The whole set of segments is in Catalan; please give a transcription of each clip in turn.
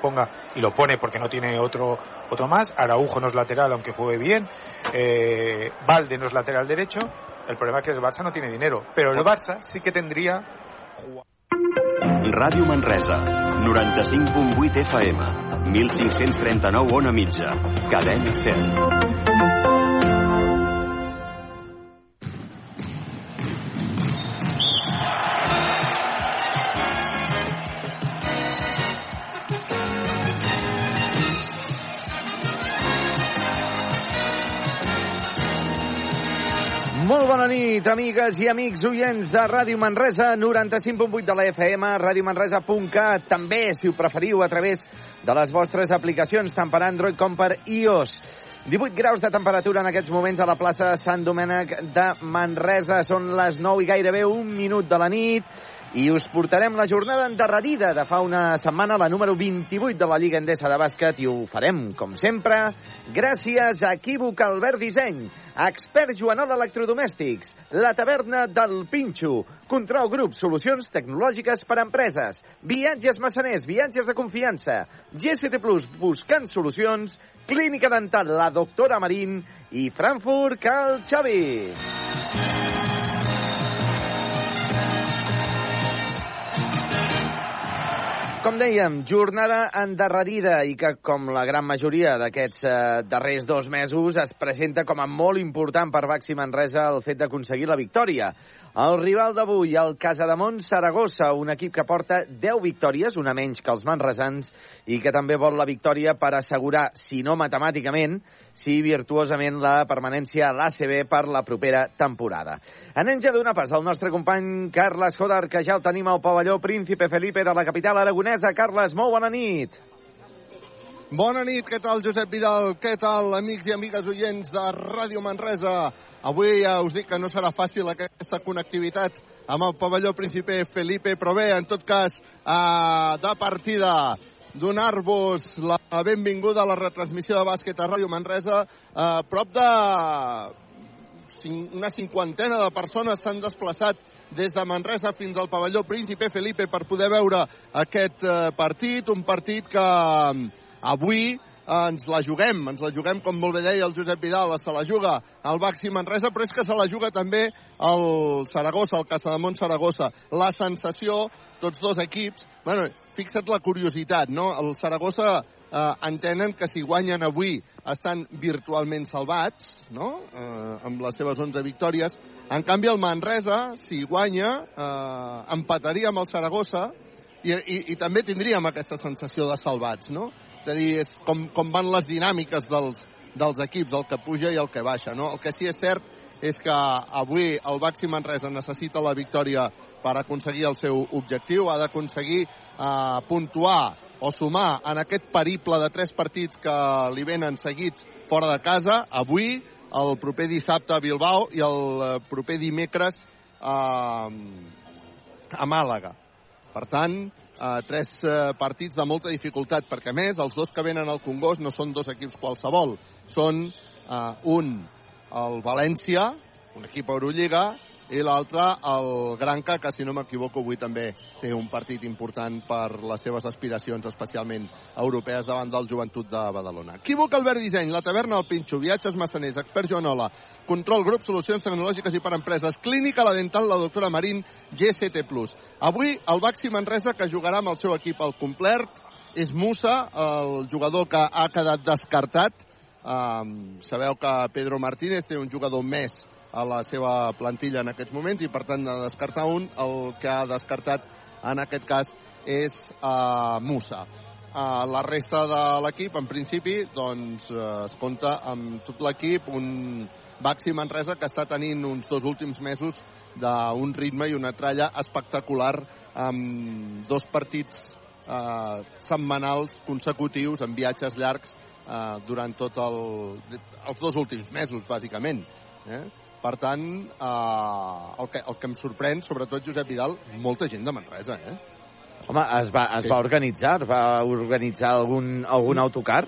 ponga y lo pone porque no tiene otro otro más. Araujo no es lateral, aunque juegue bien. Eh, Valde no es lateral derecho. El problema es que el Barça no tiene dinero, pero el Barça sí que tendría Ràdio Manresa, 95.8 FM, 1539 on a mitja, cadena 100. Nit, amigues i amics oients de Ràdio Manresa, 95.8 de la FM, radiomanresa.cat, també, si ho preferiu, a través de les vostres aplicacions, tant per Android com per iOS. 18 graus de temperatura en aquests moments a la plaça Sant Domènec de Manresa. Són les 9 i gairebé un minut de la nit i us portarem la jornada endarrerida de fa una setmana, la número 28 de la Lliga Endesa de Bàsquet, i ho farem, com sempre, gràcies a Equívoc Albert Disseny, Expert Joanol Electrodomèstics, La Taverna del Pinxo, Control Grup, solucions tecnològiques per a empreses, Viatges Massaners, viatges de confiança, GST Plus, buscant solucions, Clínica Dental, la doctora Marín i Frankfurt Cal Xavi. Com dèiem, jornada endarrerida i que, com la gran majoria d'aquests eh, darrers dos mesos, es presenta com a molt important per Baxi Manresa el fet d'aconseguir la victòria. El rival d'avui, el Casademont Saragossa, un equip que porta 10 victòries, una menys que els manresans, i que també vol la victòria per assegurar, si no matemàticament, si virtuosament la permanència a l'ACB per la propera temporada. Anem ja d'una pas al nostre company Carles Jodar, que ja el tenim al pavelló Príncipe Felipe de la capital aragonesa. Carles, molt bona nit. Bona nit, què tal Josep Vidal? Què tal amics i amigues oients de Ràdio Manresa? Avui ja us dic que no serà fàcil aquesta connectivitat amb el pavelló Príncipe Felipe, però bé, en tot cas, eh, de partida, donar-vos la benvinguda a la retransmissió de bàsquet a Ràdio Manresa. Eh, prop de una cinquantena de persones s'han desplaçat des de Manresa fins al pavelló Príncipe Felipe per poder veure aquest eh, partit, un partit que avui ens la juguem, ens la juguem, com molt bé deia el Josep Vidal, se la juga el Baxi Manresa, però és que se la juga també el Saragossa, el Casademont Saragossa. La sensació, tots dos equips, bueno, fixa't la curiositat, no? El Saragossa eh, entenen que si guanyen avui estan virtualment salvats, no?, eh, amb les seves 11 victòries. En canvi, el Manresa, si guanya, eh, empataria amb el Saragossa i, i, i també tindríem aquesta sensació de salvats, no? És a dir, és com, com van les dinàmiques dels, dels equips, el que puja i el que baixa. No? El que sí és cert és que avui el Baxi Manresa necessita la victòria per aconseguir el seu objectiu, ha d'aconseguir eh, puntuar o sumar en aquest periple de tres partits que li venen seguits fora de casa, avui, el proper dissabte a Bilbao i el eh, proper dimecres eh, a Màlaga. Per tant, eh, tres eh, partits de molta dificultat, perquè a més els dos que venen al Congost no són dos equips qualsevol, són eh, un el València, un equip Eurolliga, i l'altre el Granca, que si no m'equivoco avui també té un partit important per les seves aspiracions, especialment europees, davant del Joventut de Badalona. Equívoc Albert Disseny, la taverna al Pinxo, viatges massaners, expert Joanola, control grup, solucions tecnològiques i per empreses, clínica la dental, la doctora Marín, GCT+. Avui el Baxi Manresa, que jugarà amb el seu equip al complet, és Musa, el jugador que ha quedat descartat. Um, sabeu que Pedro Martínez té un jugador més a la seva plantilla en aquests moments i per tant de descartar un, el que ha descartat en aquest cas és uh, Musa. Uh, la resta de l'equip, en principi, doncs uh, es compta amb tot l'equip, un Baxi Manresa que està tenint uns dos últims mesos d'un ritme i una tralla espectacular amb dos partits uh, setmanals consecutius amb viatges llargs uh, durant tot el, els dos últims mesos, bàsicament. Eh? Per tant, eh, el, que, el que em sorprèn, sobretot Josep Vidal, molta gent de Manresa, eh? Home, es va, es va organitzar, es va organitzar algun, algun autocar,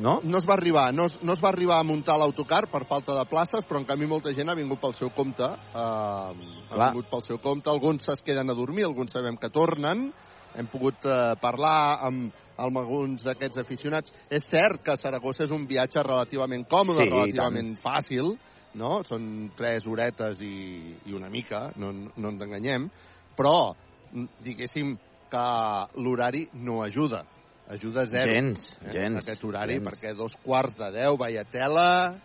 no? No es va arribar, no es, no es va arribar a muntar l'autocar per falta de places, però en canvi molta gent ha vingut pel seu compte, eh, ha Clar. vingut pel seu compte, alguns es queden a dormir, alguns sabem que tornen, hem pogut eh, parlar amb amb alguns d'aquests aficionats. És cert que Saragossa és un viatge relativament còmode, Sí, relativament fàcil, no? Són tres horetes i, i una mica, no, no ens enganyem, però mm, diguéssim que l'horari no ajuda. Ajuda zero. Gens, eh, gens, Aquest horari, gens. perquè dos quarts de deu, vaya tela,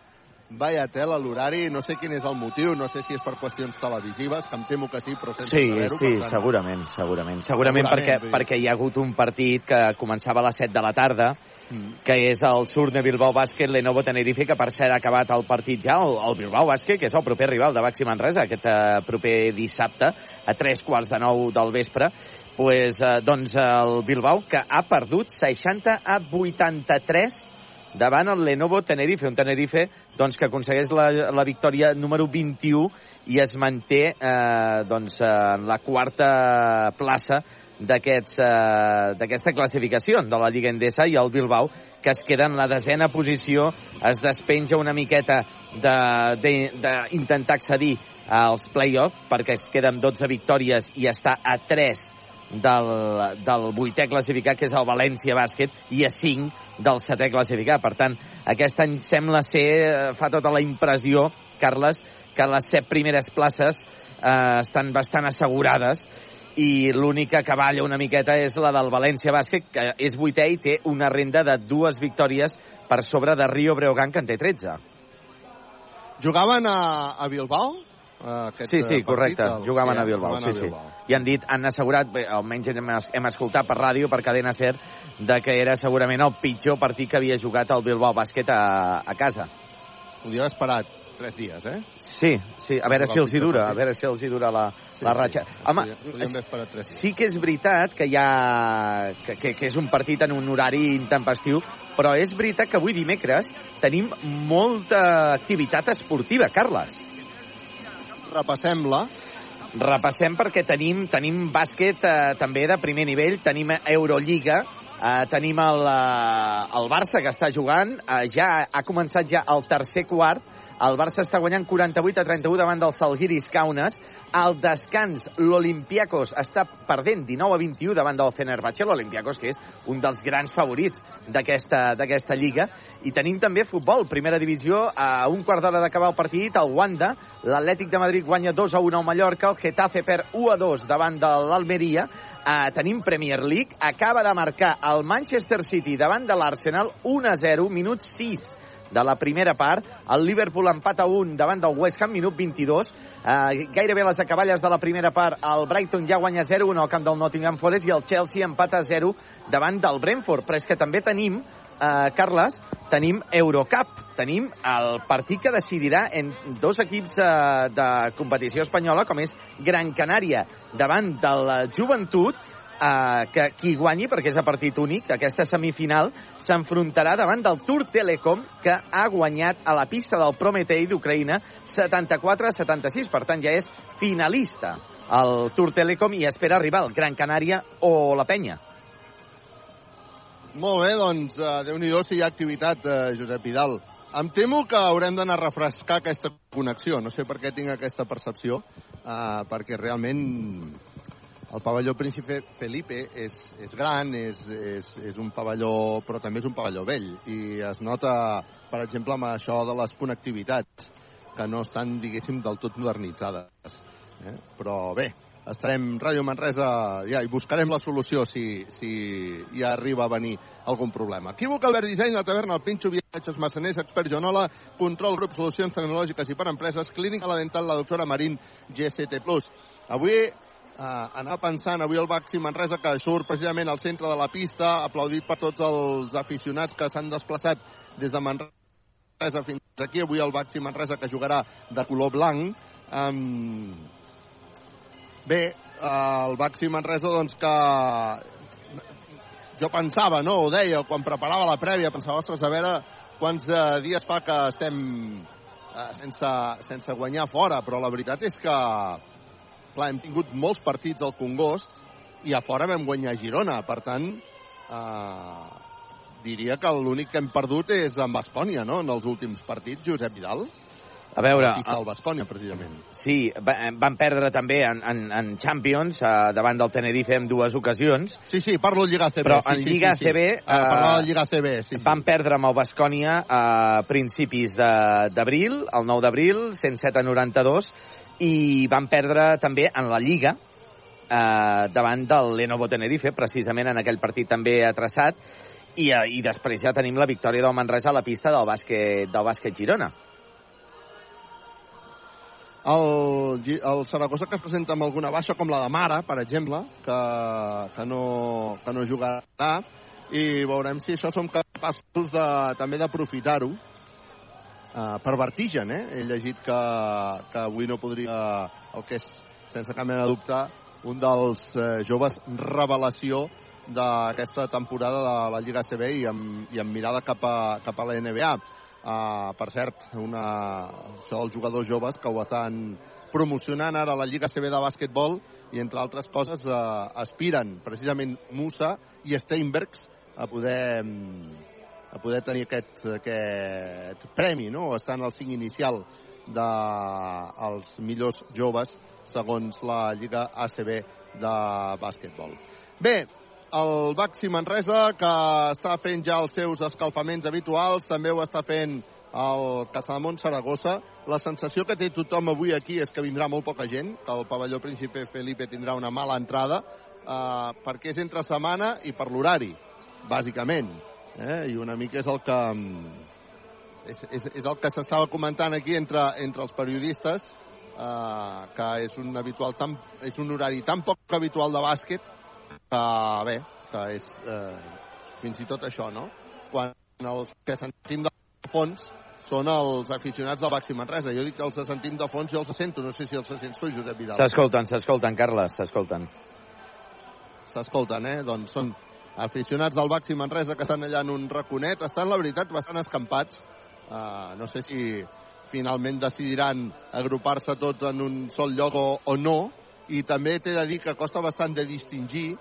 vaya tela l'horari, no sé quin és el motiu, no sé si és per qüestions televisives, que em temo que sí, però sense Sí, saber-ho. sí, tant, segurament, segurament. Segurament, perquè, Segurament, vull dir. perquè hi ha hagut un partit que començava a les 7 de la tarda, Que és el Surne Bilbao Bàsquet, Lenovo Tenerife, que per cert ha acabat el partit ja, el, el Bilbao Bàsquet, que és el proper rival de Baxi Manresa, aquest eh, proper dissabte, a tres quarts de nou del vespre, pues, eh, doncs el Bilbao, que ha perdut 60 a 83 davant el Lenovo Tenerife, un Tenerife doncs, que aconsegueix la, la victòria número 21 i es manté eh, doncs, en la quarta plaça d'aquesta classificació de la Lliga Endesa i el Bilbao, que es queda en la desena posició, es despenja una miqueta d'intentar accedir als play-offs, perquè es queda amb 12 victòries i està a 3 del, del vuitè classificat, que és el València Bàsquet, i a 5 del setè classificat. Per tant, aquest any sembla ser, eh, fa tota la impressió, Carles, que les set primeres places eh, estan bastant assegurades i l'única que balla una miqueta és la del València Bàsquet, que és vuitè i té una renda de dues victòries per sobre de Rio Breogán, que en té 13. Jugaven a, a Bilbao? eh, Aquest Sí, sí, eh, correcte. partit, el- Jugaven sí, a Bilbao, sí, a sí. Bilbao. I han dit, han assegurat, bé, almenys hem, hem escoltat per ràdio, per cadena ser, de que era segurament el pitjor partit que havia jugat el Bilbao Bàsquet a, a casa. Podria haver esperat tres dies, eh? Sí, sí, a veure si els hi dura, a veure si els hi dura la, Sí, la sí. ratxa. Home, esperat tres dies. sí que és veritat que hi ha... Que, que, que és un partit en un horari intempestiu, però és veritat que avui dimecres tenim molta activitat esportiva, Carles. Repassem-la. Repassem perquè tenim, tenim bàsquet eh, també de primer nivell, tenim Eurolliga, eh, tenim el, eh, el Barça que està jugant, eh, ja ha començat ja el tercer quart, el Barça està guanyant 48 a 31 davant del Salgiris Kaunas. Al descans, l'Olimpiakos està perdent 19 a 21 davant del Fenerbahce, l'Olimpiakos que és un dels grans favorits d'aquesta lliga. I tenim també futbol, primera divisió, a un quart d'hora d'acabar el partit, el Wanda, l'Atlètic de Madrid guanya 2 a 1 al Mallorca, el Getafe perd 1 a 2 davant de l'Almeria, Uh, tenim Premier League, acaba de marcar el Manchester City davant de l'Arsenal 1 a 0, minut 6 de la primera part. El Liverpool empata 1 davant del West Ham, minut 22. Uh, gairebé les acaballes de la primera part, el Brighton ja guanya 0-1 al camp del Nottingham Forest i el Chelsea empata 0 davant del Brentford. Però és que també tenim, uh, Carles, tenim Eurocup. Tenim el partit que decidirà en dos equips uh, de competició espanyola, com és Gran Canària davant de la Joventut, eh, que qui guanyi, perquè és a partit únic, aquesta semifinal, s'enfrontarà davant del Tour Telecom, que ha guanyat a la pista del Prometei d'Ucraïna 74 a 76. Per tant, ja és finalista el Tour Telecom i espera arribar al Gran Canària o la Penya. Molt bé, doncs, uh, Déu-n'hi-do si hi ha activitat, uh, Josep Vidal. Em temo que haurem d'anar a refrescar aquesta connexió. No sé per què tinc aquesta percepció, uh, perquè realment el pavelló Príncipe Felipe és, és gran, és, és, és un pavelló, però també és un pavelló vell, i es nota, per exemple, amb això de les connectivitats, que no estan, diguéssim, del tot modernitzades. Eh? Però bé, estarem Ràdio Manresa ja, i buscarem la solució si, si hi arriba a venir algun problema. Equívoc Albert Disseny, la taverna El Pinxo, viatges massaners, expert Jonola, control grup solucions tecnològiques i per empreses, clínica la dental, la doctora Marín, GCT+. Avui eh, anava pensant, avui el Baxi Manresa que surt precisament al centre de la pista, aplaudit per tots els aficionats que s'han desplaçat des de Manresa fins aquí. Avui el Baxi Manresa que jugarà de color blanc. Um, Bé, eh, el Baxi Manresa, doncs que jo pensava, no, ho deia, quan preparava la prèvia, pensava, ostres, a veure quants eh, dies fa que estem eh, sense, sense guanyar fora, però la veritat és que, clar, hem tingut molts partits al Congost i a fora vam guanyar a Girona, per tant, eh, diria que l'únic que hem perdut és amb Bascònia, no?, en els últims partits, Josep Vidal. A veure, del Bascònia, precisament. Sí, va- van perdre també en, en, en Champions eh, davant del Tenerife en dues ocasions. Sí, sí, parlo de Lliga CB. Però sí, en sí, Lliga sí, sí. ACB, Ah, eh, de Lliga CB, sí, sí. Van perdre amb el Bascònia a principis de- d'abril, el 9 d'abril, 107 a 92, i van perdre també en la Lliga eh, davant del Lenovo Tenerife, precisament en aquell partit també traçat, i, eh, i després ja tenim la victòria del Manresa a la pista del bàsquet, del bàsquet Girona. El, el Saragossa que es presenta amb alguna baixa, com la de Mara, per exemple, que, que, no, que no jugarà, i veurem si això som capaços de, també d'aprofitar-ho uh, per vertigen, eh? He llegit que, que avui no podria, el que és, sense cap mena de dubte, un dels eh, joves revelació d'aquesta temporada de la Lliga CB i amb, i amb mirada cap a, cap a la NBA. Uh, per cert, una, això dels jugadors joves que ho estan promocionant ara a la Lliga CB de bàsquetbol i, entre altres coses, uh, aspiren precisament Musa i Steinbergs a poder, mm, a poder tenir aquest, aquest premi, no? Estan al cinc inicial dels de, millors joves segons la Lliga ACB de bàsquetbol. Bé, el Baxi Manresa, que està fent ja els seus escalfaments habituals, també ho està fent el Casademont Saragossa. La sensació que té tothom avui aquí és que vindrà molt poca gent, que el pavelló Príncipe Felipe tindrà una mala entrada, eh, perquè és entre setmana i per l'horari, bàsicament. Eh? I una mica és el que és, és, és el que s'estava comentant aquí entre, entre els periodistes, eh, que és un, habitual tan, és un horari tan poc habitual de bàsquet que, bé, que és eh, fins i tot això, no? Quan els que sentim de fons són els aficionats del Baxi Manresa. Jo dic que els sentim de fons, jo els sento. No sé si els sents tu, Josep Vidal. S'escolten, s'escolten, Carles, s'escolten. S'escolten, eh? Doncs són aficionats del Baxi Manresa que estan allà en un raconet. Estan, la veritat, bastant escampats. Uh, no sé si finalment decidiran agrupar-se tots en un sol lloc o, o no. I també t'he de dir que costa bastant de distingir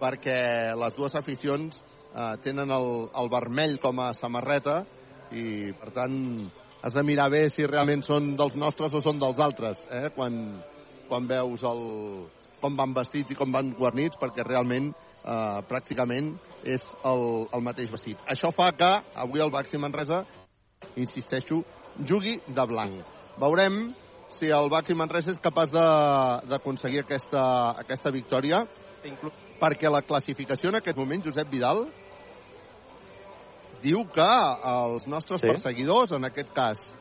perquè les dues aficions eh, tenen el, el vermell com a samarreta i, per tant, has de mirar bé si realment són dels nostres o són dels altres, eh? quan, quan veus el, com van vestits i com van guarnits, perquè realment eh, pràcticament és el, el mateix vestit. Això fa que avui el Baxi Manresa, insisteixo, jugui de blanc. Veurem si el Baxi Manresa és capaç de- d'aconseguir aquesta, aquesta victòria, perquè la classificació en aquest moment, Josep Vidal, diu que els nostres Sí. perseguidors, en aquest cas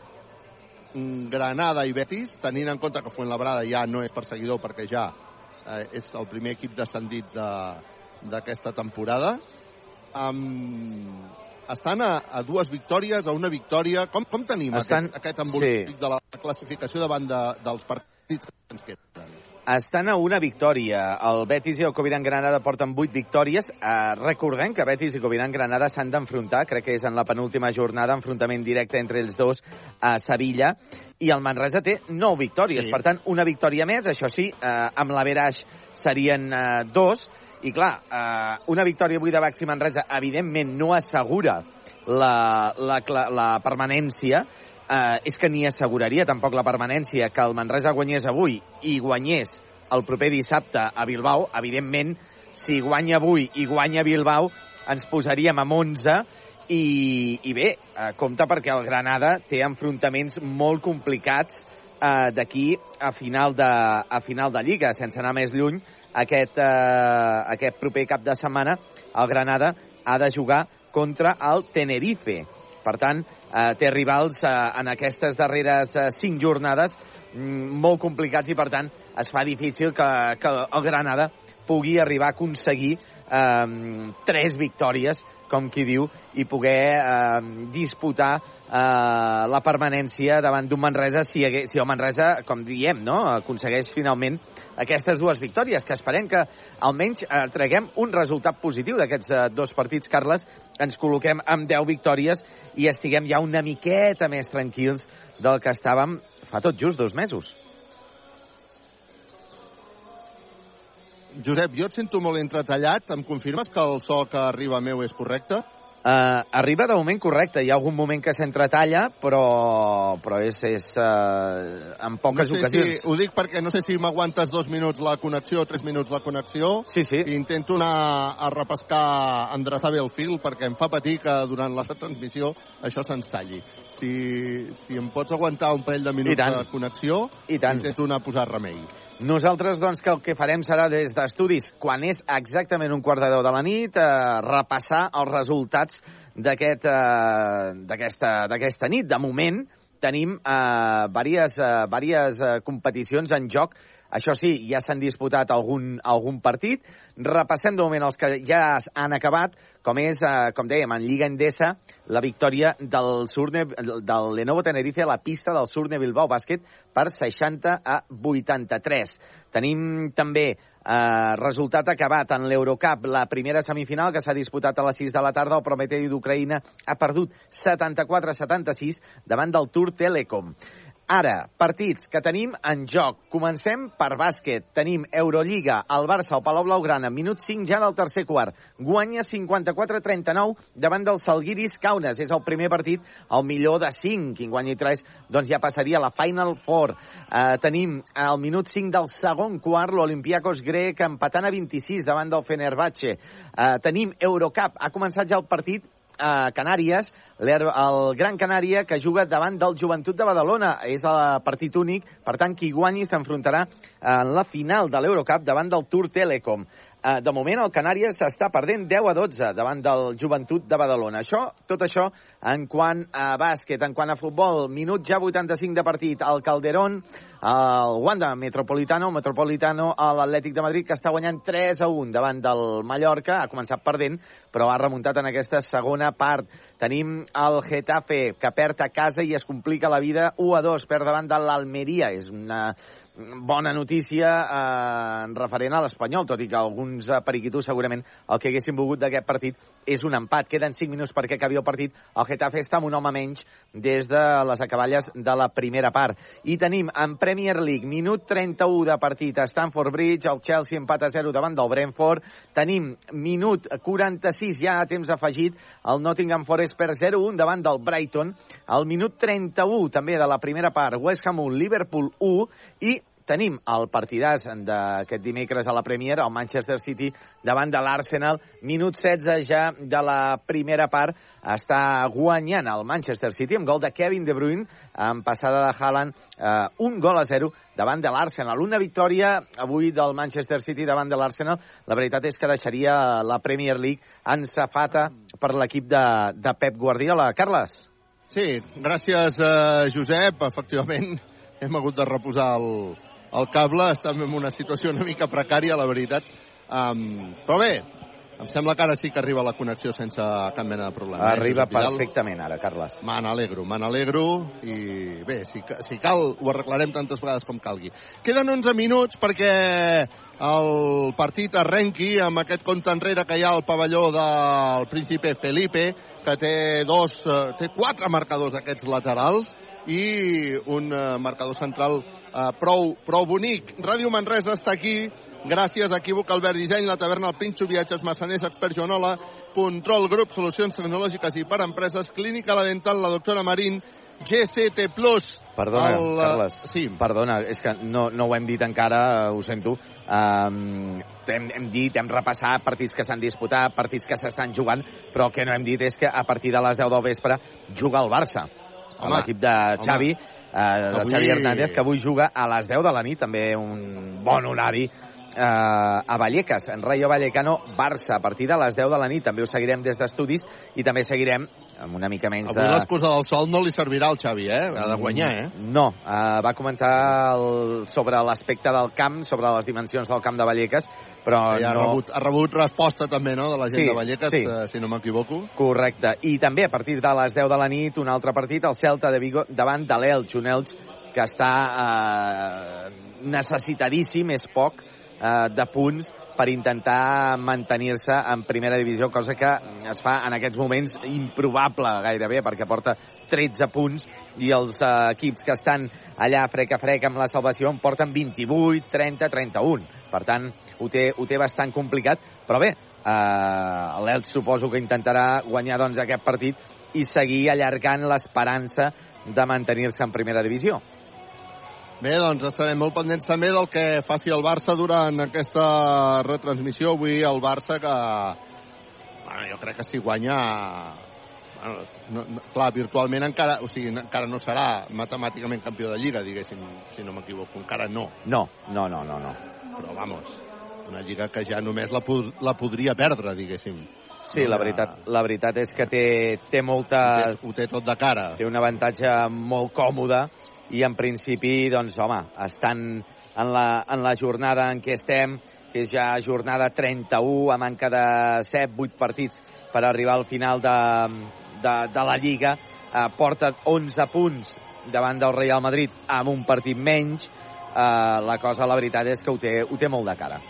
Granada i Betis, tenint en compte que Fuenlabrada ja no és perseguidor perquè ja eh, és el primer equip descendit de- d'aquesta temporada, um, estan a, a dues victòries, a una victòria. Com, com tenim Estan- aquest, aquest embolic sí. de la classificació davant de, dels partits que ens queden? Estan a una victòria. El Betis i el Coviran Granada porten 8 victòries. Eh, recordem que Betis i Coviran Granada s'han d'enfrontar, crec que és en la penúltima jornada, enfrontament directe entre els dos a Sevilla, i el Manresa té 9 victòries. Sí. Per tant, una victòria més, això sí, eh, amb l'Averaix serien eh, dos, i clar, eh, una victòria avui de Baxi Manresa, evidentment, no assegura la, la, la, la permanència, eh, és que ni asseguraria tampoc la permanència que el Manresa guanyés avui i guanyés el proper dissabte a Bilbao. Evidentment, si guanya avui i guanya Bilbao, ens posaríem amb 11 i, i bé, eh, compte perquè el Granada té enfrontaments molt complicats eh, d'aquí a, final de, a final de Lliga, sense anar més lluny, aquest, eh, aquest proper cap de setmana el Granada ha de jugar contra el Tenerife. Per tant, eh, té rivals eh, en aquestes darreres eh, cinc jornades mm, molt complicats i, per tant, es fa difícil que, que el Granada pugui arribar a aconseguir eh, tres victòries, com qui diu, i poder eh, disputar eh, la permanència davant d'un Manresa si, hagués, si el Manresa, com diem, no, aconsegueix finalment aquestes dues victòries, que esperem que almenys eh, traguem un resultat positiu d'aquests eh, dos partits, Carles, ens col·loquem amb 10 victòries i estiguem ja una miqueta més tranquils del que estàvem fa tot just dos mesos. Josep, jo et sento molt entretallat. Em confirmes que el so que arriba meu és correcte? Uh, arriba de moment correcte. Hi ha algun moment que s'entretalla, però, però és, és uh, en poques no sé ocasions. Si, ho dic perquè no sé si m'aguantes dos minuts la connexió o tres minuts la connexió. Sí, sí. I intento anar a repescar, endreçar bé el fil, perquè em fa patir que durant la transmissió això se'ns talli. Si, si em pots aguantar un parell de minuts de connexió, I tant. intento anar a posar remei. Nosaltres, doncs, que el que farem serà des d'estudis, quan és exactament un quart de deu de la nit, eh, repassar els resultats eh, d'aquesta d'aquesta nit. De moment, tenim eh, diverses, eh, diverses eh, competicions en joc. Això sí, ja s'han disputat algun, algun partit. Repassem de moment els que ja han acabat, com és, eh, com dèiem, en Lliga Endesa, la victòria del, Surne, del Lenovo Tenerife a la pista del Surne Bilbao Bàsquet per 60 a 83. Tenim també eh, resultat acabat en l'Eurocup, la primera semifinal que s'ha disputat a les 6 de la tarda. El Prometei d'Ucraïna ha perdut 74-76 davant del Tour Telecom. Ara, partits que tenim en joc. Comencem per bàsquet. Tenim Eurolliga, el Barça, el Palau Blaugrana, minut 5 ja del tercer quart. Guanya 54-39 davant del Salguiris Kaunas. És el primer partit, el millor de 5. Qui guanyi 3, doncs ja passaria a la Final Four. Uh, tenim al minut 5 del segon quart l'Olimpiakos grec empatant a 26 davant del Fenerbahce. Uh, tenim Eurocup. Ha començat ja el partit a Canàries, el Gran Canària, que juga davant del Joventut de Badalona. És el partit únic, per tant, qui guanyi s'enfrontarà en la final de l'Eurocup davant del Tour Telecom. Eh, De moment, el Canàries està perdent 10 a 12 davant del Joventut de Badalona. Això, tot això, en quant a bàsquet, en quant a futbol, minut ja 85 de partit, el Calderón, el Wanda Metropolitano, Metropolitano a l'Atlètic de Madrid, que està guanyant 3 a 1 davant del Mallorca, ha començat perdent, però ha remuntat en aquesta segona part. Tenim el Getafe, que perd a casa i es complica la vida 1 a 2, perd davant de l'Almeria. És una bona notícia eh, en referent a l'Espanyol, tot i que alguns eh, periquitos segurament el que haguessin volgut d'aquest partit és un empat. Queden 5 minuts perquè acabi el partit. El Getafe està amb un home menys des de les acaballes de la primera part. I tenim en Premier League, minut 31 de partit a Stamford Bridge, el Chelsea empat a 0 davant del Brentford. Tenim minut 46 ja a temps afegit, el Nottingham Forest per 0-1 davant del Brighton. El minut 31 també de la primera part, West Ham 1, Liverpool 1 i tenim el partidàs d'aquest dimecres a la Premier, el Manchester City davant de l'Arsenal, minut 16 ja de la primera part, està guanyant el Manchester City amb gol de Kevin De Bruyne, amb passada de Haaland, eh, un gol a zero davant de l'Arsenal. Una victòria avui del Manchester City davant de l'Arsenal, la veritat és que deixaria la Premier League en safata per l'equip de, de Pep Guardiola. Carles? Sí, gràcies, eh, Josep. Efectivament, hem hagut de reposar el, el cable. Estem en una situació una mica precària, la veritat. Um, però bé, em sembla que ara sí que arriba la connexió sense cap mena de problema. eh, Arriba Vidal? perfectament ara, Carles. Me n'alegro, me n'alegro i bé, si, si cal ho arreglarem tantes vegades com calgui. Queden 11 minuts perquè el partit arrenqui amb aquest compte enrere que hi ha al pavelló del príncipe Felipe, que té dos, eh, té quatre marcadors aquests laterals i un eh, marcador central eh, prou, prou bonic. Ràdio Manresa està aquí gràcies a Equívoc Albert Disseny, la taverna El Pinxo, Viatges Massaners, Expert Joanola, Control Grup, Solucions Tecnològiques i per Empreses, Clínica La Dental, la doctora Marín, GCT Plus. Perdona, el, eh, Carles. Sí, Perdona, és que no, no ho hem dit encara, eh, ho sento. Um, hem, hem dit, hem repassat partits que s'han disputat, partits que s'estan jugant, però el que no hem dit és que a partir de les 10 del vespre juga el Barça. Home, L'equip de Xavi, eh, de Avui- Xavi Hernández, que avui juga a les 10 de la nit, també un bon horari, eh, a Vallecas, en Rayo Vallecano, Barça, a partir de les 10 de la nit. També ho seguirem des d'estudis i també seguirem amb una mica menys avui de... l'excusa del sol no li servirà al Xavi, eh? Ha de guanyar, eh? No, uh, va comentar el, sobre l'aspecte del camp, sobre les dimensions del camp de Vallecas, però ha, no... rebut, ha rebut resposta també, no?, de la gent Sí, de Vallecas, sí. eh, si no m'equivoco. Correcte. I també a partir de les 10 de la nit, un altre partit, el Celta de Vigo davant de l'Elx, un Elx que està eh, necessitadíssim, és poc, eh, de punts per intentar mantenir-se en primera divisió, cosa que es fa en aquests moments improbable gairebé, perquè porta 13 punts i els eh, equips que estan allà frec a frec amb la salvació en porten 28, 30, 31. Per tant, ho té, ho té bastant complicat, però bé, eh, l'Elx suposo que intentarà guanyar doncs, aquest partit i seguir allargant l'esperança de mantenir-se en primera divisió. Bé, doncs estarem molt pendents també del que faci el Barça durant aquesta retransmissió. Avui el Barça que... Bueno, jo crec que si guanya... Bueno, no, no, clar, virtualment encara, o sigui, encara no serà matemàticament campió de Lliga, diguéssim, si no m'equivoco. Encara no. No, no, no, no, no. Però, vamos, una Lliga que ja només la, pod la podria perdre, diguéssim. Sí, la veritat, la veritat és que té, té molta... Ho té, ho té tot de cara. Té un avantatge molt còmode i en principi, doncs, home, estan en la, en la jornada en què estem, que és ja jornada 31, a manca de 7-8 partits per arribar al final de, de, de la Lliga, eh, porta 11 punts davant del Real Madrid amb un partit menys, eh, la cosa, la veritat, és que ho té, ho té molt de cara.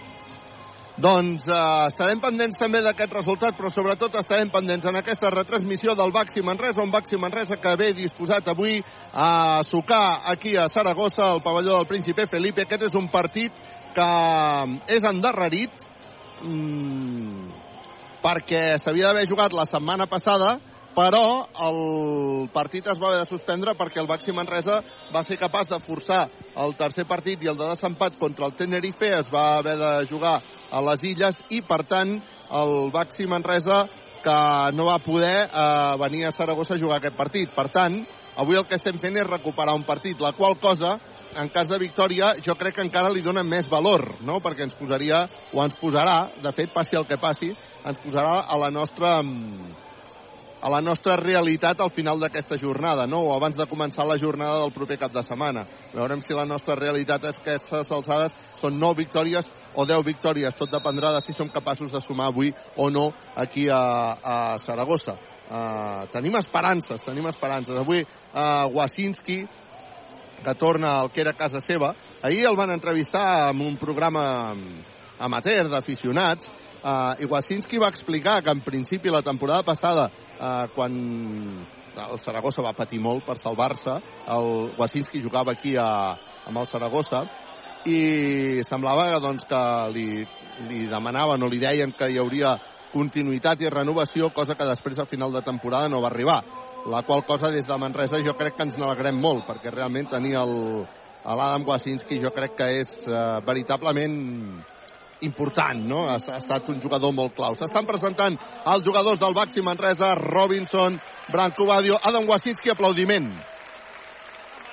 Doncs eh, estarem pendents també d'aquest resultat, però sobretot estarem pendents en aquesta retransmissió del Baxi Manresa, un Baxi Manresa que ve disposat avui a sucar aquí a Saragossa, al pavelló del Príncipe Felipe. Aquest és un partit que és endarrerit mmm, perquè s'havia d'haver jugat la setmana passada, però el partit es va haver de suspendre perquè el Baxi Manresa va ser capaç de forçar el tercer partit i el de desempat contra el Tenerife es va haver de jugar a les illes i, per tant, el Baxi Manresa que no va poder eh, venir a Saragossa a jugar aquest partit. Per tant, avui el que estem fent és recuperar un partit, la qual cosa, en cas de victòria, jo crec que encara li dona més valor, no? perquè ens posaria, o ens posarà, de fet, passi el que passi, ens posarà a la nostra a la nostra realitat al final d'aquesta jornada, no? o abans de començar la jornada del proper cap de setmana. Veurem si la nostra realitat és que aquestes alçades són 9 victòries o 10 victòries. Tot dependrà de si som capaços de sumar avui o no aquí a, a Saragossa. Uh, tenim esperances, tenim esperances. Avui uh, Wasinski, que torna al que era casa seva, ahir el van entrevistar en un programa amateur d'aficionats, uh, i Wasinski va explicar que en principi la temporada passada eh, quan el Saragossa va patir molt per salvar-se, el Wasinski jugava aquí a, amb el Saragossa i semblava doncs, que li, li demanaven o li deien que hi hauria continuïtat i renovació, cosa que després a final de temporada no va arribar. La qual cosa des de Manresa jo crec que ens n'alegrem molt, perquè realment tenir l'Adam Wasinski jo crec que és eh, veritablement important, no? Ha, ha estat un jugador molt clau. S'estan presentant els jugadors del Baxi Manresa, Robinson, Branco Badio, Adam Wasinski, aplaudiment.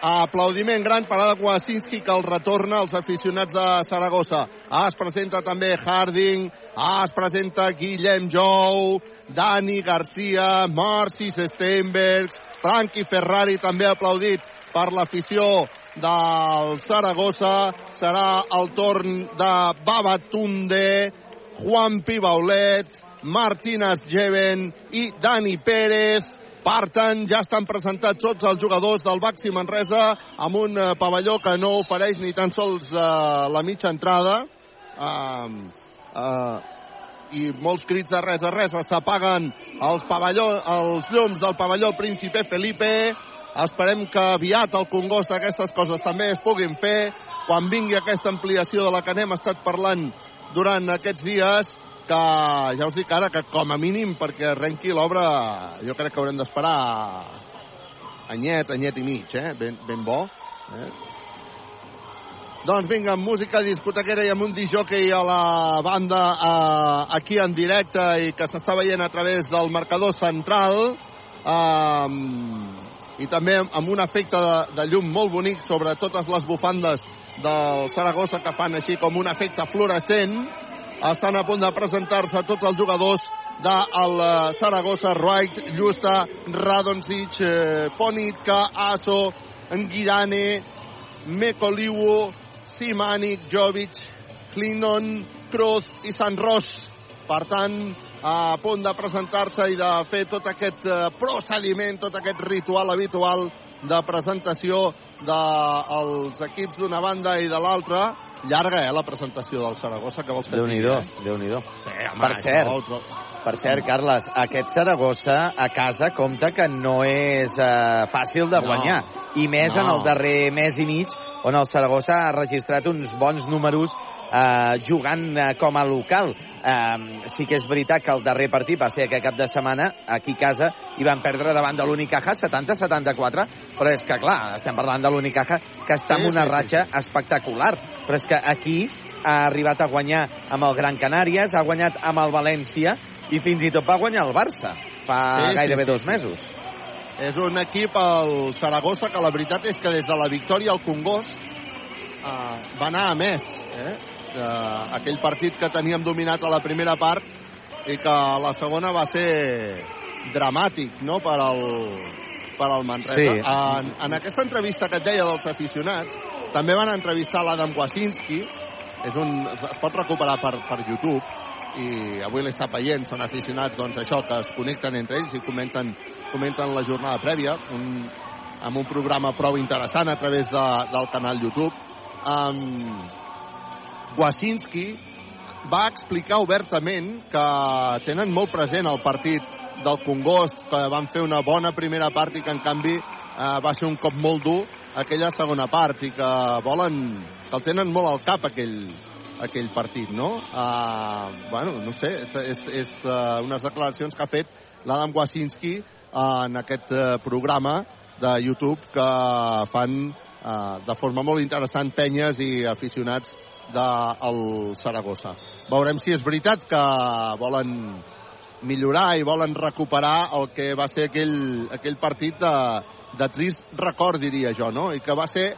Aplaudiment gran per Adam Wasinski que el retorna als aficionats de Saragossa. Ah, es presenta també Harding, ah, es presenta Guillem Jou, Dani Garcia, Marcis Steinbergs, Frankie Ferrari també aplaudit per l'afició del Saragossa. Serà el torn de Babatunde, Juan Pibaulet, Martínez Jeven i Dani Pérez. Per tant, ja estan presentats tots els jugadors del Baxi Manresa amb un eh, pavelló que no ofereix ni tan sols uh, la mitja entrada. Uh, uh, i molts crits de res a res. S'apaguen els, pavelló, els llums del pavelló Príncipe Felipe. Esperem que aviat al Congost aquestes coses també es puguin fer. Quan vingui aquesta ampliació de la que n'hem estat parlant durant aquests dies, que ja us dic ara que com a mínim perquè arrenqui l'obra jo crec que haurem d'esperar anyet, anyet i mig, eh? ben, ben bo. Eh? Doncs vinga, amb música discotequera i amb un disjockey a la banda eh, aquí en directe i que s'està veient a través del marcador central eh, i també amb un efecte de, de llum molt bonic sobre totes les bufandes del Saragossa que fan així com un efecte fluorescent estan a punt de presentar-se tots els jugadors del de Saragossa, Wright, Llusta, Radonjic, eh, Ponitka, Aso, Ngirane, Mekoliwo, Simanic, Jovic, Clinton, Cruz i Sant Ros. Per tant, a punt de presentar-se i de fer tot aquest procediment, tot aquest ritual habitual de presentació dels equips d'una banda i de l'altra. Llarga, eh, la presentació del Saragossa, que vols que digui, Déu-n'hi-do, eh? Déu-n'hi-do. Sí, home, Per cert, això, però- Per cert, Carles, aquest Saragossa a casa compta que no és eh, fàcil de No. guanyar. I més No. en el darrer mes i mig, on el Saragossa ha registrat uns bons números eh, jugant eh, com a local. Eh, sí que és veritat que el darrer partit va ser aquest cap de setmana, aquí a casa, i van perdre davant de l'Unicaja 70-74, però és que, clar, estem parlant de l'Unicaja, que està en una ratxa espectacular, però és que aquí ha arribat a guanyar amb el Gran Canàries, ha guanyat amb el València i fins i tot va guanyar el Barça fa Sí, gairebé sí, dos sí. mesos. És un equip, el Saragossa, que la veritat és que des de la victòria al Congost eh, va anar a més. Eh? Eh, aquell partit que teníem dominat a la primera part i que a la segona va ser dramàtic no? per al, per al Manresa. Sí. En, en aquesta entrevista que et deia dels aficionats, també van entrevistar l'Adam Wasinski, és un, es, pot recuperar per, per YouTube, i avui l'he estat veient, són aficionats doncs, això, que es connecten entre ells i comenten, comenten la jornada prèvia, un, amb un programa prou interessant a través de, del canal YouTube. Um, Wasinski va explicar obertament que tenen molt present el partit del Congost, que van fer una bona primera part i que, en canvi, eh, va ser un cop molt dur aquella segona part i que volen, que el tenen molt al cap aquell, aquell partit, no? Uh, bueno, no sé, és, és, és uh, unes declaracions que ha fet l'Adam Wasinski uh, en aquest uh, programa de YouTube que fan uh, de forma molt interessant penyes i aficionats del Saragossa. Veurem si és veritat que volen millorar i volen recuperar el que va ser aquell, aquell partit de, de trist record, diria jo, no? I que va ser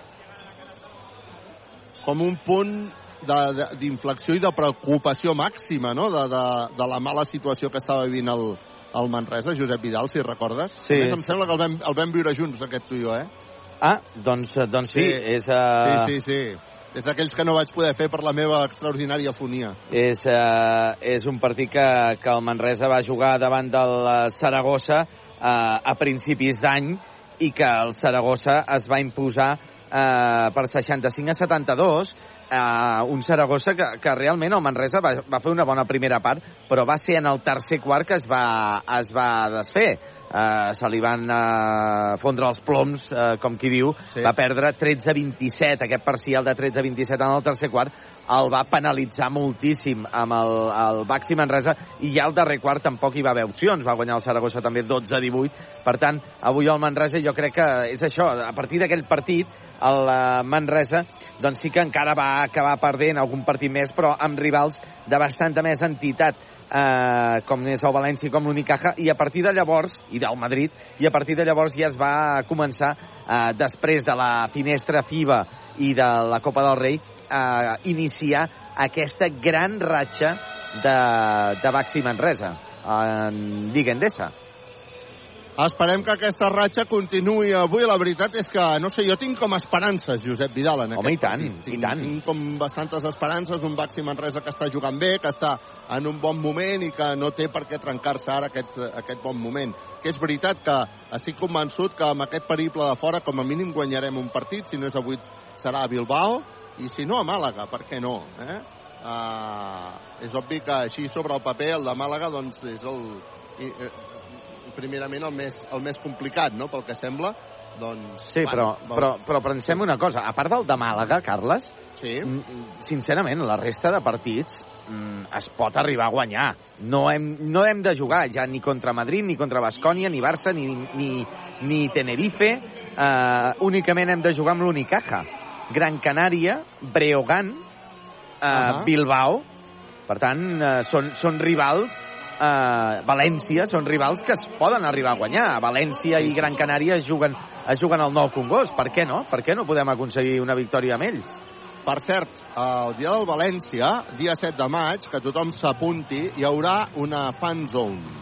com un punt d'inflexió i de preocupació màxima, no?, de, de, de la mala situació que estava vivint el, el Manresa, Josep Vidal, si recordes. Sí. A més, em sembla que el vam, el vam viure junts, aquest tu i jo, eh? Ah, doncs, doncs sí, Sí. és... Uh, Sí, sí, sí. És d'aquells que no vaig poder fer per la meva extraordinària fonia. És, eh, és un partit que, que el Manresa va jugar davant del Saragossa eh, a principis d'any i que el Saragossa es va imposar eh, per 65 a 72 eh, un Saragossa que, que realment el Manresa va, va fer una bona primera part però va ser en el tercer quart que es va, es va desfer eh, se li van eh, fondre els ploms, eh, com qui diu, Sí. va perdre 13-27, aquest parcial de 13-27 en el tercer quart, el va penalitzar moltíssim amb el, el Baxi Manresa i ja al darrer quart tampoc hi va haver opcions, va guanyar el Saragossa també 12-18, per tant, avui el Manresa jo crec que és això, a partir d'aquell partit el eh, Manresa doncs sí que encara va acabar perdent algun partit més, però amb rivals de bastanta més entitat eh, com és el València com l'Unicaja, i a partir de llavors, i del Madrid, i a partir de llavors ja es va començar, eh, després de la finestra FIBA i de la Copa del Rei, a iniciar aquesta gran ratxa de, de Baxi Manresa en Lliga Endesa. Esperem que aquesta ratxa continuï avui. La veritat és que, no sé, jo tinc com esperances, Josep Vidal, en Home, aquest i tant, partit. i Tinc, tant. Tinc com bastantes esperances, un Baxi Manresa que està jugant bé, que està en un bon moment i que no té per què trencar-se ara aquest, aquest bon moment. Que és veritat que estic convençut que amb aquest periple de fora, com a mínim guanyarem un partit, si no és avui serà a Bilbao, i si no a Màlaga, per què no? Eh? Uh, és obvi que així sobre el paper el de Màlaga doncs és el, i, eh, primerament el més, el més complicat, no?, pel que sembla. Doncs, Sí, però, bueno, però, però pensem una cosa. A part del de Màlaga, Carles, Sí, sincerament, la resta de partits es pot arribar a guanyar. No hem, no hem de jugar ja ni contra Madrid, ni contra Bascònia, ni Barça, ni, ni, ni Tenerife. Uh, únicament hem de jugar amb l'Unicaja. Gran Canària, Breogán, uh, Ahà. Bilbao. Per tant, uh, són, són rivals uh, València són rivals que es poden arribar a guanyar. València i Gran Canària es juguen, es juguen al nou Congost. Per què no? Per què no podem aconseguir una victòria amb ells? Per cert, el dia del València, dia 7 de maig, que tothom s'apunti, hi haurà una fan zone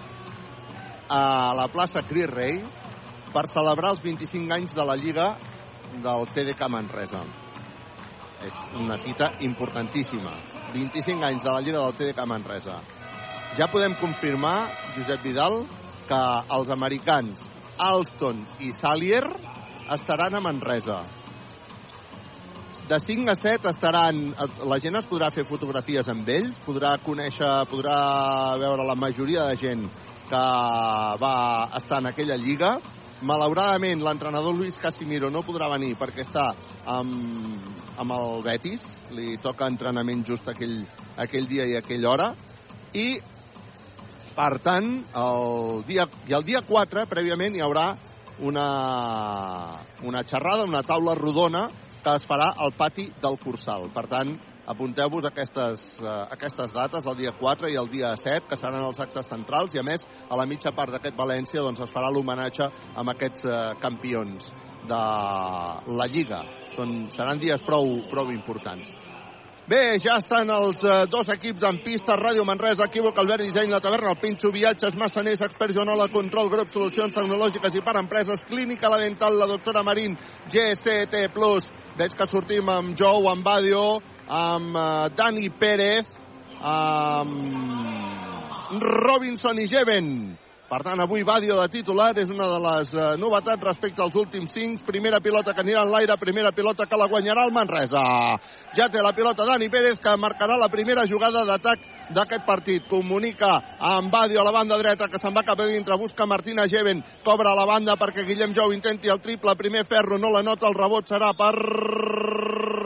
a la plaça Cris Rei per celebrar els 25 anys de la Lliga del TDK Manresa. És una cita importantíssima. 25 anys de la Lliga del TDK Manresa. Ja podem confirmar, Josep Vidal, que els americans Alston i Salier estaran a Manresa. De 5 a 7 estaran... La gent es podrà fer fotografies amb ells, podrà conèixer, podrà veure la majoria de gent que va estar en aquella lliga. Malauradament, l'entrenador Luis Casimiro no podrà venir perquè està amb, amb el Betis. Li toca entrenament just aquell, aquell dia i aquella hora. I, per tant, el dia, i el dia 4, prèviament, hi haurà una, una xerrada, una taula rodona que es farà al pati del Cursal. Per tant, apunteu-vos aquestes, eh, aquestes dates, el dia 4 i el dia 7, que seran els actes centrals, i a més, a la mitja part d'aquest València doncs, es farà l'homenatge amb aquests eh, campions de la Lliga. Són, seran dies prou, prou importants. Bé, ja estan els eh, dos equips en pista. Ràdio Manresa, Equívoc, Albert Disseny, La Taverna, el Pinxo, Viatges, Massaners, Experts Joanola, Control, Grup, Solucions Tecnològiques i per Empreses, Clínica La Dental, la doctora Marín, GCT+. Veig que sortim amb Jou, amb Badio, amb uh, Dani Pérez, amb Robinson i Jeven. Per tant, avui Badio de titular és una de les uh, novetats respecte als últims cinc. Primera pilota que anirà en l'aire, primera pilota que la guanyarà el Manresa. Ja té la pilota Dani Pérez que marcarà la primera jugada d'atac d'aquest partit. Comunica amb Badio a la banda dreta que se'n va cap a dintre, busca Martina Geven, cobra a la banda perquè Guillem Jou intenti el triple, primer ferro, no la nota, el rebot serà per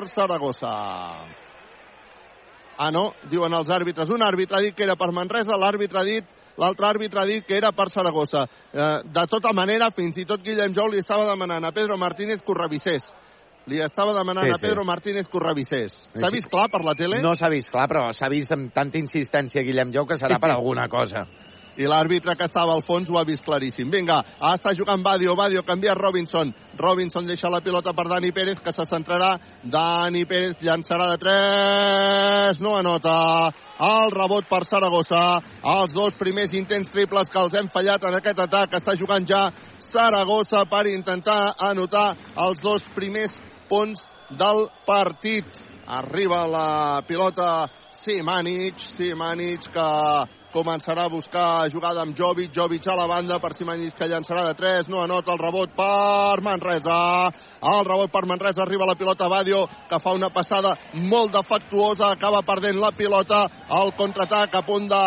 Saragossa. Ah, no, diuen els àrbitres. Un àrbitre ha dit que era per Manresa, l'àrbitre ha dit l'altre àrbitre ha dit que era per Saragossa. Eh, de tota manera, fins i tot Guillem Jou li estava demanant a Pedro Martínez que ho revisés. Li estava demanant Sí, a sí. Pedro Martínez que ho revisés. S'ha vist clar per la tele? No s'ha vist clar, però s'ha vist amb tanta insistència Guillem Jou que serà per alguna cosa. I l'àrbitre que estava al fons ho ha vist claríssim. Vinga, està jugant Badio, Badio canvia Robinson. Robinson deixa la pilota per Dani Pérez, que se centrarà. Dani Pérez llançarà de 3, no anota. El rebot per Saragossa. Els dos primers intents triples que els hem fallat en aquest atac. Està jugant ja Saragossa per intentar anotar els dos primers punts del partit. Arriba la pilota Simanic, Simanic que començarà a buscar jugada amb Jovic, Jovic a la banda per Simanic que llançarà de 3, no anota el rebot per Manresa. El rebot per Manresa, arriba la pilota Badio que fa una passada molt defectuosa, acaba perdent la pilota, el contraatac a punt de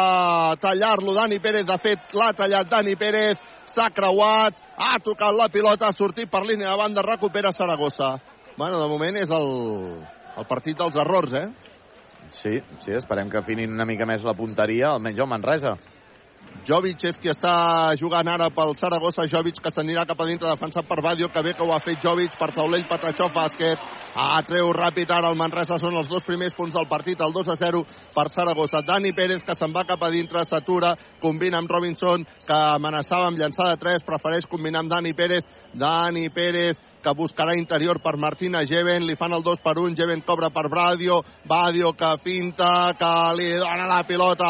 tallar-lo. Dani Pérez, de fet l'ha tallat Dani Pérez, s'ha creuat, ha tocat la pilota, ha sortit per línia de banda, recupera Saragossa. Bueno, de moment és el, el partit dels errors, eh? Sí, sí, esperem que afinin una mica més la punteria, almenys el Manresa. Jovic és qui està jugant ara pel Saragossa. Jovic que s'anirà cap a dintre defensat per Badio, que bé que ho ha fet Jovic per taulell Patachov bàsquet. Ah, treu ràpid ara el Manresa, són els dos primers punts del partit, el 2 a 0 per Saragossa. Dani Pérez que se'n va cap a dintre, s'atura, combina amb Robinson, que amenaçava amb llançar de 3, prefereix combinar amb Dani Pérez. Dani Pérez que buscarà interior per Martina Jeven, li fan el 2 per 1, Jeven cobra per Badio, Badio que finta, que li dona la pilota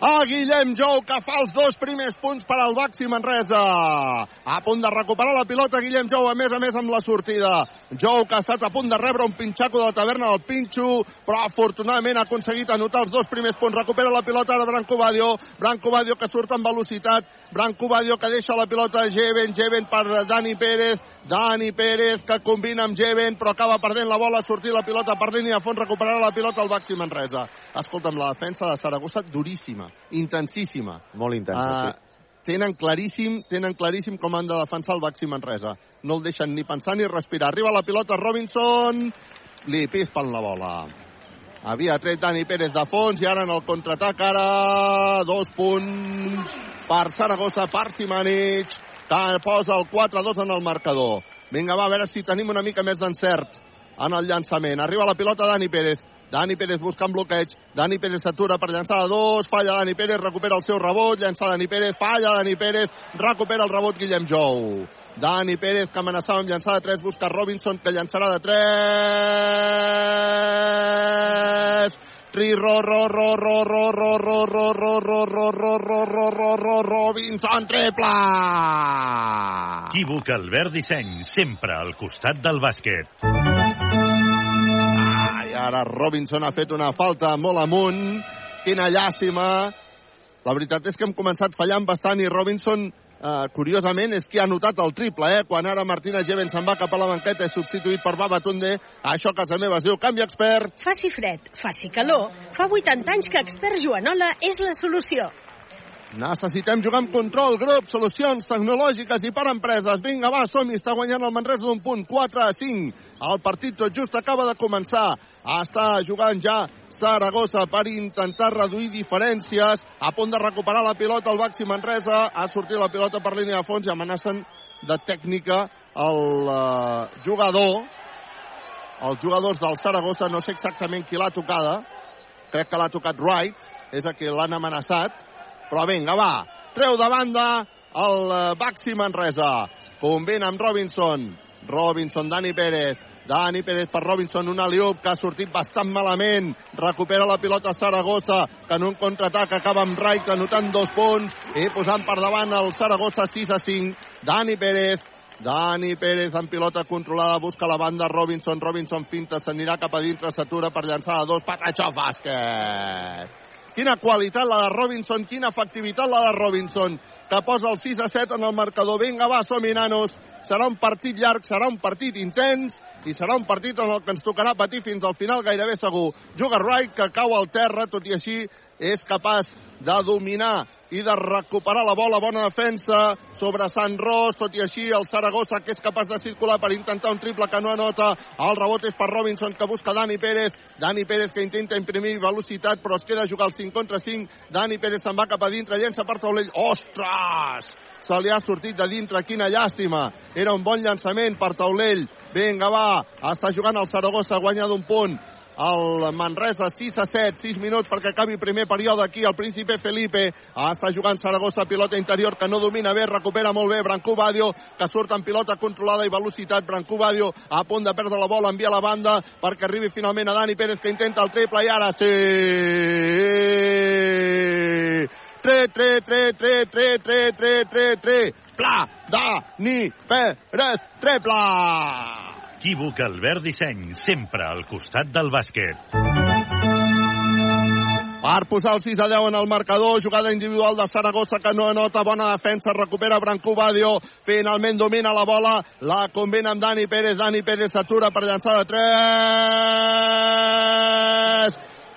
a Guillem Jou, que fa els dos primers punts per al Baxi Manresa. A punt de recuperar la pilota Guillem Jou, a més a més amb la sortida. Jou que ha estat a punt de rebre un pinxaco de la taverna del Pinxo, però afortunadament ha aconseguit anotar els dos primers punts. Recupera la pilota ara Branco Badio, Branco Badio que surt amb velocitat, Branco Badio que deixa la pilota Jeven, Jeven per Dani Pérez, Dani Pérez que combina amb Jeven però acaba perdent la bola, sortir la pilota per línia a fons, recuperarà la pilota al Baxi Manresa. Escolta'm, la defensa de Saragossa duríssima, intensíssima. Molt intensa, Ah, sí. Tenen claríssim, tenen claríssim com han de defensar el Baxi Manresa. No el deixen ni pensar ni respirar. Arriba la pilota Robinson, li pispen la bola. Havia tret Dani Pérez de fons i ara en el contraatac ara dos punts per Saragossa, per Simanic, que posa el 4-2 en el marcador. Vinga, va, a veure si tenim una mica més d'encert en el llançament. Arriba la pilota Dani Pérez. Dani Pérez buscant bloqueig. Dani Pérez s'atura per llançar a dos. Falla Dani Pérez, recupera el seu rebot. Llança Dani Pérez, falla Dani Pérez. Recupera el rebot Guillem Jou. Dani Pérez que amenaçava amb llançar de 3. Busca Robinson que llançarà de 3. Tri, ro, ro, ro, ro, ro, ro, ro, ro, ro, ro, ro, ro, ro, ro, ro, ro, Robinson triple! Equívoc Albert Disseny, sempre al costat del bàsquet. Ara Robinson ha fet una falta molt amunt. Quina llàstima. La veritat és que hem començat fallant bastant i Robinson eh, curiosament, és qui ha notat el triple, eh? Quan ara Martina Geven se'n va cap a la banqueta, és substituït per Babatunde. Això a casa meva es diu canvi expert. Faci fred, faci calor. Fa 80 anys que Expert Joanola és la solució. Necessitem jugar amb control, grup, solucions tecnològiques i per empreses. Vinga, va, som està guanyant el Manresa d'un punt, 4 a 5. El partit tot just acaba de començar. Està jugant ja Saragossa per intentar reduir diferències. A punt de recuperar la pilota el Baxi Manresa. Ha sortit la pilota per línia de fons i amenacen de tècnica el uh, jugador. Els jugadors del Saragossa, no sé exactament qui l'ha tocada. Crec que l'ha tocat Wright, és a qui l'han amenaçat però vinga, va, treu de banda el eh, Baxi Manresa. Combina amb Robinson. Robinson, Dani Pérez. Dani Pérez per Robinson, un aliup que ha sortit bastant malament. Recupera la pilota Saragossa, que en un contraatac acaba amb Wright anotant dos punts i posant per davant el Saragossa 6 a 5. Dani Pérez Dani Pérez en pilota controlada, busca la banda Robinson, Robinson finta, s'anirà cap a dintre, s'atura per llançar a dos, Patachó bàsquet. Quina qualitat la de Robinson, quina efectivitat la de Robinson, que posa el 6 a 7 en el marcador. Vinga, va, som nanos. Serà un partit llarg, serà un partit intens i serà un partit en el que ens tocarà patir fins al final gairebé segur. Juga Wright, que cau al terra, tot i així és capaç de dominar i de recuperar la bola. Bona defensa sobre Sant Ros, tot i així el Saragossa que és capaç de circular per intentar un triple que no anota. El rebot és per Robinson que busca Dani Pérez. Dani Pérez que intenta imprimir velocitat però es queda a jugar el 5 contra 5. Dani Pérez se'n va cap a dintre, llença per taulell. Ostres! Se li ha sortit de dintre, quina llàstima. Era un bon llançament per taulell. Vinga, va, està jugant el Saragossa, guanya d'un punt el Manresa 6 a 7, 6 minuts perquè acabi primer període aquí. El príncipe Felipe està jugant Saragossa, pilota interior que no domina bé, recupera molt bé Brancú Badio que surt en pilota controlada i velocitat. Brancú Badio a punt de perdre la bola envia la banda perquè arribi finalment a Dani Pérez que intenta el triple i ara sí. 3, 3, 3, 3, 3, 3, 3, 3, 3, pla, Dani Pérez, triple! Equívoc Albert Disseny, sempre al costat del bàsquet. Per posar el 6 a 10 en el marcador, jugada individual de Saragossa que no anota, bona defensa, recupera Brancú Badio, finalment domina la bola, la combina amb Dani Pérez, Dani Pérez s'atura per llançar de 3,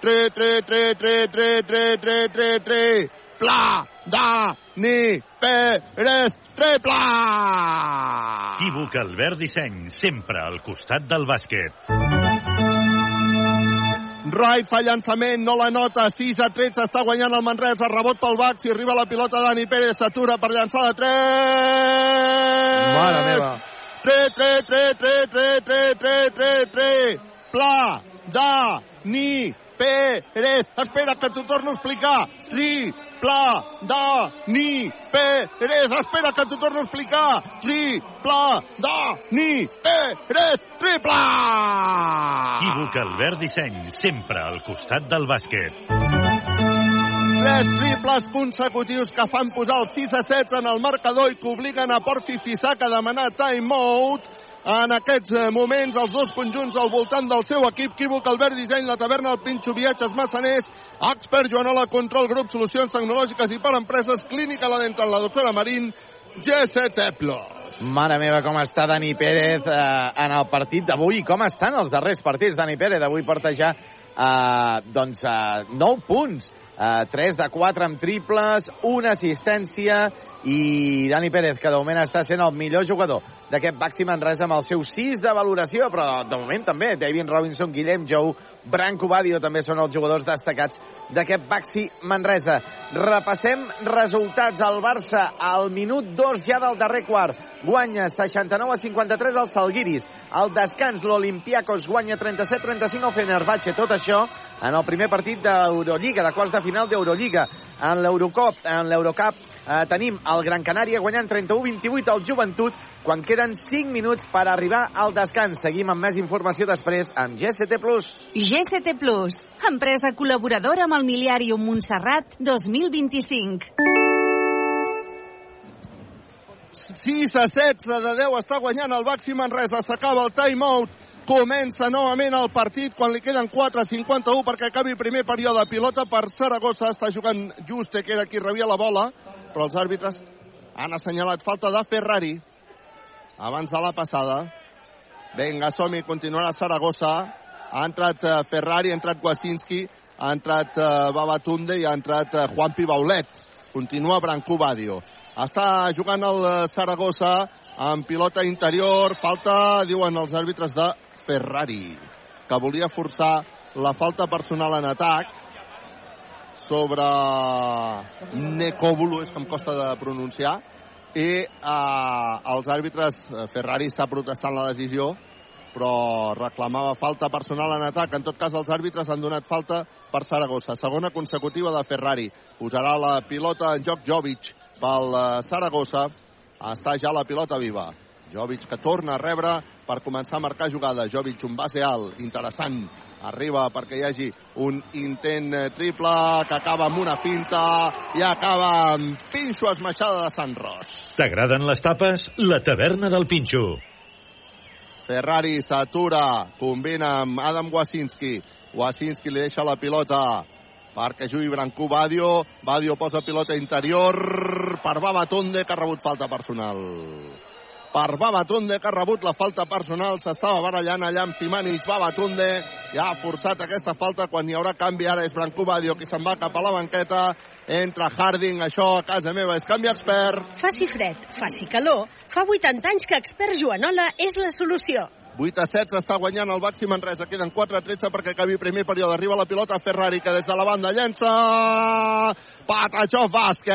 3, 3, 3, 3, 3, 3, 3, 3, pla, Dani Pérez, triple! Equívoc Albert Disseny, sempre al costat del bàsquet. Wright fa llançament, no la nota, 6 a 13, està guanyant el Manresa, rebot pel Bax, i arriba la pilota Dani Pérez, s'atura per llançar de 3! Mare meva. 3, 3, 3, 3, 3, 3, 3, 3, 3, pla, da, ni, Pérez, espera que t'ho torno a explicar, tri, pla, da, ni, Pérez, espera que t'ho torno a explicar, tri, pla, da, ni, Pérez, triple! Equívoc Albert Disseny, sempre al costat del bàsquet. Tres triples consecutius que fan posar el 6 a 7 en el marcador i que obliguen a Porfi Fisac a demanar timeout. En aquests eh, moments, els dos conjunts al voltant del seu equip, Quívoc, Albert Disseny, la taverna, el Pinxo Viatges, Massaners, Expert Joanola, Control Grup, Solucions Tecnològiques i per Empreses, Clínica La Dental, la doctora Marín, GCT Plus. Mare meva, com està Dani Pérez eh, en el partit d'avui i com estan els darrers partits. Dani Pérez avui porta ja eh, doncs, eh, 9 punts. Uh, 3 de 4 amb triples, una assistència i Dani Pérez, que de moment està sent el millor jugador d'aquest Baxi Manresa amb el seu 6 de valoració, però de moment també David Robinson, Guillem Jou, Branco Badio també són els jugadors destacats d'aquest Baxi Manresa. Repassem resultats. El Barça al minut 2 ja del darrer quart guanya 69 a 53 al Salguiris. Al descans l'Olimpiakos guanya 37-35 al Fenerbahce. Tot això en el primer partit d'Eurolliga, de quarts de final d'Eurolliga. En l'Eurocop, en l'Eurocup, eh, tenim el Gran Canària guanyant 31-28 al Joventut quan queden 5 minuts per arribar al descans. Seguim amb més informació després amb GCT+. GCT empresa col·laboradora amb el Miliàrium Montserrat 2025. 6 a 16 de 10 està guanyant el Baxi Manresa. S'acaba el timeout. Comença novament el partit quan li queden 4-51 perquè acabi primer període. Pilota per Saragossa. Està jugant Juste, que era qui rebia la bola. Però els àrbitres Han assenyalat falta de Ferrari. Abans de la passada. Vinga, som-hi, continuarà Saragossa. Ha entrat eh, Ferrari, ha entrat Wasinski, ha entrat eh, Babatunde i ha entrat eh, Juanpi Baulet. Continua Branco Badio. Està jugant el eh, Saragossa amb pilota interior. Falta, diuen els àrbitres de Ferrari, que volia forçar la falta personal en atac sobre Nekobulu, és que em costa de pronunciar, i eh, els àrbitres, eh, Ferrari està protestant la decisió, però reclamava falta personal en atac. En tot cas, els àrbitres han donat falta per Saragossa. Segona consecutiva de Ferrari. Posarà la pilota en joc Jovic pel eh, Saragossa. Està ja la pilota viva. Jovic que torna a rebre per començar a marcar jugada. Jovic, un base alt, interessant. Arriba perquè hi hagi un intent eh, triple que acaba amb una finta i acaba amb pinxo esmaixada de Sant Ros. T'agraden les tapes? La taverna del Pinxo. Ferrari s'atura, combina amb Adam Wasinski. Wasinski li deixa la pilota perquè jugui Brancú Badio. Badio posa pilota interior per Babatunde, que ha rebut falta personal. Per Babatunde, que ha rebut la falta personal. S'estava barallant allà amb Simanic. Babatunde ja ha forçat aquesta falta quan hi haurà canvi. Ara és Brancú Badio qui se'n va cap a la banqueta. Entra Harding, això a casa meva és canvi expert. Faci fred, faci calor, fa 80 anys que expert Joanola és la solució. 8 a 7 s'està guanyant el Baxi Manresa. Queden 4 a 13 perquè acabi primer període. Arriba la pilota Ferrari, que des de la banda llença... Patachó bàsquet!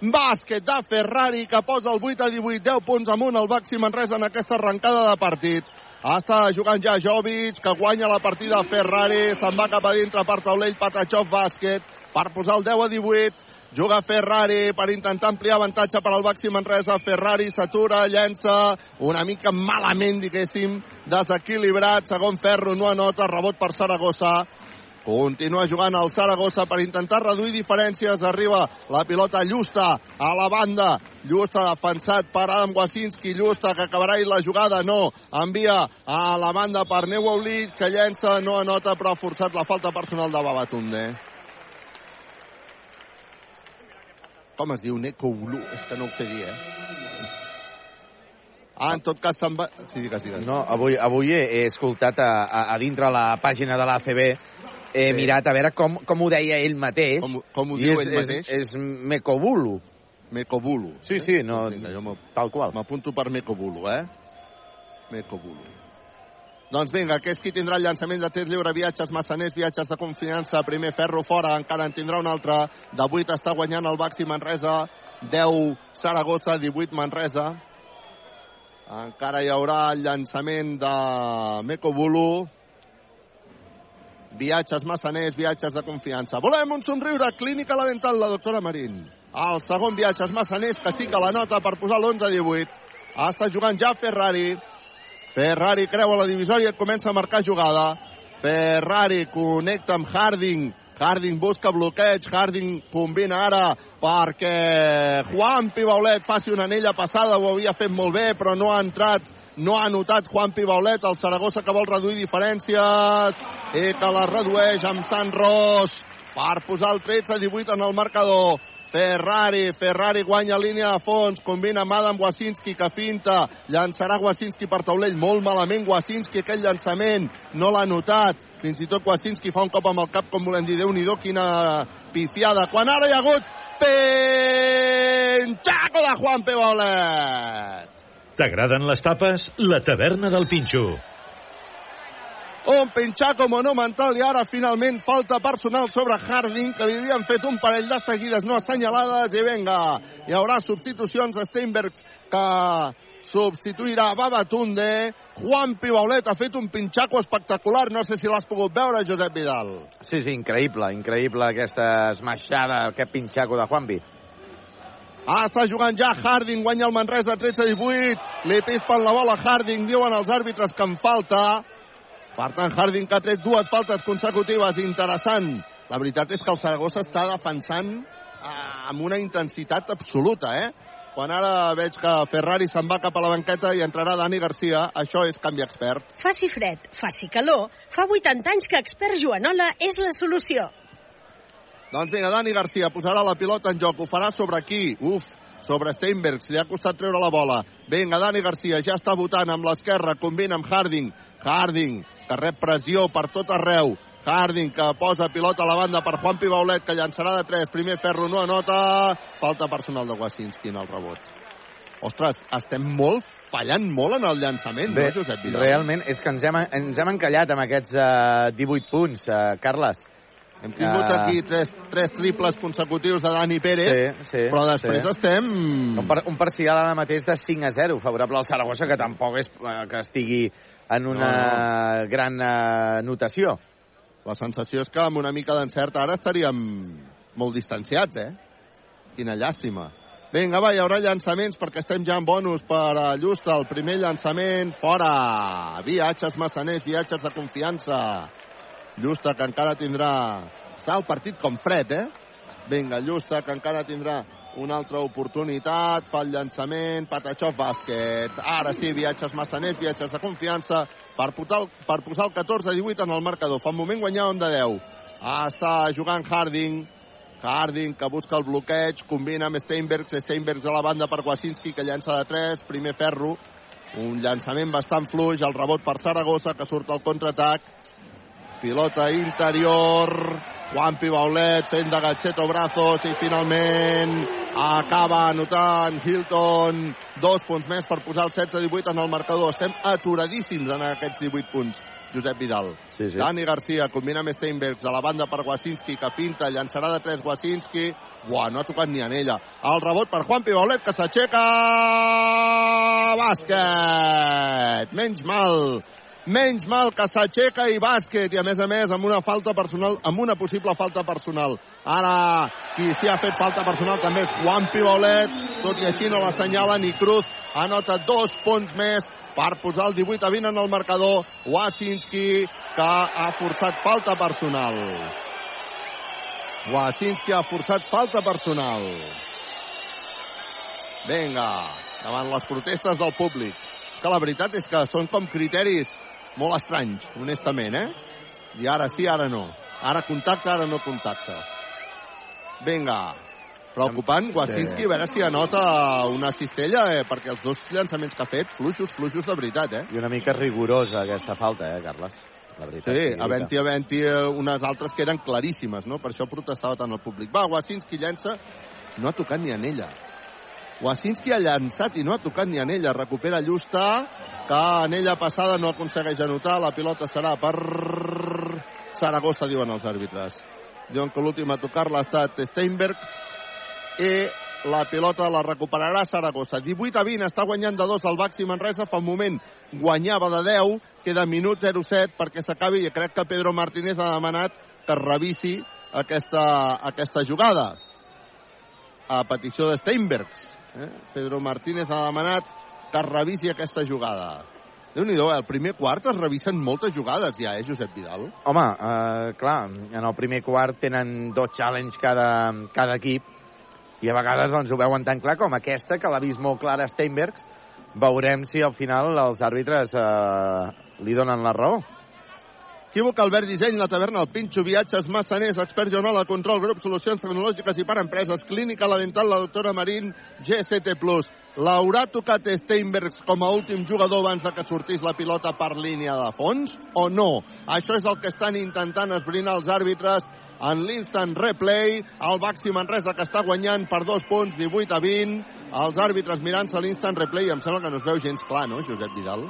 Bàsquet de Ferrari, que posa el 8 a 18, 10 punts amunt el Baxi Manresa en aquesta arrencada de partit. Està jugant ja Jovic, que guanya la partida Ferrari. Se'n va cap a dintre per taulell Patachov bàsquet per posar el 10 a 18. Juga Ferrari per intentar ampliar avantatge per al Baxi Manresa. Ferrari s'atura, llença una mica malament, diguéssim, desequilibrat. Segon ferro, no anota, rebot per Saragossa. Continua jugant el Saragossa per intentar reduir diferències. Arriba la pilota Llusta a la banda. Llusta defensat per Adam Wasinski. Llusta que acabarà la jugada. No. Envia a la banda per Neuouli que llença, no anota, però ha forçat la falta personal de Babatunde. Com es diu? Nekoulu? És que no ho sé dir, eh? Ah, en tot cas se'n va... Sí, digues, digues. No, avui, avui he, he escoltat a, a, a dintre la pàgina de l'ACB he Sí. mirat a veure com, com ho deia ell mateix. Com, com ho diu és, ell mateix? És, és Mekobulu. Mekobulu. Sí, sí, no, m'ho- tal qual. m'apunto per Mekobulu, eh? Mekobulu. Doncs vinga, que és qui tindrà el llançament de tir lliure, viatges massaners, viatges de confiança, primer ferro fora, encara en tindrà un altre. De 8 està guanyant el Baxi Manresa, 10 Saragossa, 18 Manresa. Encara hi haurà el llançament de Mekobulu. Viatges massaners, viatges de confiança. Volem un somriure, clínica la dental, la doctora Marín. El segon viatges massaners, que sí que la nota per posar l'11-18. Està jugant ja Ferrari. Ferrari creua la divisòria comença a marcar jugada. Ferrari connecta amb Harding. Harding busca bloqueig. Harding combina ara perquè Juan Pibaulet faci una anella passada. Ho havia fet molt bé, però no ha entrat no ha anotat Juan Pibaulet, el Saragossa que vol reduir diferències i que la redueix amb Sant Ros per posar el 13-18 en el marcador. Ferrari, Ferrari guanya línia de fons, combina amb Adam Wasinski que finta, llançarà Wasinski per taulell, molt malament Wasinski, aquell llançament, no l'ha notat, fins i tot Wasinski fa un cop amb el cap, com volem dir, Déu-n'hi-do, quina pifiada, quan ara hi ha hagut penxaco de Juan Pibaulet. T'agraden les tapes? La taverna del Pinxo. Un pinxaco monumental i ara finalment falta personal sobre Harding que li havien fet un parell de seguides no assenyalades i venga, hi haurà substitucions Steinbergs que substituirà Babatunde Juan Pibaulet ha fet un pinxaco espectacular no sé si l'has pogut veure Josep Vidal Sí, sí, increïble, increïble aquesta esmaixada, aquest pinxaco de Juanpi. Ah, està jugant ja Harding, guanya el Manresa 13-18. Li pispen la bola a Harding, diuen els àrbitres que en falta. Per tant, Harding que ha tret dues faltes consecutives, interessant. La veritat és que el Saragossa està defensant ah, amb una intensitat absoluta, eh? Quan ara veig que Ferrari se'n va cap a la banqueta i entrarà Dani Garcia, això és canvi expert. Faci fred, faci calor, fa 80 anys que expert Joanola és la solució. Doncs vinga, Dani Garcia posarà la pilota en joc. Ho farà sobre qui? Uf, sobre Steinbergs. Li ha costat treure la bola. Vinga, Dani Garcia ja està votant amb l'esquerra. Combina amb Harding. Harding, que rep pressió per tot arreu. Harding, que posa pilota a la banda per Juan Pibaulet, que llançarà de 3. Primer ferro no anota. Falta personal de Wasinski en el rebot. Ostres, estem molt fallant molt en el llançament, Bé, no, Josep Vidal? realment és que ens hem, ens hem encallat amb aquests uh, 18 punts, uh, Carles. Hem tingut Ah. aquí tres, tres triples consecutius de Dani Pérez, Sí, sí, però després sí. estem... Un, par un parcial ara mateix de 5 a 0, favorable al Saragossa, que tampoc és eh, que estigui en una gran eh, notació. La sensació és que amb una mica d'encert ara estaríem molt distanciats, eh? Quina llàstima. Vinga, va, hi haurà llançaments perquè estem ja en bonus per a Llusta. El primer llançament, fora! Viatges massaners, viatges de confiança. Llusta, que encara tindrà... Està el partit com fred, eh? Vinga, Llusta, que encara tindrà una altra oportunitat, fa el llançament, Patachov bàsquet. Ara sí, viatges massaners, viatges de confiança per, el, per posar el 14-18 en el marcador. Fa un moment guanyar un de 10. Ah, està jugant Harding. Harding, que busca el bloqueig, combina amb Steinbergs, Steinbergs a la banda per Wasinski, que llança de 3, primer ferro, un llançament bastant fluix, el rebot per Saragossa, que surt al contraatac, pilota interior, Juan Pibaulet fent de gatxeto brazos i finalment acaba anotant Hilton dos punts més per posar el 16-18 en el marcador. Estem aturadíssims en aquests 18 punts. Josep Vidal. Sí, sí. Dani Garcia combina amb Steinbergs a la banda per Wasinski, que pinta, llançarà de 3 Wasinski. Uah, no ha tocat ni en ella. El rebot per Juan Pibaulet, que s'aixeca... Bàsquet! Menys mal. Menys mal que s'aixeca i bàsquet. I a més a més amb una falta personal, amb una possible falta personal. Ara, qui s'hi ha fet falta personal també és Juan Pibaulet. Tot i així no l'assenyala ni Cruz. Anota dos punts més per posar el 18 a 20 en el marcador. Wasinski, que ha forçat falta personal. Wasinski ha forçat falta personal. Vinga, davant les protestes del públic. Que la veritat és que són com criteris molt estranys, honestament, eh? I ara sí, ara no. Ara contacte, ara no contacte. Vinga, preocupant, Wasinski, a veure si anota una cistella, eh? perquè els dos llançaments que ha fet, fluixos, fluixos de veritat, eh? I una mica rigorosa aquesta falta, eh, Carles? La veritat. Sí, a venti eh, unes altres que eren claríssimes, no? Per això protestava tant el públic. Va, Wasinski llença, no ha tocat ni en ella. Wasinski ha llançat i no ha tocat ni en ella. Recupera Llusta, que en ella passada no aconsegueix anotar. La pilota serà per Saragossa, diuen els àrbitres. Diuen que l'últim a tocar-la ha estat Steinbergs i la pilota la recuperarà Saragossa. 18 a 20, està guanyant de 2 el Baxi Manresa. Fa un moment guanyava de 10, queda minut 07 perquè s'acabi i crec que Pedro Martínez ha demanat que es revisi aquesta, aquesta jugada a petició de Steinbergs. Eh? Pedro Martínez ha demanat que es revisi aquesta jugada. déu nhi eh? el primer quart es revisen moltes jugades ja, eh, Josep Vidal? Home, eh, clar, en el primer quart tenen dos challenge cada, cada equip i a vegades doncs, ho veuen tan clar com aquesta, que l'ha vist molt clara Steinbergs. Veurem si al final els àrbitres eh, li donen la raó. Equívoc, Albert Disseny, la taverna, el Pinxo, viatges, massaners, expert Joanola, control, grup, solucions tecnològiques i per empreses, clínica, la dental, la doctora Marín, GST+. L'haurà tocat Steinbergs com a últim jugador abans de que sortís la pilota per línia de fons o no? Això és el que estan intentant esbrinar els àrbitres en l'instant replay. El Baxi Manresa que està guanyant per dos punts, 18 a 20. Els àrbitres mirant-se l'instant replay. Em sembla que no es veu gens clar, no, Josep Vidal?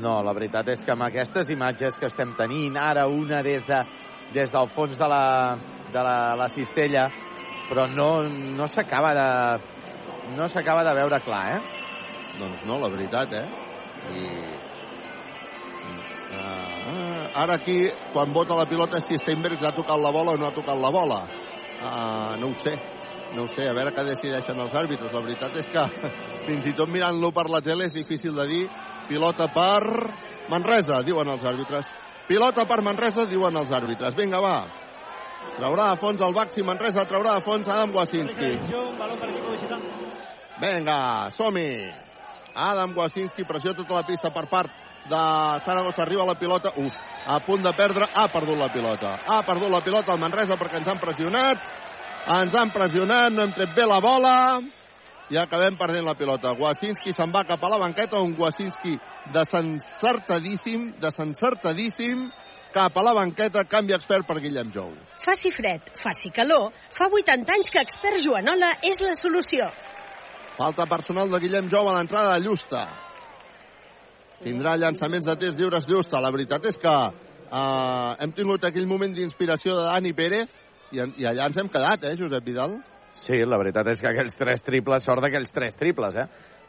No, la veritat és que amb aquestes imatges que estem tenint, ara una des, de, des del fons de la, de la, la cistella, però no, no s'acaba de no s'acaba de veure clar, eh? Doncs no, la veritat, eh? I... Uh, ara aquí, quan vota la pilota, si Steinbergs ha tocat la bola o no ha tocat la bola. Uh, no ho sé. No ho sé, a veure què decideixen els àrbitres. La veritat és que fins i tot mirant-lo per la tele és difícil de dir. Pilota per Manresa, diuen els àrbitres. Pilota per Manresa, diuen els àrbitres. Vinga, va. Traurà de fons el Baxi Manresa, traurà de fons Adam Wasinski. Vinga, som-hi. Adam Wasinski, pressió tota la pista per part de Saragossa, arriba la pilota. Uf, a punt de perdre, ha perdut la pilota. Ha perdut la pilota el Manresa perquè ens han pressionat, ens han pressionat, no hem tret bé la bola i acabem perdent la pilota. Wasinski se'n va cap a la banqueta, un Wasinski desencertadíssim, desencertadíssim, cap a la banqueta, canvi expert per Guillem Jou. Faci fred, faci calor, fa 80 anys que expert Joanola és la solució. Falta personal de Guillem Jou a l'entrada de Llusta. Tindrà llançaments de tres lliures Llusta. La veritat és que eh, hem tingut aquell moment d'inspiració de Dani Pérez i, i allà ens hem quedat, eh, Josep Vidal? Sí, la veritat és que aquells tres triples, sort d'aquells tres triples, eh?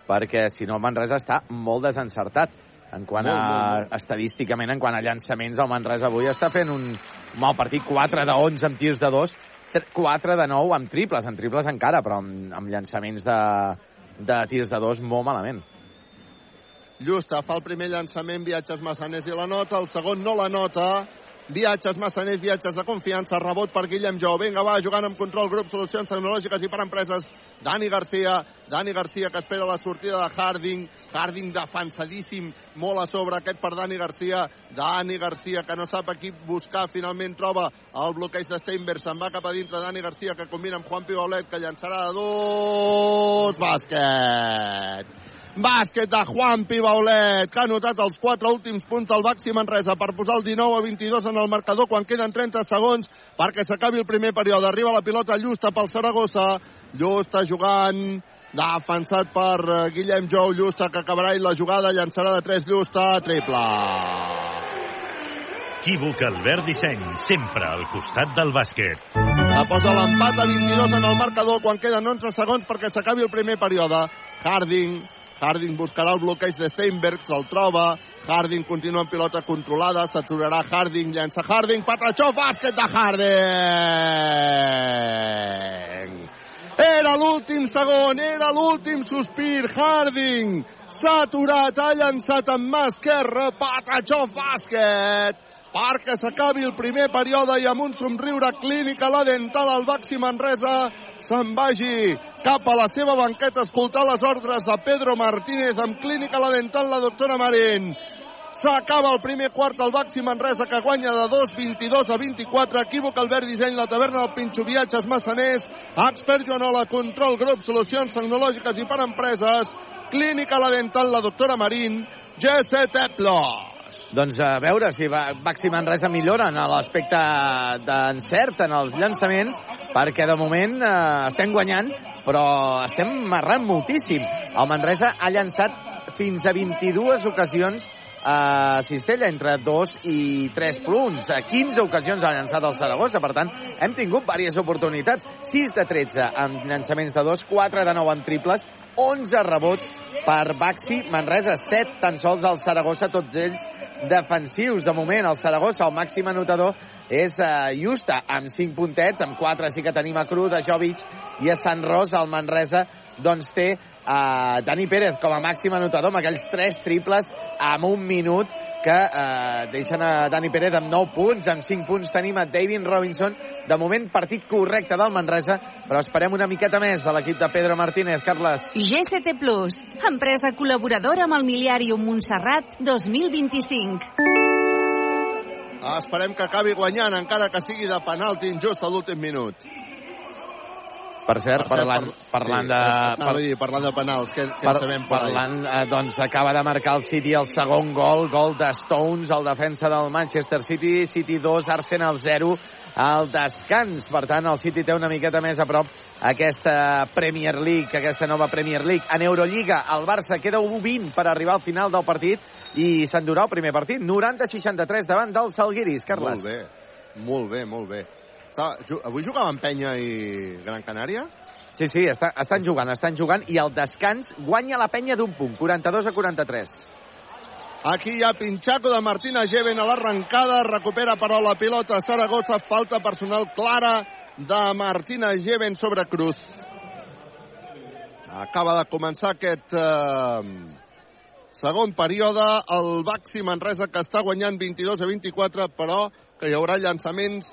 Perquè si no, el Manresa està molt desencertat en quant Molt, a, molt, molt. estadísticament, en quant a llançaments, el Manresa avui està fent un mal partit, 4 de 11 amb tirs de 2, 4 de 9 amb triples, en triples encara, però amb, amb llançaments de, de tirs de 2 molt malament. Llusta fa el primer llançament, viatges Massaners i la nota, el segon no la nota, viatges Massaners, viatges de confiança, rebot per Guillem Jou, vinga va, jugant amb control, grup, solucions tecnològiques i per empreses, Dani Garcia, Dani Garcia que espera la sortida de Harding, Harding defensadíssim, molt a sobre aquest per Dani Garcia, Dani Garcia que no sap a qui buscar, finalment troba el bloqueig de Steinberg, se'n va cap a dintre Dani Garcia que combina amb Juan Pibolet que llançarà de dos, bàsquet! Bàsquet de Juan Pibaulet, que ha anotat els quatre últims punts del Baxi Manresa per posar el 19 a 22 en el marcador quan queden 30 segons perquè s'acabi el primer període. Arriba la pilota Llusta pel Saragossa. Llusta jugant defensat per eh, Guillem Jou. Llusta que acabarà i la jugada llançarà de 3 Llusta. Triple. Equívoc Albert Disseny, sempre al costat del bàsquet. La posa l'empat a 22 en el marcador quan queden 11 segons perquè s'acabi el primer període. Harding, Harding buscarà el bloqueig de Steinberg, se'l troba. Harding continua amb pilota controlada, s'aturarà Harding, llença Harding, patatxó, bàsquet de Harding! Era l'últim segon, era l'últim sospir, Harding! S'ha aturat, ha llançat amb mà esquerra, patatxó, bàsquet! perquè s'acabi el primer període i amb un somriure clínic a la dental al Baxi Manresa se'n vagi cap a la seva banqueta a escoltar les ordres de Pedro Martínez amb clínica la dental la doctora Marín. S'acaba el primer quart al Baxi Manresa que guanya de 2, 22 a 24. Equívoc Albert Disseny, la taverna del Pinxo Viatges Massaners, Expert Joanola, Control Grup, Solucions Tecnològiques i per Empreses, Clínica la dental la doctora Marín, GST Plus. Doncs a veure si Baxi Manresa millora en l'aspecte d'encert en els llançaments, perquè de moment eh, estem guanyant, però estem marrant moltíssim. El Manresa ha llançat fins a 22 ocasions a Cistella, entre 2 i 3 punts. A 15 ocasions ha llançat el Saragossa, per tant, hem tingut diverses oportunitats. 6 de 13 amb llançaments de 2, 4 de 9 en triples, 11 rebots per Baxi Manresa, 7 tan sols al Saragossa, tots ells defensius. De moment, el Saragossa, el màxim anotador, és uh, Justa, amb 5 puntets, amb 4 sí que tenim a Cruz, a Jovic i a Sant Ros, el Manresa, doncs té uh, Dani Pérez com a màxim anotador, amb aquells 3 triples en un minut que eh, deixen a Dani Pérez amb 9 punts, amb 5 punts tenim a David Robinson, de moment partit correcte del Manresa, però esperem una miqueta més de l'equip de Pedro Martínez, Carles. GCT Plus, empresa col·laboradora amb el Miliàrium Montserrat 2025. Esperem que acabi guanyant, encara que sigui de penalti injust a l'últim minut. Per cert, parlant, parlant sí, de... Anava a dir, parlant de penals, què, què Per, sabem per parlant, eh, doncs acaba de marcar el City el segon gol, gol de Stones, el defensa del Manchester City, City 2, Arsenal 0, al descans. Per tant, el City té una miqueta més a prop aquesta Premier League, aquesta nova Premier League. En Eurolliga, el Barça queda 1-20 per arribar al final del partit i s'endurà el primer partit, 90-63 davant dels Salguiris, Carles. Molt bé, molt bé, molt bé. Està, avui jugaven Penya i Gran Canària? Sí, sí, està, estan jugant, estan jugant i al descans guanya la penya d'un punt, 42 a 43. Aquí hi ha Pinchaco de Martina Geven a l'arrencada, recupera però la pilota Saragossa, falta personal clara de Martina Geven sobre Cruz. Acaba de començar aquest eh, segon període, el Baxi Manresa que està guanyant 22 a 24, però que hi haurà llançaments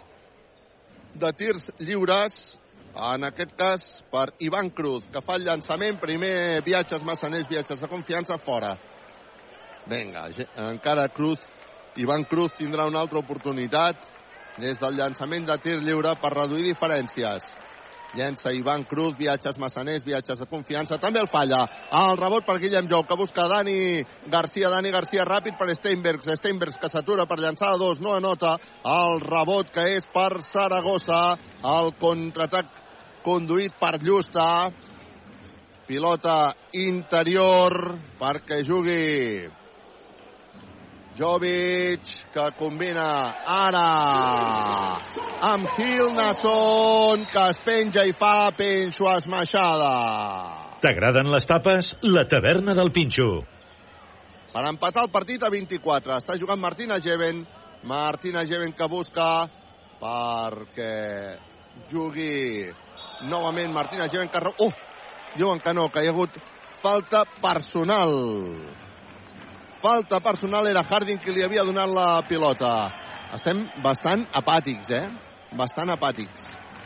de tirs lliures, en aquest cas per Ivan Cruz, que fa el llançament, primer viatges massaners, viatges de confiança, fora. Vinga, encara Cruz, Ivan Cruz tindrà una altra oportunitat des del llançament de tir lliure per reduir diferències. Llença Ivan Cruz, viatges massaners, viatges de confiança, també el falla. El rebot per Guillem Jou, que busca Dani Garcia, Dani Garcia ràpid per Steinbergs, Steinbergs que s'atura per llançar a dos, no anota. El rebot que és per Saragossa, el contraatac conduït per Llusta. Pilota interior perquè jugui Jovic, que combina ara amb Hilnason, que es penja i fa penxo esmaixada. T'agraden les tapes? La taverna del Pinxo. Per empatar el partit a 24. Està jugant Martina Geven. Martina Geven que busca perquè jugui novament Martina Geven que... Uh! Diuen que no, que hi ha hagut falta personal. Falta personal era Harding qui li havia donat la pilota. Estem bastant apàtics, eh? Bastant apàtics.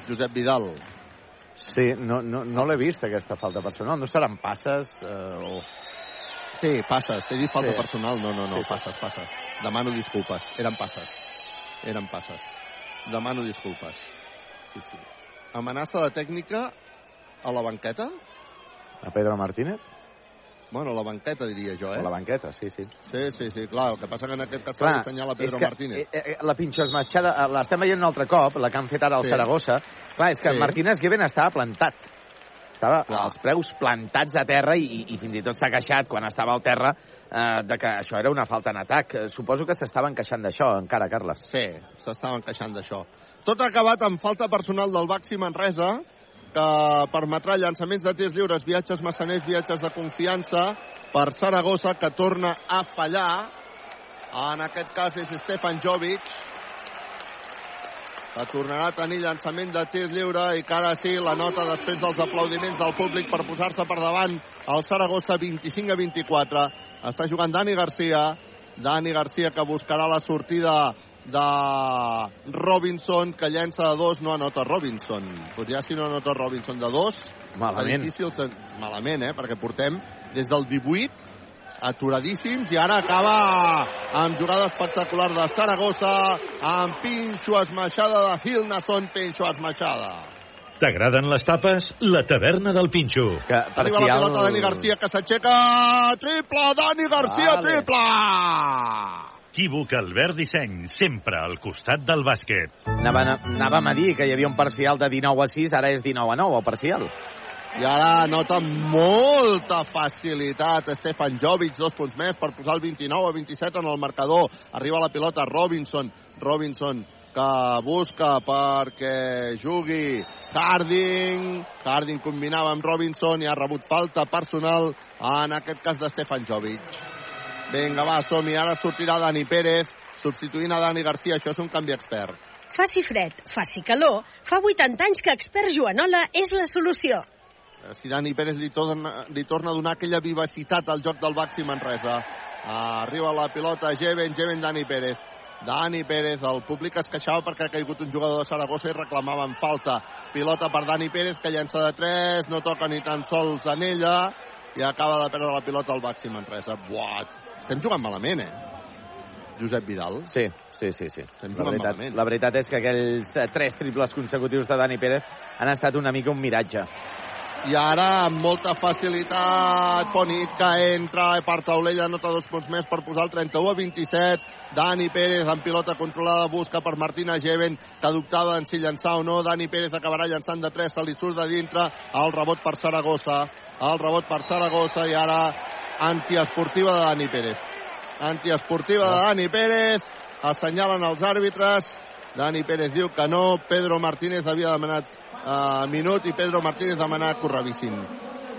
Josep Vidal. Sí, no, no, no l'he vist, aquesta falta personal. No seran passes eh, o... Sí, passes. He dit falta Sí. personal. No, no, no. Sí, sí. passes, passes. Demano disculpes. Eren passes. Eren passes. Demano disculpes. Sí, sí. Amenaça de tècnica a la banqueta? A Pedro Martínez? Bueno, la banqueta, diria jo, eh? A la banqueta, sí, sí. Sí, sí, sí, clar. El que passa que en aquest cas Clar, d'assenyalar és Pedro que, Martínez. eh, eh, La pinxo esmatxada, eh, l'estem veient un altre cop, la que han fet ara al Sí. Saragossa. Clar, és que Sí. Martínez Given estava plantat. Estava Clar. els preus plantats a terra i, i, fins i tot s'ha queixat quan estava al terra eh, de que això era una falta en atac. Eh, Suposo que s'estaven queixant d'això encara, Carles. Sí, s'estaven queixant d'això. Tot acabat amb falta personal del Baxi Manresa, que permetrà llançaments de tirs lliures, viatges massaners, viatges de confiança per Saragossa, que torna a fallar. En aquest cas és Stefan Jovic, que tornarà a tenir llançament de tir lliure i que ara sí la nota després dels aplaudiments del públic per posar-se per davant el Saragossa 25 a 24. Està jugant Dani Garcia, Dani Garcia que buscarà la sortida de Robinson, que llença de dos, no anota Robinson. Doncs ja si no anota Robinson de dos, Malament. difícil, se- malament, eh? perquè portem des del 18 aturadíssims i ara acaba amb jugada espectacular de Saragossa amb pinxo esmaixada de Hilnason, pinxo esmaixada. T'agraden les tapes? La taverna del Pinxo. Que Arriba la pilota Dani Garcia que s'aixeca, triple, Dani Garcia, Vale. triple! Equívoc Albert Disseny, sempre al costat del bàsquet. Anàvem, anàvem a dir que hi havia un parcial de 19 a 6, ara és 19 a 9, el parcial. I ara nota molta facilitat Stefan Jovic, dos punts més per posar el 29 a 27 en el marcador. Arriba la pilota Robinson. Robinson que busca perquè jugui Harding. Harding combinava amb Robinson i ha rebut falta personal en aquest cas de Stefan Jovic. Vinga, va, som-hi. Ara sortirà Dani Pérez substituint a Dani Garcia. Això és un canvi expert. Faci fred, faci calor, fa 80 anys que Expert Joanola és la solució. si Dani Pérez li torna, li torna a donar aquella vivacitat al joc del Baxi Manresa. Arriba la pilota Jeven, Jeven Dani Pérez. Dani Pérez, el públic es queixava perquè ha caigut un jugador de Saragossa i reclamaven falta. Pilota per Dani Pérez, que llença de 3, no toca ni tan sols en ella, i acaba de perdre la pilota al Baxi Manresa. Buat! Estem jugant malament, eh? Josep Vidal. Sí, sí, sí. sí. Estem La veritat, malament. la veritat és que aquells eh, tres triples consecutius de Dani Pérez han estat una mica un miratge. I ara, amb molta facilitat, Ponit que entra per taulella, nota dos punts més per posar el 31 a 27. Dani Pérez amb pilota controlada busca per Martina Geven, que dubtava en si llançar o no. Dani Pérez acabarà llançant de 3, se li surt de dintre. El rebot per Saragossa. El rebot per Saragossa i ara antiesportiva de Dani Pérez. Antiesportiva de Dani Pérez. Assenyalen els àrbitres. Dani Pérez diu que no. Pedro Martínez havia demanat uh, minut i Pedro Martínez demanarà que ho revisin.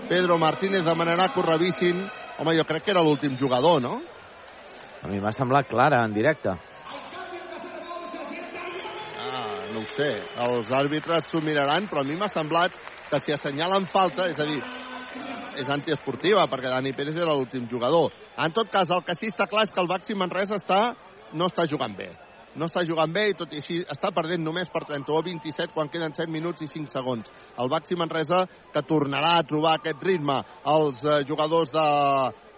Pedro Martínez demanarà que ho revisin. Home, jo crec que era l'últim jugador, no? A mi m'ha semblat clara, en directe. Ah, no ho sé. Els àrbitres s'ho miraran, però a mi m'ha semblat que si assenyalen falta, és a dir, és antiesportiva, perquè Dani Pérez era l'últim jugador. En tot cas, el que sí està clar és que el Baxi Manresa està, no està jugant bé. No està jugant bé i tot i així està perdent només per 31 a 27 quan queden 7 minuts i 5 segons. El Baxi Manresa que tornarà a trobar aquest ritme. Els eh, jugadors de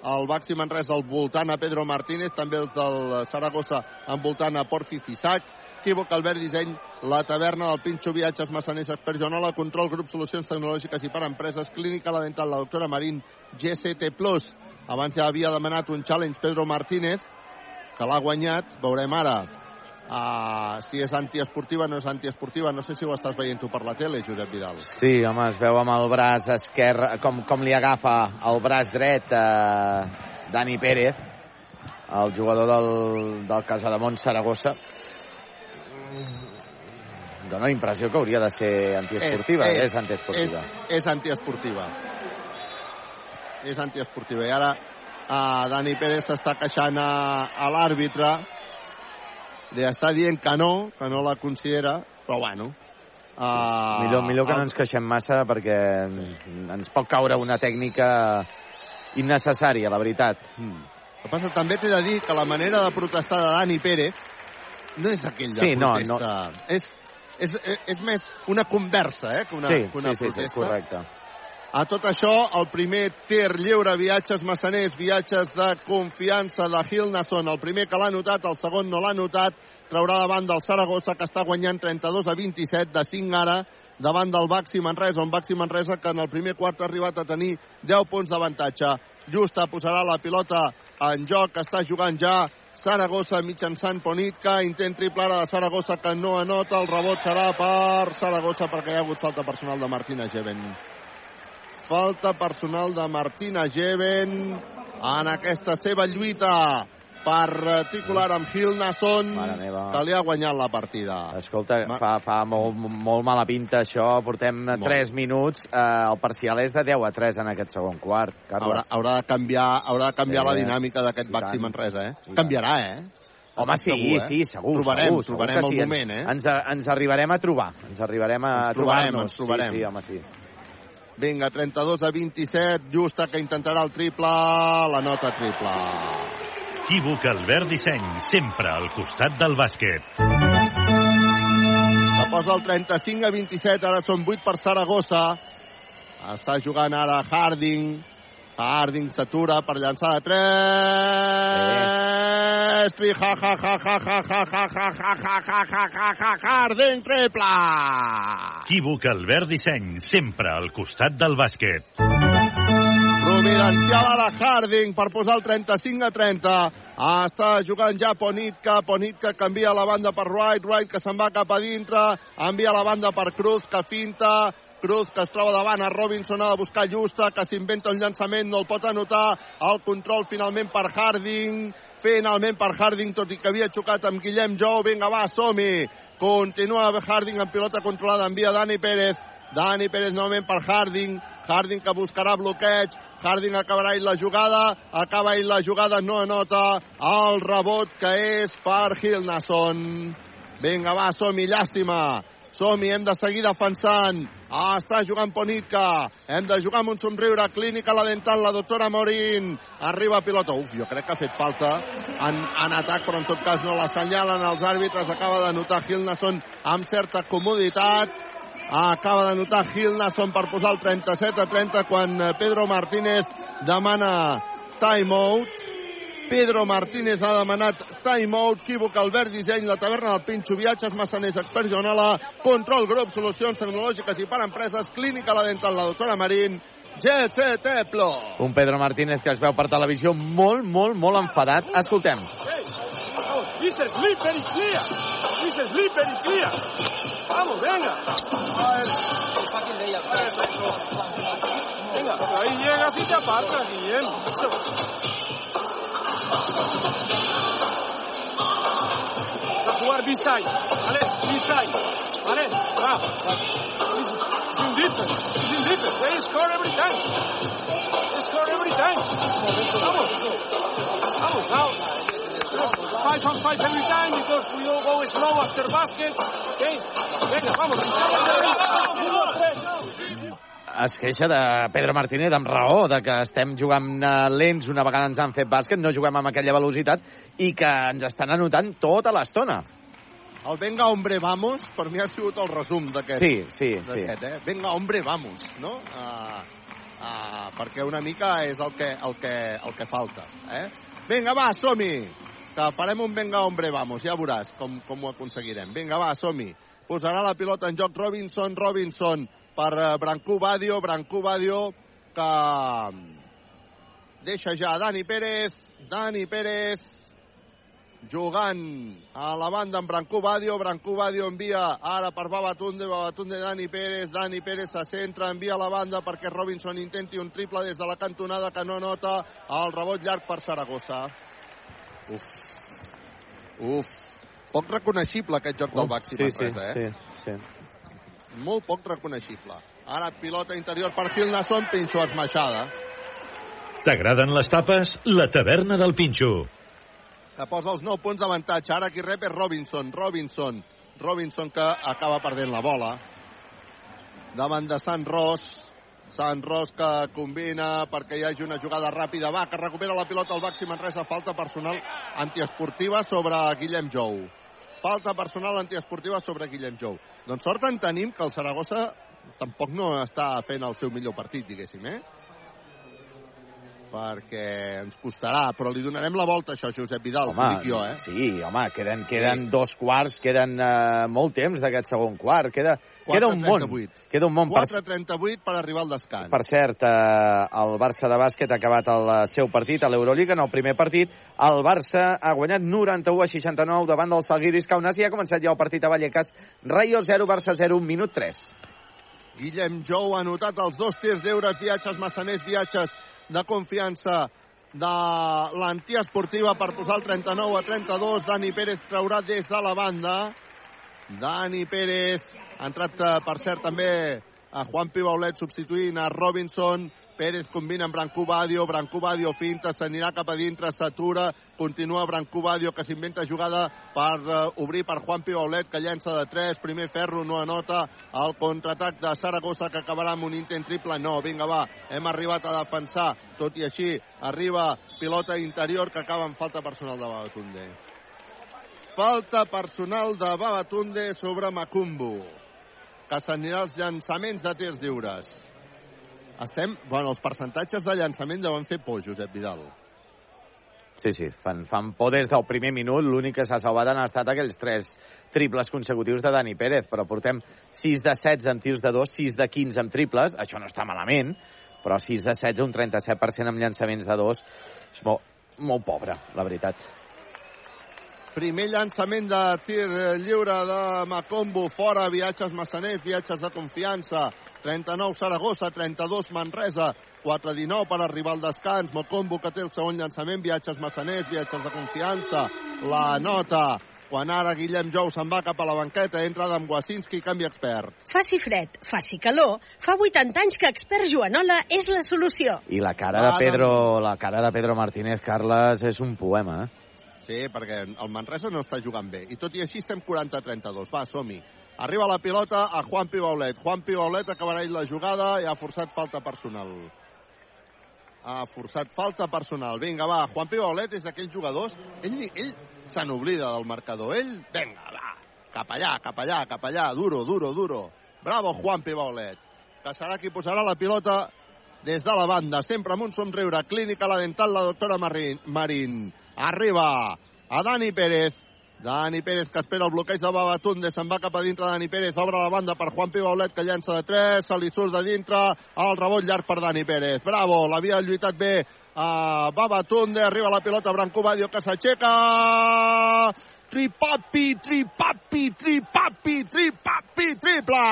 el Baxi Manresa al voltant a Pedro Martínez, també els del Saragossa envoltant a Porfi Fisac, Equívoc, Albert Disseny, la taverna del Pinxo Viatges, Massaners, Expert Joanola, Control, Grup Solucions Tecnològiques i per Empreses, Clínica La Dental, la doctora Marín, GCT+. Abans ja havia demanat un challenge Pedro Martínez, que l'ha guanyat, veurem ara uh, si és antiesportiva no és antiesportiva. No sé si ho estàs veient tu per la tele, Josep Vidal. Sí, home, es veu amb el braç esquerre, com, com li agafa el braç dret a Dani Pérez, el jugador del, del Casademont Saragossa. Dóna la impressió que hauria de ser antiesportiva. És, és, és antiesportiva. És, és antiesportiva. És antiesportiva. I ara uh, Dani Pérez s'està queixant a, a l'àrbitre li està dient que no, que no la considera, però bueno. Uh, millor, millor que no ens queixem massa perquè ens pot caure una tècnica innecessària, la veritat. Mm. El que passa, també t'he de dir que la manera de protestar de Dani Pérez no és aquell de sí, protesta. No, no. És, és, és més una conversa, eh, que una, sí, que una sí, protesta. Sí, sí, correcte. A tot això, el primer tir lliure, viatges massaners, viatges de confiança de Hilnason. El primer que l'ha notat, el segon no l'ha notat. Traurà davant del Saragossa, que està guanyant 32 a 27, de 5 ara, davant del Baxi Manresa, un Baxi Manresa que en el primer quart ha arribat a tenir 10 punts d'avantatge. Justa posarà la pilota en joc, està jugant ja Saragossa mitjançant Ponitka, intent triple ara de Saragossa que no anota, el rebot serà per Saragossa perquè hi ha hagut falta personal de Martina Geven. Falta personal de Martina Geven en aquesta seva lluita particular amb Hilnason, que li ha guanyat la partida. Escolta, Ma... fa, fa molt, molt mala pinta això, portem molt. 3 minuts, eh, el parcial és de 10 a 3 en aquest segon quart, Carles. Haurà, haurà de canviar, haurà de canviar sí, la dinàmica d'aquest Baxi Manresa, eh? Canviarà, eh? Home, sí, segur, eh? sí, segur. Trobarem, segur, trobarem segur el sí. moment, eh? Ens, ens arribarem a trobar, ens arribarem a ens trobarem, ens trobarem. Sí, sí, home, sí. Vinga, 32 a 27, Justa que intentarà el triple, la nota triple. Equívoc Albert Disseny, sempre al costat del bàsquet. La posa el 35 a 27, ara són 8 per Saragossa. Està jugant ara Harding. Harding s'atura per llançar de 3. Sí. Ha, ha, ha, ha, ha, ha, ha, ha, ha, ha, ha, ha, ha, ha, Harding triple! Equívoc Albert Disseny, sempre al costat del bàsquet. Providencial ara Harding per posar el 35 a 30. Està jugant ja Ponitka. Ponitka canvia la banda per Wright. Wright que se'n va cap a dintre. Envia la banda per Cruz que finta. Cruz que es troba davant a Robinson ha de buscar Justa que s'inventa un llançament, no el pot anotar el control finalment per Harding finalment per Harding tot i que havia xocat amb Guillem Jou vinga va, som-hi continua Harding amb pilota controlada envia Dani Pérez Dani Pérez novament per Harding Harding que buscarà bloqueig Harding acabarà la jugada, acaba la jugada, no anota el rebot que és per Hilnason. Vinga, va, som-hi, llàstima. Som-hi, hem de seguir defensant. Ah, està jugant Ponitka. Hem de jugar amb un somriure. Clínica la dental, la doctora Morín. Arriba pilota. Uf, jo crec que ha fet falta en, en atac, però en tot cas no l'assenyalen els àrbitres. Acaba de notar Hilnason amb certa comoditat. Acaba de notar Hilnason per posar el 37 a 30 quan Pedro Martínez demana timeout. Pedro Martínez ha demanat timeout. Equívoc, Albert Disseny, la taverna del Pinxo, viatges, massaners, expert Joanola, control grup, solucions tecnològiques i per empreses, clínica la dental, la doctora Marín, GCT Plus. Un Pedro Martínez que es veu per televisió molt, molt, molt enfadat. Escoltem. Dice slipper y clear. Dice slipper y clear. Vamos, venga. Venga, ahí llegas y te apartas, Guillem. A jugar B-side. ¿Vale? B-side. ¿Vale? Va. Defense. He's in defense. They score every time. They score every time. Vamos. Vamos, now. Five on five every time because we all go slow after basket. Okay? Venga, vamos. es queixa de Pedro Martínez amb raó, de que estem jugant eh, lents una vegada ens han fet bàsquet, no juguem amb aquella velocitat i que ens estan anotant tota l'estona. El Venga Hombre Vamos, per mi ha sigut el resum d'aquest. Sí, sí, sí. Eh? Venga Hombre Vamos, no? Uh, Uh, perquè una mica és el que, el que, el que falta. Eh? Vinga, va, som-hi! Que farem un venga hombre, vamos, ja veuràs com, com ho aconseguirem. Vinga, va, som-hi. Posarà la pilota en joc Robinson, Robinson per uh, Brancú Badio, Brancú Badio, que deixa ja Dani Pérez, Dani Pérez, jugant a la banda amb Brancú Badio, Brancú Badio envia ara per Babatunde, Babatunde Dani Pérez, Dani Pérez se centra, envia a la banda perquè Robinson intenti un triple des de la cantonada que no nota el rebot llarg per Saragossa. Uf, uf, poc reconeixible aquest joc del Baxi sí, sí, Manresa, eh? sí, sí. Molt poc reconeixible. Ara pilota interior per Hilnason, pinxo esmaixada. T'agraden les tapes? La taverna del Pinxo. que posa els 9 punts d'avantatge. Ara qui rep és Robinson. Robinson. Robinson que acaba perdent la bola. Davant de Sant Ros. Sant Ros que combina perquè hi hagi una jugada ràpida. Va, que recupera la pilota al Baxi Manresa. Falta personal antiesportiva sobre Guillem Jou. Falta personal antiesportiva sobre Guillem Jou. Doncs sort en tenim que el Saragossa tampoc no està fent el seu millor partit, diguéssim, eh? Perquè ens costarà, però li donarem la volta això, Josep Vidal, Home, ho dic jo, eh? Sí, home, queden, queden sí. dos quarts, queden uh, molt temps d'aquest segon quart, queda, queda un món. 4.38. Queda un món. Per, 4.38 per arribar al descans. per cert, uh, el Barça de bàsquet ha acabat el seu partit a l'Euroliga, en el primer partit. El Barça ha guanyat 91 a 69 davant del Salguiris Kaunas i ha començat ja el partit a Vallecas. Rayo 0, Barça 0, minut 3. Guillem Jou ha anotat els dos tirs d'eures, viatges massaners, viatges de confiança de l'antiesportiva per posar el 39 a 32. Dani Pérez traurà des de la banda. Dani Pérez ha entrat, eh, per cert, també a Juan Pibaulet substituint a Robinson. Pérez combina amb Brancú Badio, Brancú Badio finta, s'anirà cap a dintre, s'atura, continua Brancú Badio que s'inventa jugada per uh, obrir per Juan Pibaulet que llença de 3, primer ferro no anota el contraatac de Saragossa que acabarà amb un intent triple, no, vinga va, hem arribat a defensar, tot i així arriba pilota interior que acaba amb falta personal de Babatunde. Falta personal de Babatunde sobre Macumbu que s'anirà als llançaments de tirs lliures. Estem... Bueno, els percentatges de llançament ja van fer por, Josep Vidal. Sí, sí, fan, fan por des del primer minut. L'únic que s'ha salvat han estat aquells tres triples consecutius de Dani Pérez, però portem 6 de 16 amb tirs de 2, 6 de 15 amb triples, això no està malament, però 6 de 16, un 37% amb llançaments de 2, és molt, molt pobre, la veritat. Primer llançament de tir lliure de Macombo, fora, viatges massaners, viatges de confiança. 39 Saragossa, 32 Manresa, 4-19 per arribar al descans. Mocombo que té el segon llançament, viatges massaners, viatges de confiança. La nota quan ara Guillem Jou se'n va cap a la banqueta, entra Adam Wasinski, canvi expert. Faci fred, faci calor, fa 80 anys que expert Joanola és la solució. I la cara de. Pedro, la cara de Pedro Martínez, Carles, és un poema, eh? Sí, perquè el Manresa no està jugant bé. I tot i així estem 40-32. Va, som-hi. Arriba la pilota a Juan Pibaulet. Juan Pibaulet acabarà ell la jugada i ha forçat falta personal. Ha forçat falta personal. Vinga, va, Juan Pibaulet és d'aquells jugadors... Ell, ell se n'oblida del marcador. Ell, vinga, va, cap allà, cap allà, cap allà, duro, duro, duro. Bravo, Juan Pibaulet, que serà qui posarà la pilota des de la banda, sempre amb un somriure. Clínica la dental, la doctora Marín. Marín. Arriba a Dani Pérez. Dani Pérez que espera el bloqueig de Babatunde, se'n va cap a dintre Dani Pérez, obre la banda per Juan Pibaulet que llença de 3, se li surt de dintre, el rebot llarg per Dani Pérez. Bravo, l'havia lluitat bé a Babatunde, arriba la pilota Branco Badio que s'aixeca, tripapi, tripapi, tripapi, tripapi, triple!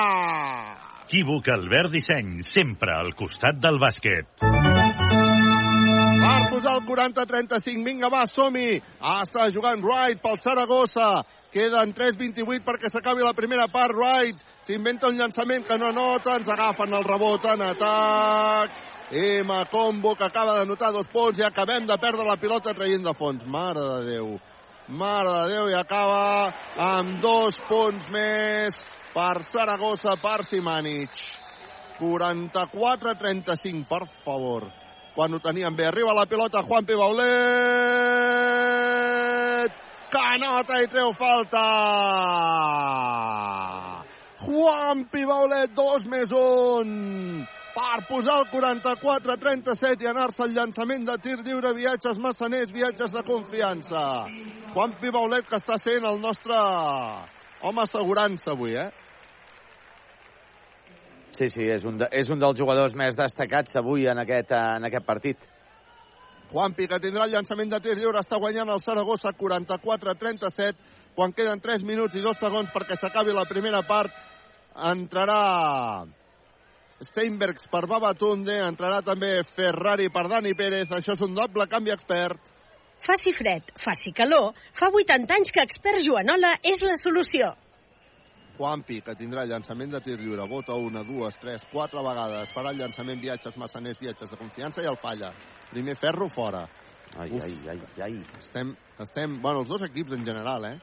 Equívoc Albert Disseny, sempre al costat del bàsquet. Posar el 40-35, vinga, va, som-hi. Ah, està jugant Wright pel Saragossa. Queden 3-28 perquè s'acabi la primera part. Wright s'inventa un llançament que no nota. Ens agafen el rebot en atac. I Macombo, que acaba de notar dos punts i acabem de perdre la pilota traient de fons. Mare de Déu. Mare de Déu, i acaba amb dos punts més per Saragossa, per Simanic. 44-35, per favor quan ho teníem bé. Arriba la pilota Juan Pibaulet, que nota i treu falta. Juan Pibaulet, dos més un. per posar el 44-37 i anar-se al llançament de tir lliure, viatges massaners, viatges de confiança. Juan Pibaulet que està sent el nostre home assegurança avui, eh? Sí, sí, és un, de, és un dels jugadors més destacats avui en aquest, en aquest partit. Juanpi, que tindrà el llançament de tir lliure, està guanyant el Saragossa 44-37, quan queden 3 minuts i 2 segons perquè s'acabi la primera part, entrarà Steinbergs per Babatunde, entrarà també Ferrari per Dani Pérez, això és un doble canvi expert. Faci fred, faci calor, fa 80 anys que expert Joanola és la solució. Juanpi, que tindrà llançament de tir lliure, vota una, dues, tres, quatre vegades, farà el llançament viatges massaners, viatges de confiança i el falla. Primer ferro fora. Ai, Uf. ai, ai, ai. Estem, estem, bueno, els dos equips en general, eh?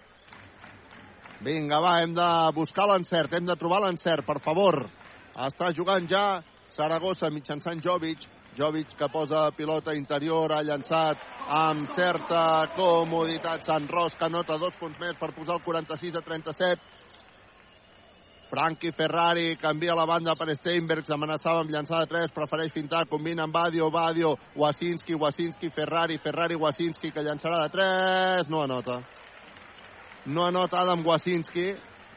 Vinga, va, hem de buscar l'encert, hem de trobar l'encert, per favor. Està jugant ja Saragossa mitjançant Jovic. Jovic que posa pilota interior, ha llançat amb certa comoditat Sant Ros, que nota dos punts més per posar el 46 a 37. Frankie Ferrari canvia la banda per Steinbergs, amenaçava amb llançar de 3, prefereix fintar, combina amb Badio, Badio, Wasinski, Wasinski, Ferrari, Ferrari, Wasinski, que llançarà de 3, no anota. No anota Adam Wasinski,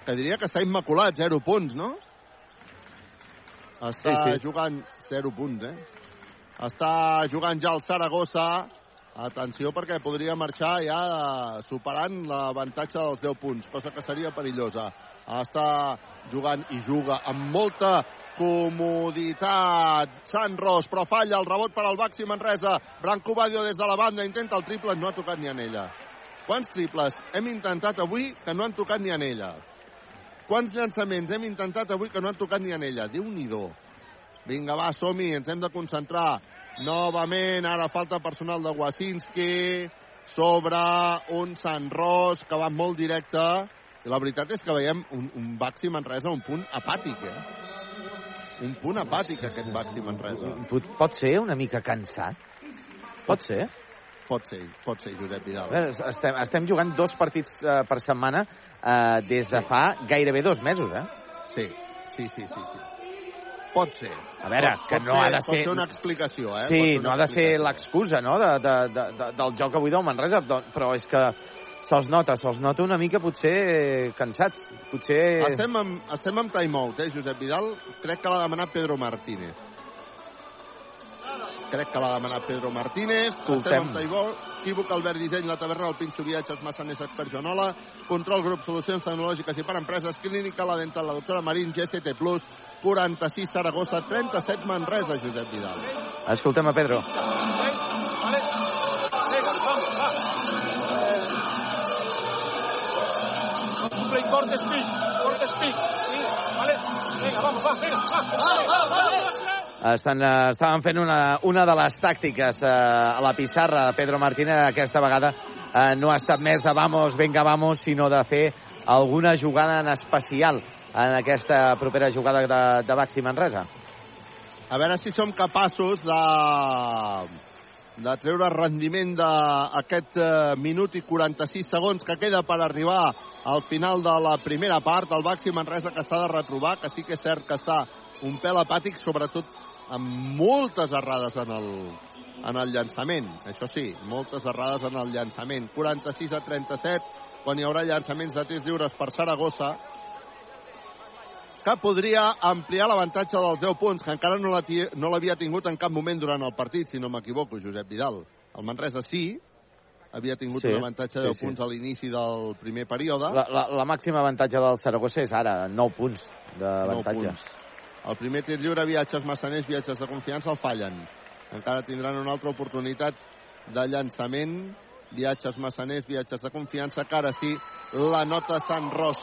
que diria que està immaculat, 0 punts, no? Està Sí, sí. jugant 0 punts, eh? Està jugant ja el Saragossa. Atenció perquè podria marxar ja superant l'avantatge dels 10 punts, cosa que seria perillosa. Està jugant i juga amb molta comoditat. Sant Ros, però falla el rebot per al Baxi Manresa. Branco Badio des de la banda intenta el triple, no ha tocat ni en ella. Quants triples hem intentat avui que no han tocat ni en ella? Quants llançaments hem intentat avui que no han tocat ni en ella? Déu-n'hi-do. Vinga, va, som-hi, ens hem de concentrar. Novament, ara falta personal de Wasinski sobre un Sant Ros que va molt directe. I la veritat és que veiem un, un Baxi Manresa un punt apàtic, eh? Un punt apàtic, aquest Baxi Manresa. Pot, pot ser una mica cansat? Pot ser? Pot ser, pot ser, Josep A Vidal. veure, estem, estem jugant dos partits eh, per setmana eh, des de fa gairebé dos mesos, eh? Sí, sí, sí, sí. sí. Pot ser. A veure, pot, que pot no ser, ha de Pot ser- ser una explicació, eh? Sí, ser no ha de ser l'excusa, no?, de, de, de, de, del joc avui del Manresa, però és que se'ls nota, se'ls nota una mica potser cansats, potser... Estem amb, estem amb timeout, eh, Josep Vidal? Crec que l'ha demanat Pedro Martínez. Crec que l'ha demanat Pedro Martínez. Escoltem. Estem amb timeout. Equívoc, Albert Disseny, la taverna, el Pinxo Viatges, Massaners, Expert Joanola, Control Grup, Solucions Tecnològiques i per Empreses, Clínica, la Dental, la doctora Marín, GCT+, 46 Saragossa, 37 Manresa, Josep Vidal. Escoltem a Pedro. Vale. Venga, vamos, va. Un play corte speed, corte speed. Sí, vale. Venga, vamos, va, venga, va. Vale, va, va, va. Estan, eh, estaven fent una, una de les tàctiques eh, a la pissarra de Pedro Martínez aquesta vegada eh, no ha estat més de vamos, venga, vamos, sinó de fer alguna jugada en especial en aquesta propera jugada de, de Baxi Manresa. A veure si som capaços de, de treure rendiment d'aquest eh, minut i 46 segons que queda per arribar al final de la primera part. El Baxi Manresa que s'ha de retrobar, que sí que és cert que està un pèl apàtic, sobretot amb moltes errades en el, en el llançament. Això sí, moltes errades en el llançament. 46 a 37, quan hi haurà llançaments de tirs lliures per Saragossa, que podria ampliar l'avantatge dels 10 punts, que encara no la ti- no l'havia tingut en cap moment durant el partit, si no m'equivoco, Josep Vidal. El Manresa sí, havia tingut Sí, un avantatge de 10 sí, sí. punts a l'inici del primer període. La, la, la màxima avantatge del Saragossa és ara, 9 punts d'avantatge. El primer tir lliure, viatges massaners, viatges de confiança, el fallen. Encara tindran una altra oportunitat de llançament, viatges massaners, viatges de confiança, que ara sí, la nota Sant Ros.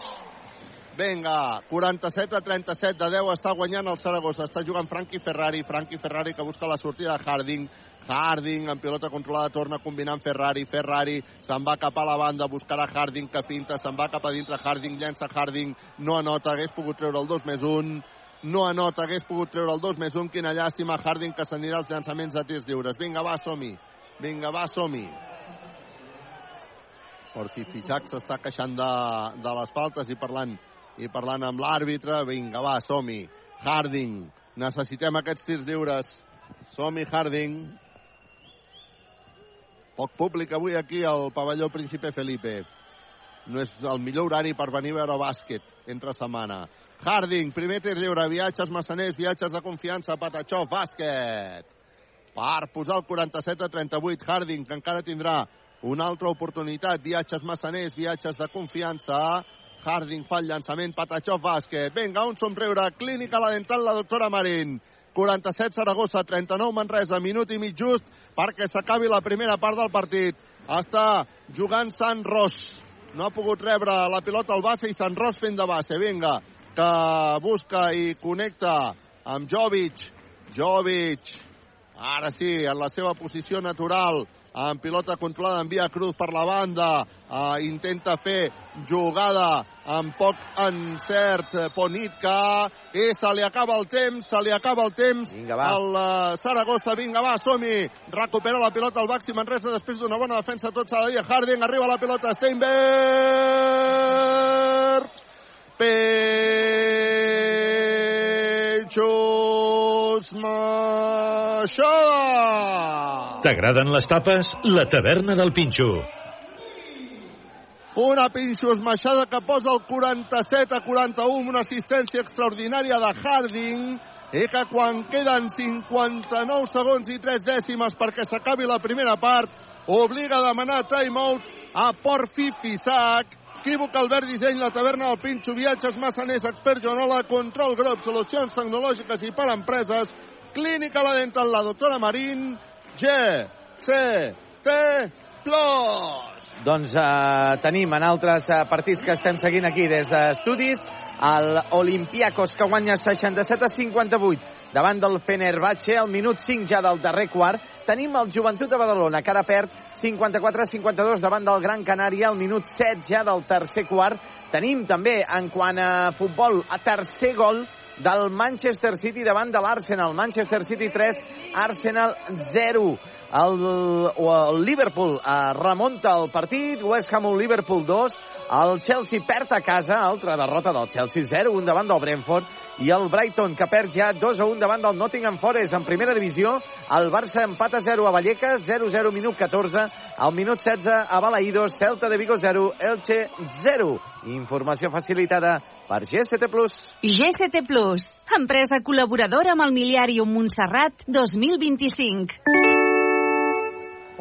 Vinga, 47 a 37 de 10 està guanyant el Saragossa. Està jugant Frankie Ferrari, Frankie Ferrari que busca la sortida de Harding. Harding amb pilota controlada torna combinant Ferrari, Ferrari se'n va cap a la banda, buscarà Harding que finta, se'n va cap a dintre Harding, llença Harding, no anota, hagués pogut treure el 2 més 1, no anota, hagués pogut treure el 2 més 1, quina llàstima, Harding que s'anirà als llançaments de tirs lliures. Vinga, va, som-hi. Vinga, va, som-hi. Ortiz Fisac s'està queixant de, de les faltes i parlant, i parlant amb l'àrbitre. Vinga, va, som-hi. Harding. Necessitem aquests tirs lliures. Som-hi, Harding. Poc públic avui aquí al pavelló Príncipe Felipe. No és el millor horari per venir a veure bàsquet entre setmana. Harding, primer tir lliure, viatges massaners, viatges de confiança, Patachó, bàsquet. Per posar el 47 a 38, Harding, que encara tindrà una altra oportunitat, viatges massaners, viatges de confiança. Harding fa el llançament, Patachó, bàsquet. Vinga, un somriure, clínica la dental, la doctora Marín. 47 Saragossa, 39 Manresa, minut i mig just perquè s'acabi la primera part del partit. Està jugant Sant Ros. No ha pogut rebre la pilota al base i Sant Ros fent de base. Vinga, que busca i connecta amb Jovic. Jovic, ara sí, en la seva posició natural, amb pilota controlada en via cruz per la banda, eh, intenta fer jugada amb poc encert. Ponitka, i se li acaba el temps, se li acaba el temps Vinga, va. el uh, Saragossa, vinga va, som-hi. Recupera la pilota al Baxi Manresa després d'una bona defensa tot s'ha de dir, Harding. Arriba la pilota Steinberg. Peixos Maixada T'agraden les tapes? La taverna del Pinxo. Una Pinxos Maixada que posa el 47 a 41, una assistència extraordinària de Harding, i que quan queden 59 segons i 3 dècimes perquè s'acabi la primera part, obliga a demanar timeout a Port Fifisac. Equívoc, Albert Disseny, la taverna del Pinxo, viatges massaners, expert Joanola, control grup, solucions tecnològiques i per empreses, clínica la dental, la doctora Marín, G, C, T, Plus. Doncs eh, tenim en altres eh, partits que estem seguint aquí des d'estudis el Olympiacos que guanya 67 a 58 davant del Fenerbahce al minut 5 ja del darrer quart. Tenim el Joventut de Badalona que ara perd 54 a 52 davant del Gran Canària al minut 7 ja del tercer quart. Tenim també en quant a futbol a tercer gol del Manchester City davant de l'Arsenal. Manchester City 3, Arsenal 0. El, el Liverpool eh, remunta el partit, West Ham 1, Liverpool 2, el Chelsea perd a casa, altra derrota del Chelsea 0-1 davant del Brentford, i el Brighton, que perd ja 2-1 davant del Nottingham Forest en primera divisió, el Barça empata 0 a Vallecas, 0-0 minut 14, al minut 16 a Balaïdos, Celta de Vigo 0, Elche 0. Informació facilitada per GST+. GCT Plus, empresa col·laboradora amb el Miliàrium Montserrat 2025.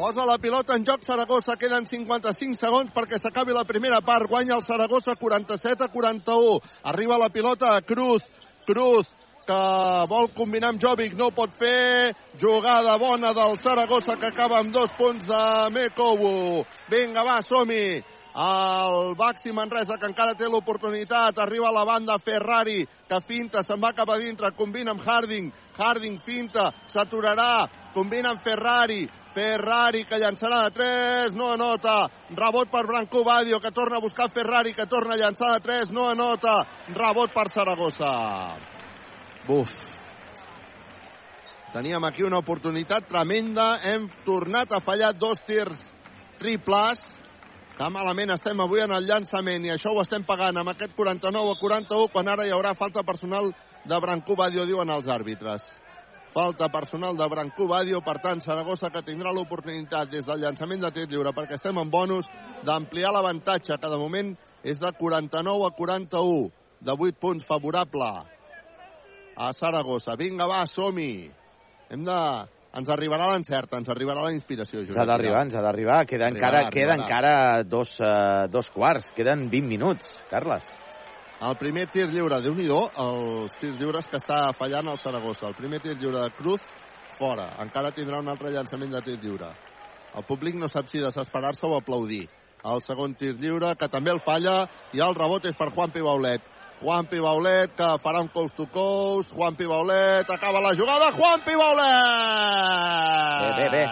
Posa la pilota en joc Saragossa, queden 55 segons perquè s'acabi la primera part. Guanya el Saragossa 47 a 41. Arriba la pilota a Cruz. Cruz que vol combinar amb Jovic, no pot fer. Jugada bona del Saragossa que acaba amb dos punts de Mekovu. Vinga, va, som-hi. El Baxi Manresa, que encara té l'oportunitat, arriba a la banda Ferrari, que finta, se'n va cap a dintre, combina amb Harding, Harding finta, s'aturarà, combina amb Ferrari, Ferrari que llançarà de 3, no anota, rebot per Branco Badio, que torna a buscar Ferrari, que torna a llançar de 3, no anota, rebot per Saragossa. Buf. Teníem aquí una oportunitat tremenda, hem tornat a fallar dos tirs triples, que malament estem avui en el llançament i això ho estem pagant amb aquest 49 a 41 quan ara hi haurà falta personal de Brancú Badio, diuen els àrbitres. Falta personal de Brancú Badio, per tant, Saragossa que tindrà l'oportunitat des del llançament de tir lliure perquè estem en bonus d'ampliar l'avantatge que de moment és de 49 a 41 de 8 punts favorable a Saragossa. Vinga, va, som-hi. Hem de... Ens arribarà l'encert, ens arribarà la inspiració, Josep. ha d'arribar, ens ha d'arribar. Queda Arribarà, encara, queda arribarà. encara dos, uh, dos quarts. Queden 20 minuts, Carles. El primer tir lliure, déu nhi els tirs lliures que està fallant el Saragossa. El primer tir lliure de Cruz, fora. Encara tindrà un altre llançament de tir lliure. El públic no sap si desesperar-se o aplaudir. El segon tir lliure, que també el falla, i el rebot és per Juanpi Baulet. Juanpi Baulet, que farà un coast to coast. Juanpi Baulet, acaba la jugada. Juanpi Baulet! Bé, bé, bé.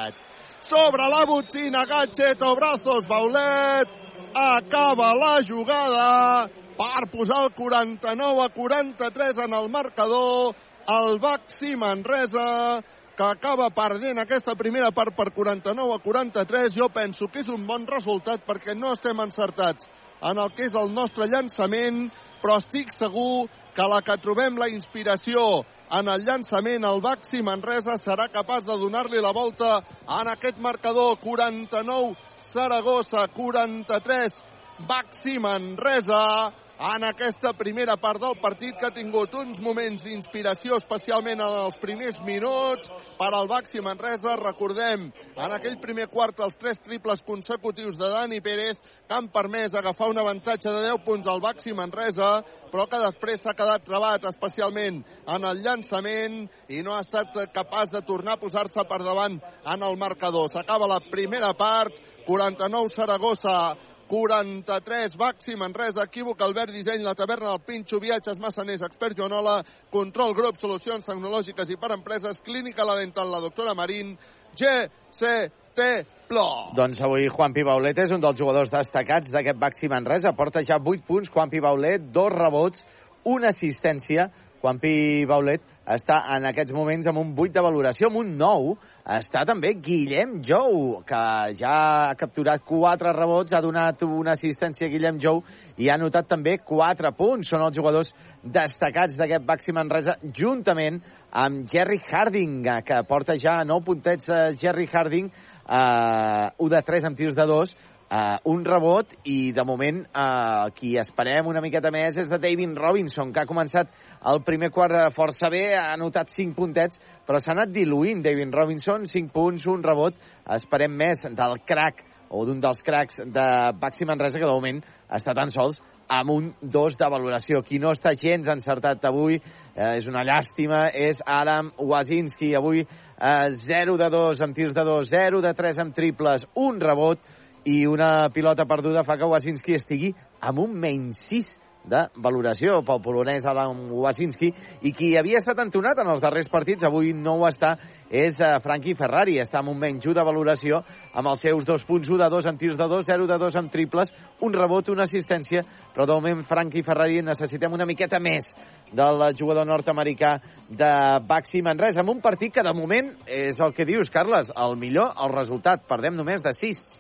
Sobre la botzina, Gatcheto, brazos, Baulet. Acaba la jugada per posar el 49 a 43 en el marcador. El Baxi Manresa, que acaba perdent aquesta primera part per 49 a 43. Jo penso que és un bon resultat perquè no estem encertats en el que és el nostre llançament, però estic segur que la que trobem la inspiració en el llançament. El Baxi Manresa serà capaç de donar-li la volta en aquest marcador. 49 Saragossa, 43 Baxi Manresa en aquesta primera part del partit que ha tingut uns moments d'inspiració, especialment en els primers minuts per al Baxi Manresa. Recordem, en aquell primer quart, els tres triples consecutius de Dani Pérez que han permès agafar un avantatge de 10 punts al Baxi Manresa, però que després s'ha quedat trebat, especialment en el llançament, i no ha estat capaç de tornar a posar-se per davant en el marcador. S'acaba la primera part, 49 Saragossa, 43, Baxi, Manresa, Equívoc, Albert Disseny, La Taverna del Pinxo, Viatges Massaners, Expert Joanola, Control Grup, Solucions Tecnològiques i per Empreses, Clínica La Dental, la doctora Marín, GCT Plus. Doncs avui Juan Pibaulet és un dels jugadors destacats d'aquest Baxi Manresa. Porta ja 8 punts, Juan Pibaulet, dos rebots, una assistència. Juan Pibaulet està en aquests moments amb un 8 de valoració, amb un 9. Està també Guillem Jou, que ja ha capturat 4 rebots, ha donat una assistència a Guillem Jou i ha anotat també 4 punts. Són els jugadors destacats d'aquest Baxi Manresa, juntament amb Jerry Harding, que porta ja 9 puntets a Jerry Harding, eh, 1 de 3 amb tirs de 2, Uh, un rebot i de moment uh, qui esperem una miqueta més és de David Robinson que ha començat el primer quart eh, força bé, ha anotat 5 puntets però s'ha anat diluint David Robinson 5 punts, un rebot esperem més del crack o d'un dels cracs de Baxi Manresa que de moment està tan sols amb un 2 de valoració. Qui no està gens encertat avui, eh, és una llàstima, és Adam Wazinski. Avui eh, 0 de 2 amb tirs de 2, 0 de 3 amb triples, un rebot, i una pilota perduda fa que Wasinski estigui amb un menys 6 de valoració pel polonès Adam Wasinski i qui havia estat entonat en els darrers partits avui no ho està és uh, Frankie Ferrari, està amb un menys 1 de valoració amb els seus dos punts 1 de 2 amb tirs de 2, 0 de 2 amb triples un rebot, una assistència però de moment Frankie Ferrari necessitem una miqueta més del jugador nord-americà de Baxi Manresa amb un partit que de moment és el que dius Carles, el millor el resultat, perdem només de 6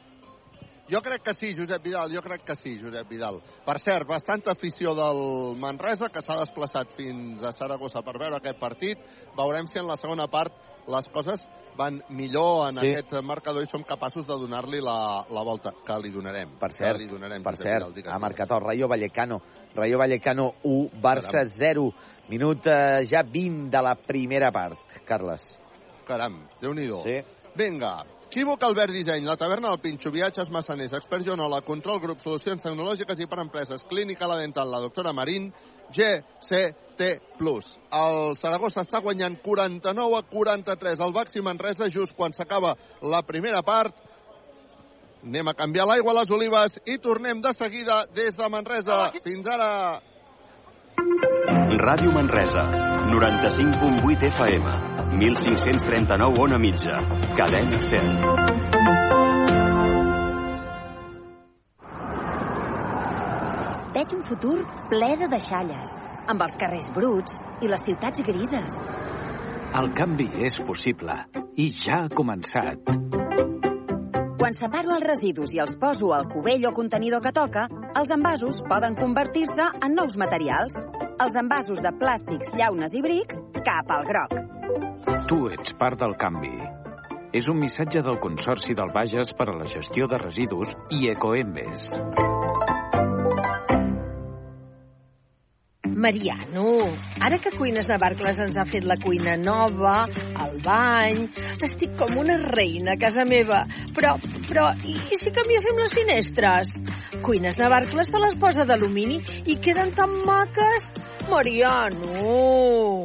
jo crec que sí, Josep Vidal, jo crec que sí, Josep Vidal. Per cert, bastanta afició del Manresa, que s'ha desplaçat fins a Saragossa per veure aquest partit. Veurem si en la segona part les coses van millor en Sí. aquest marcador i som capaços de donar-li la, la volta, que li donarem. Per cert, li donarem, per Josep cert, Vidal, ha marcat el Rayo Vallecano. Rayo Vallecano 1, Barça 0. Minut eh, ja 20 de la primera part, Carles. Caram, déu-n'hi-do. Sí. Vinga, Equívoc Albert Disseny, la taverna del Pinxo, viatges massaners, expert Joanola, control grup, solucions tecnològiques i per empreses, clínica la dental, la doctora Marín, GCT+. El Saragossa està guanyant 49 a 43. El Baxi Manresa just quan s'acaba la primera part. Anem a canviar l'aigua a les olives i tornem de seguida des de Manresa. Fins ara. Ràdio Manresa, 95.8 FM, 1539 on a mitja, cadena 100. Veig un futur ple de deixalles, amb els carrers bruts i les ciutats grises. El canvi és possible i ja ha començat. Quan separo els residus i els poso al cubell o contenidor que toca, els envasos poden convertir-se en nous materials. Els envasos de plàstics, llaunes i brics cap al groc. Tu ets part del canvi. És un missatge del Consorci del Bages per a la gestió de residus i Ecoembes. Mariano, ara que Cuines Navarcles ens ha fet la cuina nova, el bany... Estic com una reina a casa meva. Però, però, i, i si canviéssim les finestres? Cuines Navarcles te les posa d'alumini i queden tan maques. Mariano!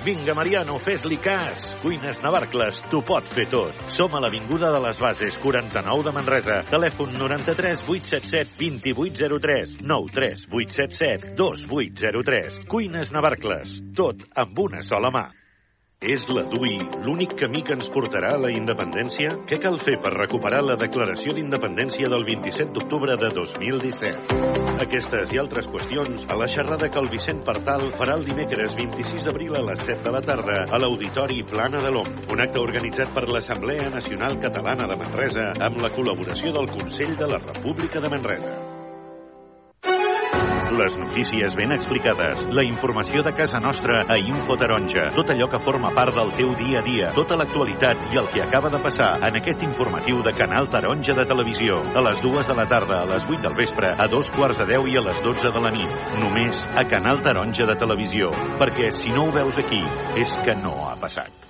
Vinga, Mariano, fes-li cas. Cuines Navarcles, t'ho pot fer tot. Som a l'Avinguda de les Bases, 49 de Manresa. Telèfon 93 877 2803 93 877 2803. Cuines Navarcles, tot amb una sola mà. És la DUI l'únic camí que ens portarà a la independència? Què cal fer per recuperar la declaració d'independència del 27 d'octubre de 2017? Aquestes i altres qüestions a la xerrada que el Vicent Partal farà el dimecres 26 d'abril a les 7 de la tarda a l'Auditori Plana de l'Om. Un acte organitzat per l'Assemblea Nacional Catalana de Manresa amb la col·laboració del Consell de la República de Manresa. Les notícies ben explicades, la informació de casa nostra a Info Taronja, tot allò que forma part del teu dia a dia, tota l'actualitat i el que acaba de passar en aquest informatiu de Canal Taronja de Televisió. A les dues de la tarda, a les 8 del vespre, a dos quarts de 10 i a les 12 de la nit. Només a Canal Taronja de Televisió. Perquè si no ho veus aquí, és que no ha passat.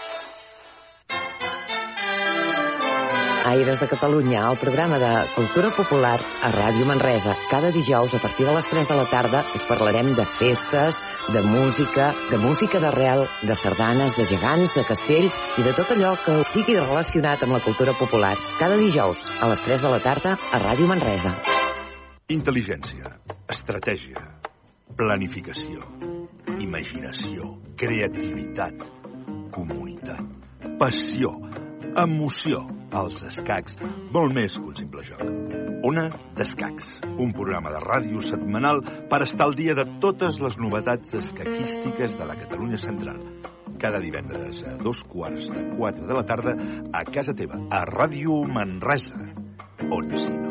Aires de Catalunya, el programa de cultura popular a Ràdio Manresa. Cada dijous, a partir de les 3 de la tarda, us parlarem de festes, de música, de música d'arrel, de sardanes, de gegants, de castells i de tot allò que sigui relacionat amb la cultura popular. Cada dijous, a les 3 de la tarda, a Ràdio Manresa. Intel·ligència, estratègia, planificació, imaginació, creativitat, comunitat, passió, emoció, els escacs, molt més que un simple joc. Ona d'Escacs, un programa de ràdio setmanal per estar al dia de totes les novetats escaquístiques de la Catalunya central. Cada divendres a dos quarts de quatre de la tarda a casa teva, a Ràdio Manresa. On si no.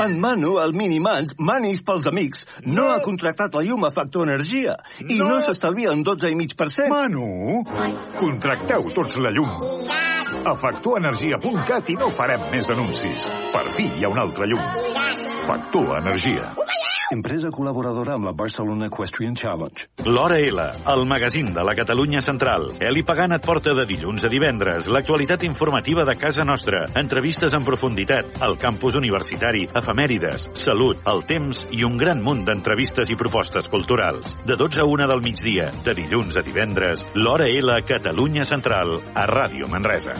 En Manu, el Minimans, Manis pels amics, no ha contractat la llum a Factor Energia i no, No. s'estalvia un 12,5%. Manu, contracteu tots la llum. A factorenergia.cat i no farem més anuncis. Per fi hi ha un altre llum. Factor Energia. Empresa col·laboradora amb la Barcelona Equestrian Challenge. L'Hora L, el magazín de la Catalunya Central. Eli Pagant et porta de dilluns a divendres l'actualitat informativa de casa nostra, entrevistes en profunditat, el campus universitari, efemèrides, salut, el temps i un gran munt d'entrevistes i propostes culturals. De 12 a 1 del migdia, de dilluns a divendres, l'Hora L, Catalunya Central, a Ràdio Manresa.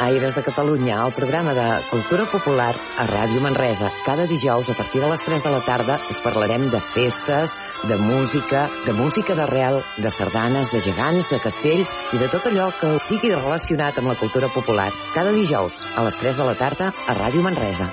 Aires de Catalunya, el programa de cultura popular a Ràdio Manresa. Cada dijous, a partir de les 3 de la tarda, us parlarem de festes, de música, de música d'arrel, de sardanes, de gegants, de castells i de tot allò que sigui relacionat amb la cultura popular. Cada dijous, a les 3 de la tarda, a Ràdio Manresa.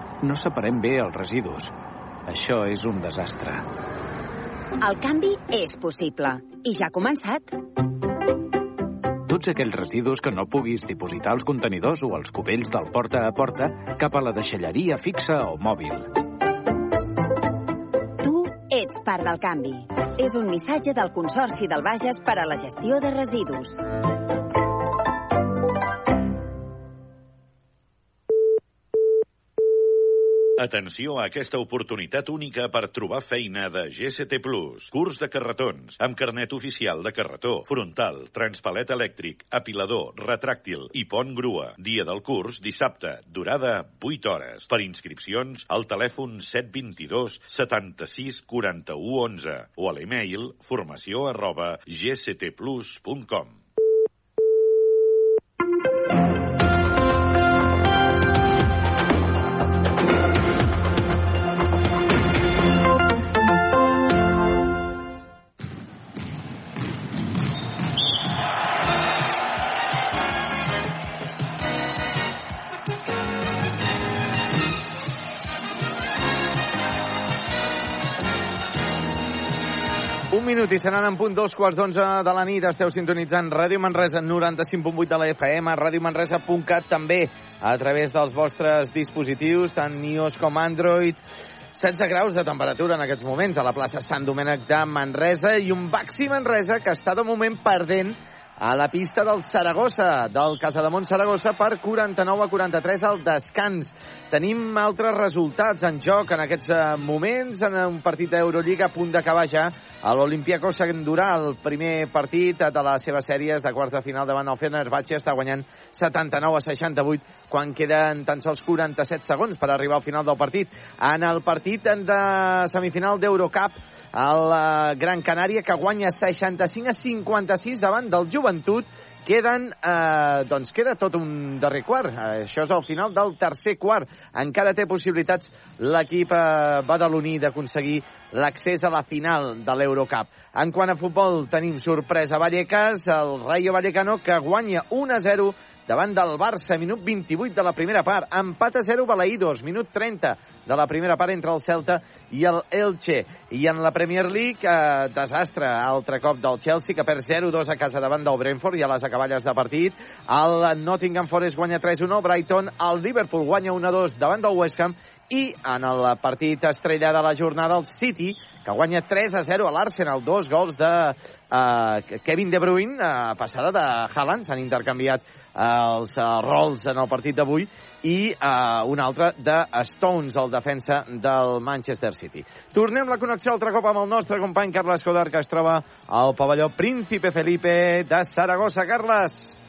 No separem bé els residus. Això és un desastre. El canvi és possible. I ja ha començat. Tots aquells residus que no puguis dipositar als contenidors o als cubells del porta a porta cap a la deixalleria fixa o mòbil. Tu ets part del canvi. És un missatge del Consorci del Bages per a la gestió de residus. Atenció a aquesta oportunitat única per trobar feina de GCT Plus. Curs de carretons, amb carnet oficial de carretó, frontal, transpalet elèctric, apilador, retràctil i pont grua. Dia del curs, dissabte. Durada, 8 hores. Per inscripcions, al telèfon 722 76 41 11 o a l'email formació arroba gctplus.com. minut i seran en punt dos quarts d'onze de la nit. Esteu sintonitzant Ràdio Manresa 95.8 de la FM, radiomanresa.cat també a través dels vostres dispositius, tant iOS com Android. 16 graus de temperatura en aquests moments a la plaça Sant Domènec de Manresa i un Baxi Manresa que està de moment perdent a la pista del Saragossa, del Casademont Saragossa, per 49 a 43 al descans. Tenim altres resultats en joc en aquests eh, moments, en un partit d'Eurolliga a punt d'acabar ja. L'Olimpiakos Sandurà, el primer partit de les seves sèries de quarts de final davant el Fenerbahce, està guanyant 79 a 68 quan queden tan sols 47 segons per arribar al final del partit. En el partit de semifinal d'Eurocup, el eh, Gran Canària, que guanya 65 a 56 davant del Joventut, queden, eh, doncs queda tot un darrer quart. Això és el final del tercer quart. Encara té possibilitats l'equip eh, badaloní d'aconseguir l'accés a la final de l'Eurocup. En quant a futbol, tenim sorpresa a Vallecas, el Rayo Vallecano, que guanya 1 a 0 davant del Barça, minut 28 de la primera part. Empat a 0 Balaïdos, minut 30 de la primera part entre el Celta i el Elche. I en la Premier League, eh, desastre, altre cop del Chelsea, que perd 0-2 a casa davant del Brentford i a les acaballes de partit. El Nottingham Forest guanya 3-1, Brighton, el Liverpool guanya 1-2 davant del West Ham i en el partit estrella de la jornada, el City, que guanya 3 a 0 a l'Arsenal, dos gols de uh, Kevin De Bruyne, uh, passada de Haaland, s'han intercanviat els uh, rols en el partit d'avui, i uh, un altre de Stones, el defensa del Manchester City. Tornem la connexió altre cop amb el nostre company Carles Coder, que es troba al pavelló Príncipe Felipe de Saragossa. Carles!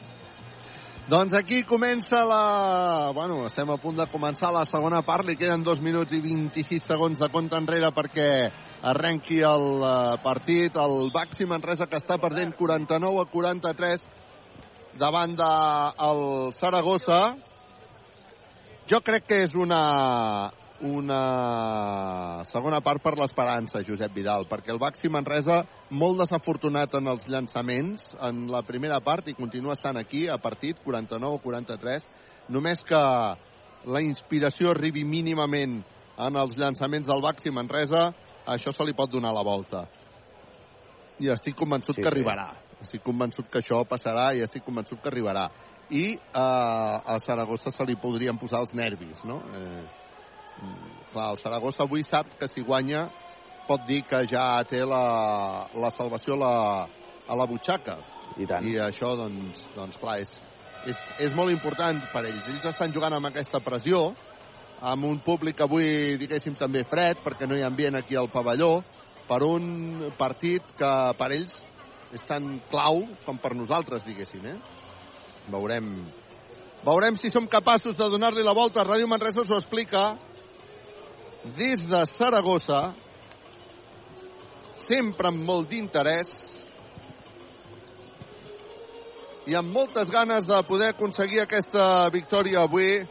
Doncs aquí comença la... Bueno, estem a punt de començar la segona part. Li queden dos minuts i 26 segons de compte enrere perquè arrenqui el eh, partit. El Baxi Manresa que està perdent 49 a 43 davant del de Saragossa. Jo crec que és una, una segona part per l'esperança, Josep Vidal, perquè el Baxi Manresa, molt desafortunat en els llançaments en la primera part i continua estant aquí a partit, 49-43, només que la inspiració arribi mínimament en els llançaments del Baxi Manresa, això se li pot donar la volta. I estic convençut Sí, que sí. arribarà. Estic convençut que això passarà i estic convençut que arribarà. I eh, a Saragossa se li podrien posar els nervis, no? Eh, mm, clar, el Saragossa avui sap que si guanya pot dir que ja té la, la salvació a la, a la butxaca. I tant. I això, doncs, doncs clar, és, és, és molt important per ells. Ells estan jugant amb aquesta pressió, amb un públic avui, diguéssim, també fred, perquè no hi ha ambient aquí al pavelló, per un partit que per ells és tan clau com per nosaltres, diguéssim, eh? Veurem, veurem si som capaços de donar-li la volta. Ràdio Manresa us ho explica des de Saragossa, sempre amb molt d'interès i amb moltes ganes de poder aconseguir aquesta victòria avui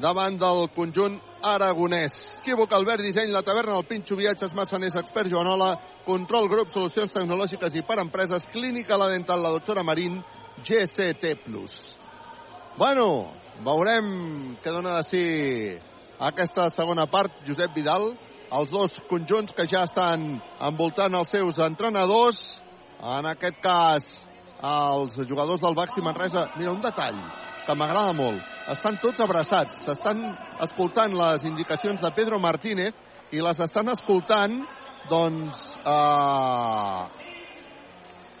davant del conjunt aragonès. Equívoc, Albert, disseny, la taverna, el Pinxo, viatges, massaners, expert, Joanola, control, grup, solucions tecnològiques i per empreses, clínica, la dental, la doctora Marín, GCT+. Bueno, veurem què dona de si aquesta segona part, Josep Vidal, els dos conjunts que ja estan envoltant els seus entrenadors, en aquest cas els jugadors del Baxi Manresa. Mira, un detall que m'agrada molt. Estan tots abraçats, s'estan escoltant les indicacions de Pedro Martínez i les estan escoltant, doncs, eh,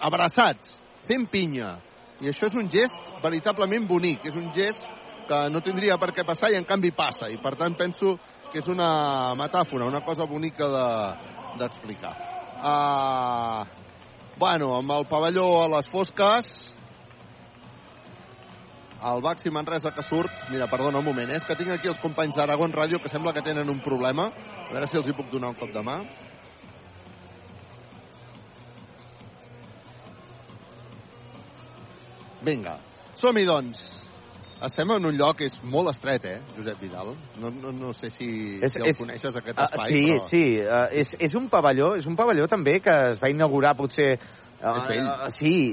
abraçats, fent pinya. I això és un gest veritablement bonic, és un gest que no tindria per què passar i en canvi passa. I per tant penso que és una metàfora, una cosa bonica de- d'explicar. De, uh, bueno, amb el pavelló a les fosques, el Baxi Manresa que surt... Mira, perdona un moment, eh? és que tinc aquí els companys d'Aragon Ràdio que sembla que tenen un problema. A veure si els hi puc donar un cop de mà. Vinga, som-hi, doncs. Estem en un lloc que és molt estret, eh, Josep Vidal? No, no, no sé si, És- si el és- coneixes, aquest espai, sí, però... sí, uh, és, és un pavelló, és un pavelló també que es va inaugurar potser Uh, uh, sí,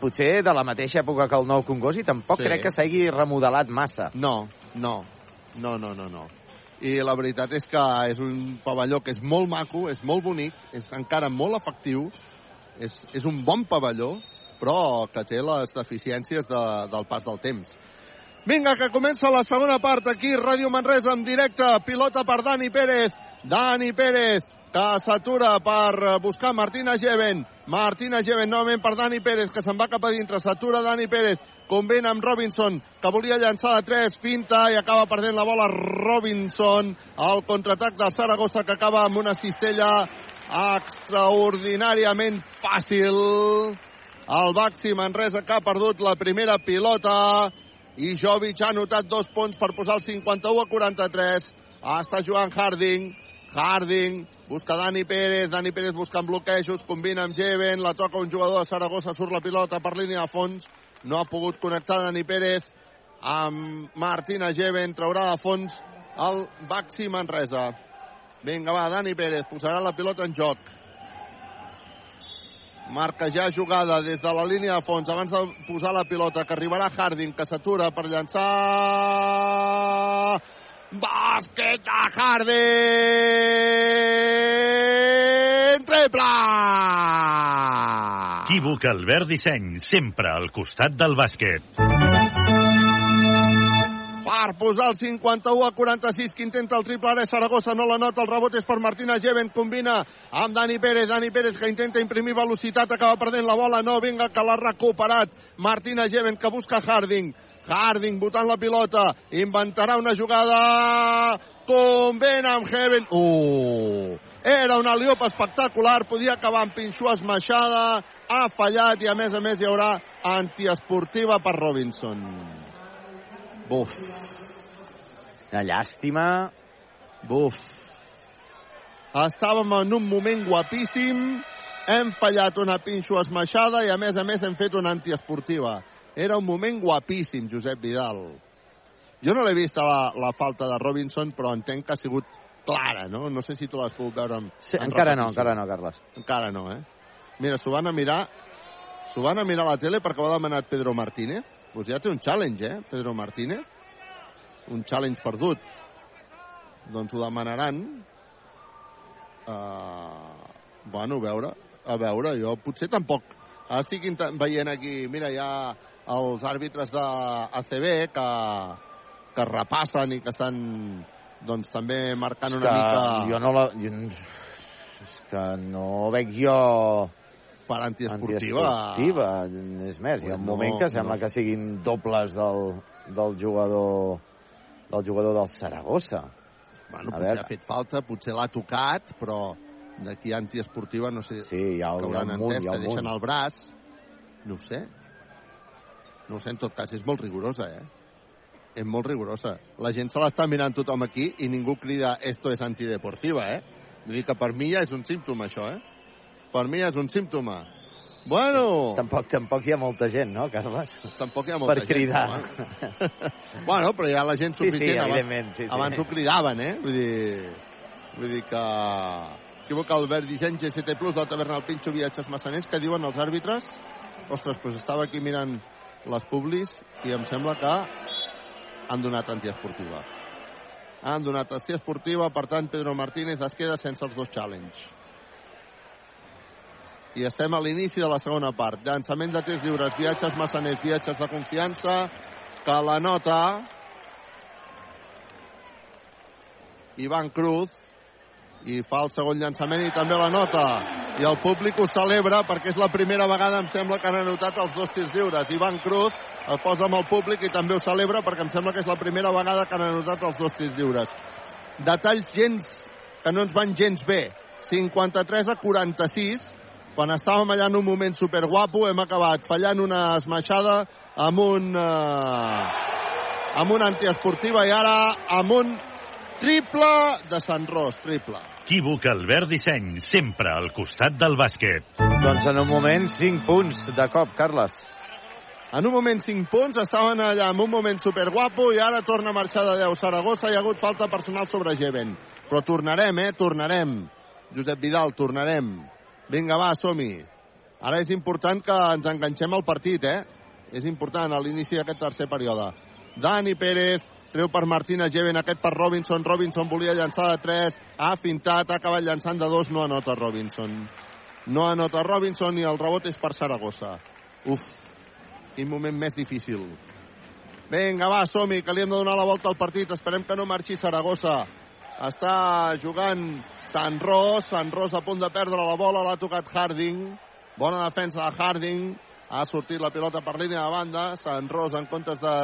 potser de la mateixa època que el nou Congost i tampoc Sí. crec que s'hagi remodelat massa. No, no, no, no, no, no. i la veritat és que és un pavelló que és molt maco, és molt bonic, és encara molt efectiu, és, és un bon pavelló, però que té les deficiències de, del pas del temps. Vinga, que comença la segona part aquí, Ràdio Manresa en directe, pilota per Dani Pérez, Dani Pérez, que s'atura per buscar Martina Geven, Martina Geven novament per Dani Pérez, que se'n va cap a dintre, s'atura Dani Pérez, convent amb Robinson, que volia llançar de 3, finta i acaba perdent la bola. Robinson, el contraatac de Saragossa que acaba amb una cistella extraordinàriament fàcil. El Baxi Manresa que ha perdut la primera pilota i Jovic ha anotat dos punts per posar el 51 a 43. Està jugant Harding. Harding busca Dani Pérez. Dani Pérez buscant bloquejos. Combina amb Jeven. La toca un jugador de Saragossa. Surt la pilota per línia de fons. No ha pogut connectar Dani Pérez amb Martina Jeven. Traurà de fons el Baxi Manresa. Vinga, va, Dani Pérez posarà la pilota en joc. Marca ja jugada des de la línia de fons abans de posar la pilota, que arribarà Harding, que s'atura per llançar... Bàsquet de Harding! Triple! Equívoc Albert Disseny, sempre al costat del bàsquet. Per posar el 51 a 46 que intenta el triple ara Saragossa, no la nota, el rebot és per Martina Geven, combina amb Dani Pérez, Dani Pérez que intenta imprimir velocitat, acaba perdent la bola, no, vinga, que l'ha recuperat Martina Geven que busca Harding, Harding botant la pilota, inventarà una jugada, convent amb Heaven, uh, era una liop espectacular, podia acabar amb pinxo esmaixada, ha fallat i a més a més hi haurà antiesportiva per Robinson. Buf. Una llàstima. Buf. Estàvem en un moment guapíssim, hem fallat una pinxo esmaixada i a més a més hem fet una antiesportiva. Era un moment guapíssim, Josep Vidal. Jo no l'he vist la, la falta de Robinson, però entenc que ha sigut clara, no? No sé si tu l'has pogut veure amb, Sí, amb encara no, repetició. encara no, Carles. Encara no, eh? Mira, s'ho van a mirar s'ho van a mirar a la tele perquè ho ha demanat Pedro Martínez. Doncs ja té un challenge, eh, Pedro Martínez. Un challenge perdut. Doncs ho demanaran. Uh, bueno, a veure, a veure, jo potser tampoc. Ara estic veient aquí, mira, ha els àrbitres de ACB que, que repassen i que estan doncs també marcant una que mica... Jo no la... Jo, és que no veig jo... Per antiesportiva. antiesportiva. És més, hi ha un No, moment que sembla no. que siguin dobles del, del jugador del jugador del Saragossa. Bueno, A potser veure. ha fet falta, potser l'ha tocat, però d'aquí antiesportiva no sé Sí, hi ha, que hi ha munt, entès hi ha que un deixen munt. el braç. No ho sé. No ho sé, en tot cas, és molt rigorosa, eh? És molt rigorosa. La gent se l'està mirant tothom aquí i ningú crida esto es antideportiva, eh? Vull dir que per mi ja és un símptoma, això, eh? Per mi és un símptoma. Bueno... Tampoc, tampoc hi ha molta gent, no, Carles? Tampoc hi ha molta per gent, cridar. no, eh? bueno, però hi ha la gent Sí, sí, suficient. evidentment, sí, sí. abans ho cridaven, eh? Vull dir, vull dir que... Equivoca Albert Disseny, GCT Plus, la taverna del Pinxo, viatges massaners, que diuen els àrbitres? Ostres, doncs estava aquí mirant les publis i em sembla que han donat antiesportiva. Han donat antiesportiva, per tant, Pedro Martínez es queda sense els dos challenge. I estem a l'inici de la segona part. Llançament de tres lliures, viatges massaners, viatges de confiança, que la nota Ivan Cruz i fa el segon llançament i també la nota. I el públic ho celebra perquè és la primera vegada, em sembla, que han anotat els dos tirs lliures. Ivan Cruz el posa amb el públic i també ho celebra perquè em sembla que és la primera vegada que han anotat els dos tirs lliures. Detalls gens que no ens van gens bé. 53 a 46, quan estàvem allà en un moment superguapo, hem acabat fallant una esmaixada amb un... Eh, amb una antiesportiva i ara amb un triple de Sant Ros, triple. Equívoc Albert Disseny, sempre al costat del bàsquet. Doncs en un moment, 5 punts de cop, Carles. En un moment 5 punts, estaven allà en un moment superguapo i ara torna a marxar de 10 Saragossa. Hi ha hagut falta personal sobre Geven. Però tornarem, eh? Tornarem. Josep Vidal, tornarem. Vinga, va, som-hi. Ara és important que ens enganxem al partit, eh? És important a l'inici d'aquest tercer període. Dani Pérez, treu per Martina Jeven, aquest per Robinson, Robinson volia llançar de 3, ha fintat, ha acabat llançant de 2, no anota Robinson. No anota Robinson i el rebot és per Saragossa. Uf, quin moment més difícil. Vinga, va, som-hi, que li hem de donar la volta al partit. Esperem que no marxi Saragossa. Està jugant Sant Ros, Sant Ros a punt de perdre la bola, l'ha tocat Harding. Bona defensa de Harding. Ha sortit la pilota per línia de banda. Sant Ros, en comptes de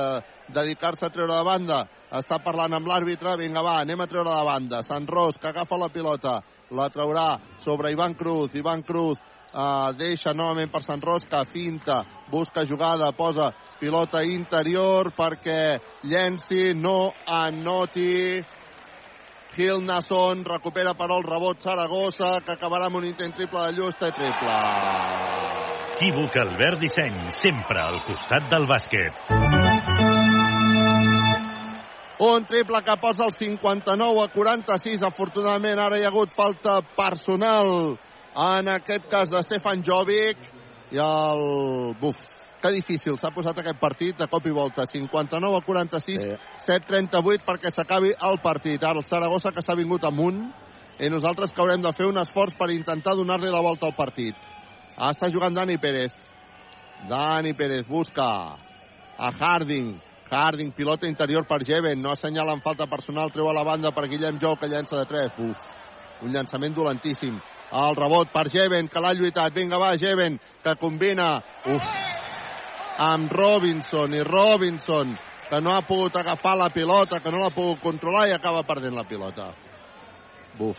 dedicar-se a treure de banda, està parlant amb l'àrbitre. Vinga, va, anem a treure de banda. Sant Ros, que agafa la pilota. La traurà sobre Ivan Cruz. Ivan Cruz eh, deixa novament per Sant Ros, que finta, busca jugada, posa pilota interior perquè llenci, no anoti. Gil Nasson recupera però el rebot Saragossa, que acabarà amb un intent triple de Llusta i triple. Equívoc Albert Disseny, sempre al costat del bàsquet. Un triple que posa el 59 a 46. Afortunadament ara hi ha hagut falta personal en aquest cas de Stefan Jovic i el... Buf, que difícil s'ha posat aquest partit de cop i volta. 59 a 46, sí. 7-38 perquè s'acabi el partit. Ara el Saragossa que s'ha vingut amunt i nosaltres que haurem de fer un esforç per intentar donar-li la volta al partit. Està jugant Dani Pérez. Dani Pérez busca a Harding. Harding, pilota interior per Jeven. No assenyala en falta personal. Treu a la banda per Guillem Jou, que llença de 3. Uf, un llançament dolentíssim. El rebot per Jeven, que l'ha lluitat. Vinga, va, Jeven, que combina. Uf, amb Robinson. I Robinson, que no ha pogut agafar la pilota, que no l'ha pogut controlar i acaba perdent la pilota. Buf.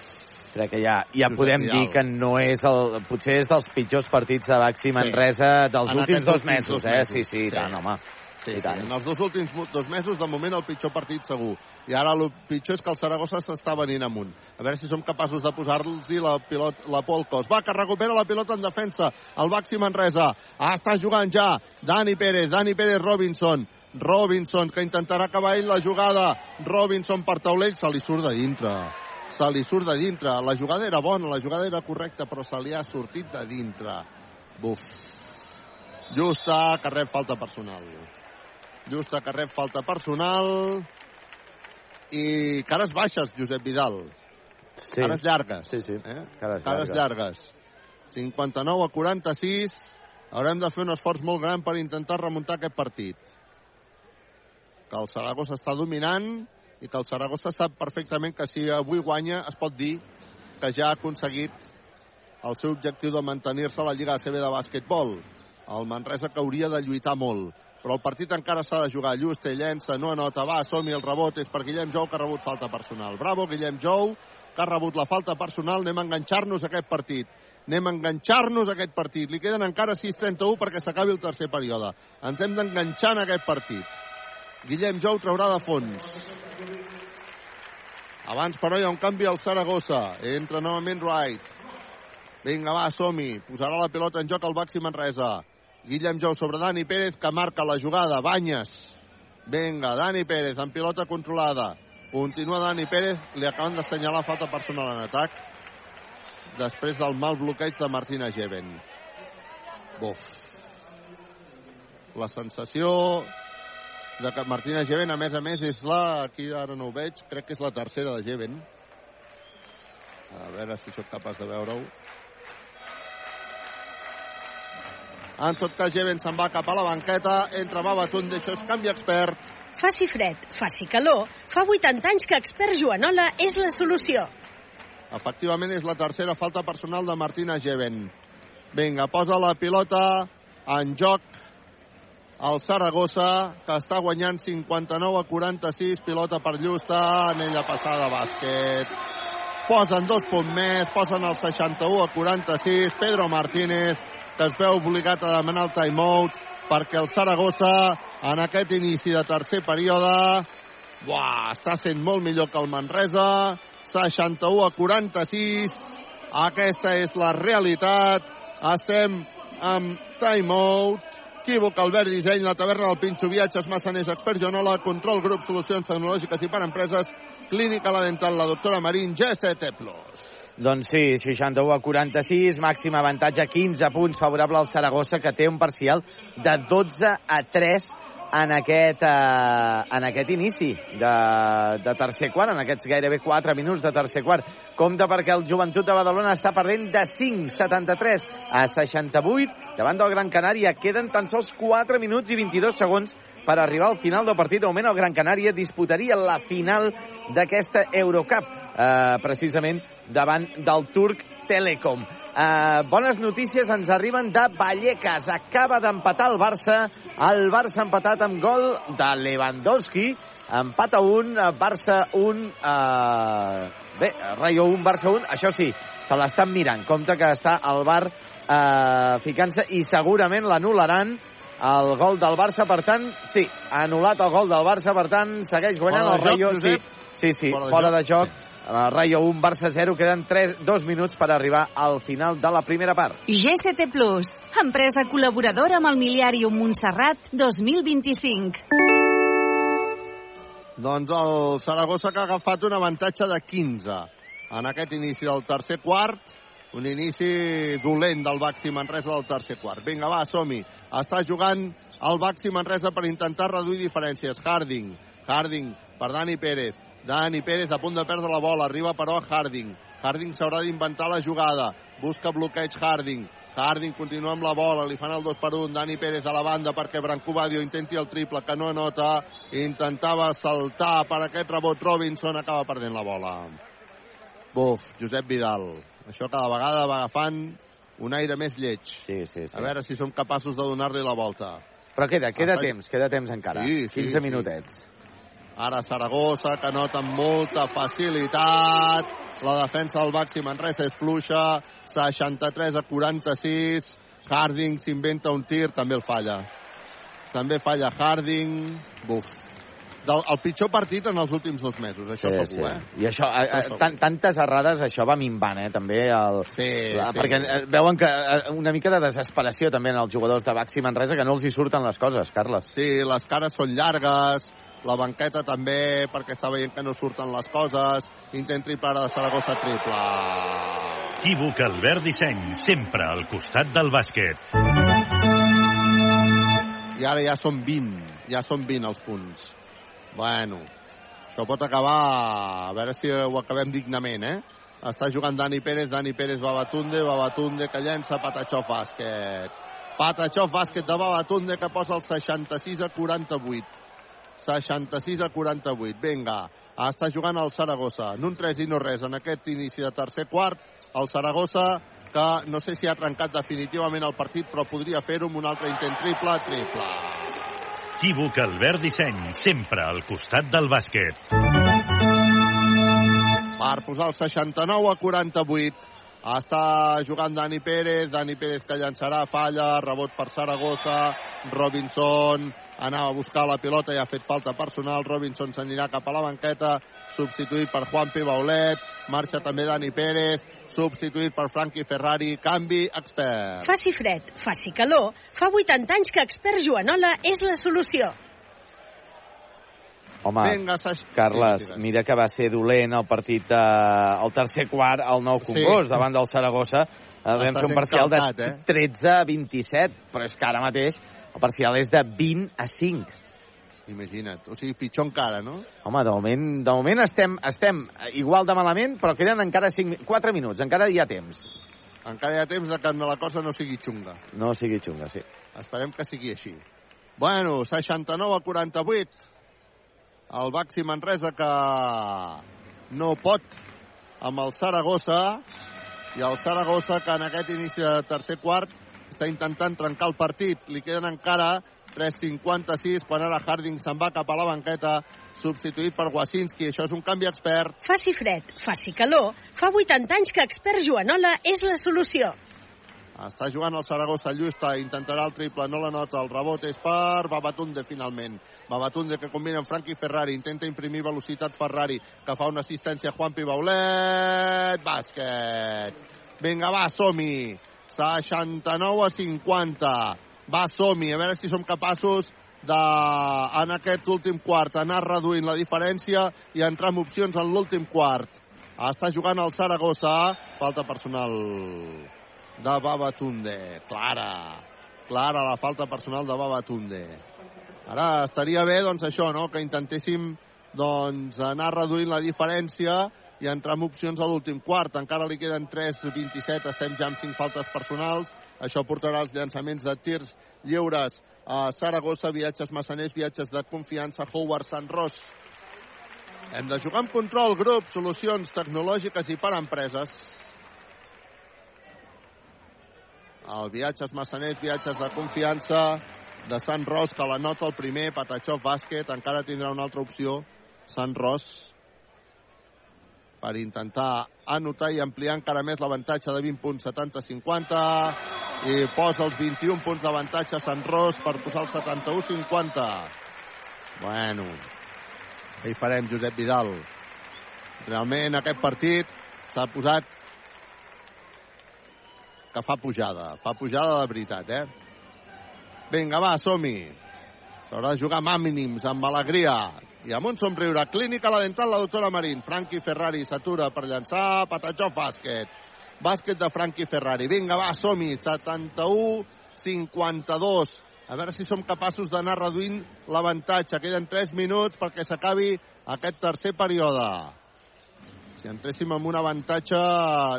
Crec que ja, ja Josep podem Vidal. dir que no és el... Potser és dels pitjors partits de Baxi Manresa dels En últims dos mesos, dos eh? mesos. Sí, sí, i Sí. tant, home. Sí, I sí, en els dos últims dos mesos, de moment, el pitjor partit segur. I ara el pitjor és que el Saragossa s'està venint amunt. A veure si som capaços de posar-los la, pilot, la por al cos. Va, que recupera la pilota en defensa. El Baxi Manresa. Ah, està jugant ja. Dani Pérez, Dani Pérez Robinson. Robinson, que intentarà acabar ell la jugada. Robinson per taulell, se li surt de dintre. Se li surt de dintre. La jugada era bona, la jugada era correcta, però se li ha sortit de dintre. Buf. Justa, que rep falta personal. Justa, que rep falta personal. I cares baixes, Josep Vidal. Sí. Cares llargues. Sí, sí. Eh? Cares Cares llargues. llargues. 59 a 46. Haurem de fer un esforç molt gran per intentar remuntar aquest partit. Que el Saragossa està dominant i que el Saragossa sap perfectament que si avui guanya es pot dir que ja ha aconseguit el seu objectiu de mantenir-se a la Lliga ACB de bàsquetbol. El Manresa que hauria de lluitar molt. Però el partit encara s'ha de jugar. Lluste, llença, no anota, va, som el rebot. És per Guillem Jou que ha rebut falta personal. Bravo, Guillem Jou, que ha rebut la falta personal. Anem a enganxar-nos a aquest partit. Anem a enganxar-nos a aquest partit. Li queden encara 6-31 perquè s'acabi el tercer període. Ens hem d'enganxar en aquest partit. Guillem Jou traurà de fons. Abans, però, hi ha un canvi al Saragossa. Entra novament Wright. Vinga, va, som-hi. Posarà la pilota en joc al Baxi Manresa. Guillem Jou sobre Dani Pérez, que marca la jugada. Banyes. Vinga, Dani Pérez, amb pilota controlada. Continua Dani Pérez. Li acaben d'assenyalar falta personal en atac. Després del mal bloqueig de Martina Geven. Buf. La sensació de que Martina Geven, a més a més, és la... Aquí ara no ho veig. Crec que és la tercera de Geven. A veure si sóc capaç de veure-ho. En tot cas, Geven se'n va cap a la banqueta, entra Babatunde, això és canvi expert. Faci fred, faci calor, fa 80 anys que expert Joanola és la solució. Efectivament, és la tercera falta personal de Martina Geven. Vinga, posa la pilota en joc el Saragossa, que està guanyant 59 a 46, pilota per Llusta, anella passada, bàsquet. Posen dos punts més, posen el 61 a 46, Pedro Martínez, que es veu obligat a demanar el timeout, perquè el Saragossa, en aquest inici de tercer període, buah, està sent molt millor que el Manresa, 61 a 46, aquesta és la realitat, estem amb timeout, Equívoc, Albert Disseny, la taverna del Pinxo, viatges, massaners, expert Jonola, control grup, solucions tecnològiques i per empreses, clínica la dental, la doctora Marín, G7 Plus. Doncs sí, 61 a 46, màxim avantatge 15 punts favorable al Saragossa, que té un parcial de 12 a 3 en aquest, eh, en aquest inici de, de tercer quart, en aquests gairebé 4 minuts de tercer quart. Compte perquè el Joventut de Badalona està perdent de 5, 73 a 68 davant del Gran Canària. Queden tan sols 4 minuts i 22 segons per arribar al final del partit. De moment, el Gran Canària disputaria la final d'aquesta Eurocup, eh, precisament davant del turc Telecom. Uh, bones notícies ens arriben de Vallecas. Acaba d'empatar el Barça. El Barça ha empatat amb gol de Lewandowski. Empat a un, Barça 1... Uh, bé, Rayo 1, Barça 1. Això sí, se l'estan mirant. Compte que està el Bar uh, ficant-se i segurament l'anul·laran el gol del Barça, per tant, sí, ha anul·lat el gol del Barça, per tant, segueix guanyant el Rayo. joc, sí, sí, sí, Fora de joc? de Uh, Rayo 1, Barça 0, queden 3, 2 minuts per arribar al final de la primera part. GCT Plus, empresa col·laboradora amb el Miliàrium Montserrat 2025. Doncs el Saragossa que ha agafat un avantatge de 15 en aquest inici del tercer quart. Un inici dolent del Baxi Manresa del tercer quart. Vinga, va, som-hi. Està jugant el Baxi Manresa per intentar reduir diferències. Harding, Harding per Dani Pérez. Dani Pérez a punt de perdre la bola. Arriba, però, a Harding. Harding s'haurà d'inventar la jugada. Busca bloqueig Harding. Harding continua amb la bola, li fan el 2 per 1, Dani Pérez a la banda perquè Branco Badio intenti el triple, que no anota, intentava saltar per aquest rebot Robinson, acaba perdent la bola. Buf, Josep Vidal. Això cada vegada va agafant un aire més lleig. Sí, sí, sí. A veure si som capaços de donar-li la volta. Però queda, queda Està- temps, queda temps encara. Sí, sí, 15 sí. minutets. Ara Saragossa, que nota amb molta facilitat. La defensa del Baxi Manresa és fluixa. 63 a 46. Harding s'inventa un tir, també el falla. També falla Harding. Buf. Del, el pitjor partit en els últims dos mesos, això sí, segur, sí. eh? I això, a, a, segur. tan, tantes errades, això va minvant, eh, també. El, sí, la, sí. Perquè eh, veuen que eh, una mica de desesperació també en els jugadors de Baxi Manresa, que no els hi surten les coses, Carles. Sí, les cares són llargues, la banqueta també, perquè està veient que no surten les coses. Intent triple ara de Saragossa, triple. Equívoc Albert Disseny, sempre al costat del bàsquet. I ara ja són 20, ja són 20 els punts. Bueno, això pot acabar, a veure si ho acabem dignament, eh? Està jugant Dani Pérez, Dani Pérez, Babatunde, Babatunde, que llença Patachó Bàsquet. Patachó Bàsquet de Babatunde, que posa el 66 a 48. 66 a 48. Vinga, està jugant el Saragossa. En un 3 i no res en aquest inici de tercer quart. El Saragossa, que no sé si ha trencat definitivament el partit, però podria fer-ho amb un altre intent triple, triple. Equívoc Albert Disseny, sempre al costat del bàsquet. Per posar el 69 a 48. Està jugant Dani Pérez, Dani Pérez que llançarà, falla, rebot per Saragossa, Robinson anava a buscar la pilota i ha fet falta personal, Robinson s'anirà cap a la banqueta, substituït per Juanpi Baulet, marxa també Dani Pérez, substituït per Frankie Ferrari, canvi expert. Faci fred, faci calor, fa 80 anys que Expert Joanola és la solució. Home, Vinga, Saix... Carles, Sí, sí, sí. mira que va ser dolent el partit, eh, el tercer quart, al Nou Congost, Sí. davant del Saragossa. Eh, vam fer un parcial de calcat, eh? 13 a 27, però és que ara mateix el parcial és de 20 a 5. Imagina't, o sigui, pitjor encara, no? Home, de moment, de moment estem, estem igual de malament, però queden encara 5, 4 minuts, encara hi ha temps. Encara hi ha temps de que la cosa no sigui xunga. No sigui xunga, sí. Esperem que sigui així. Bueno, 69 a 48. El Baxi Manresa que no pot amb el Saragossa i el Saragossa que en aquest inici de tercer quart està intentant trencar el partit. Li queden encara 3.56 quan ara Harding se'n va cap a la banqueta substituït per Wasinski. Això és un canvi expert. Faci fred, faci calor, fa 80 anys que Expert Joanola és la solució. Està jugant el Saragossa Llusta, intentarà el triple, no la nota, el rebot és per Babatunde finalment. Babatunde que combina amb Frankie Ferrari, intenta imprimir velocitat Ferrari, que fa una assistència a Juanpi Baulet, bàsquet. Vinga, va, som-hi. 69 a 50. Va, som-hi, a veure si som capaços de, en aquest últim quart, anar reduint la diferència i entrar amb opcions en l'últim quart. Està jugant el Saragossa, falta personal de Babatunde. Clara. Clara la falta personal de Babatunde. Ara estaria bé, doncs, això, no?, que intentéssim doncs, anar reduint la diferència i entrar amb opcions a l'últim quart. Encara li queden 3-27, estem ja amb 5 faltes personals. Això portarà els llançaments de tirs lliures a Saragossa, viatges massaners, viatges de confiança, Howard, Sant Ros. Hem de jugar amb control, grup, solucions tecnològiques i per empreses. El viatges massaners, viatges de confiança de Sant Ros, que la nota el primer, Patachov bàsquet, encara tindrà una altra opció, Sant Ros, per intentar anotar i ampliar encara més l'avantatge de 20 punts, 70-50, i posa els 21 punts d'avantatge Sant Ros per posar el 71-50. Bueno, què hi farem, Josep Vidal? Realment aquest partit s'ha posat que fa pujada, fa pujada de veritat, eh? Vinga, va, som-hi. S'haurà de jugar amb mínims, amb alegria i amb un somriure. Clínica la dental, la doctora Marín. Franqui Ferrari s'atura per llançar. Patatxó bàsquet. Bàsquet de Franqui Ferrari. Vinga, va, som-hi. 71-52. A veure si som capaços d'anar reduint l'avantatge. Queden 3 minuts perquè s'acabi aquest tercer període. Si entréssim amb un avantatge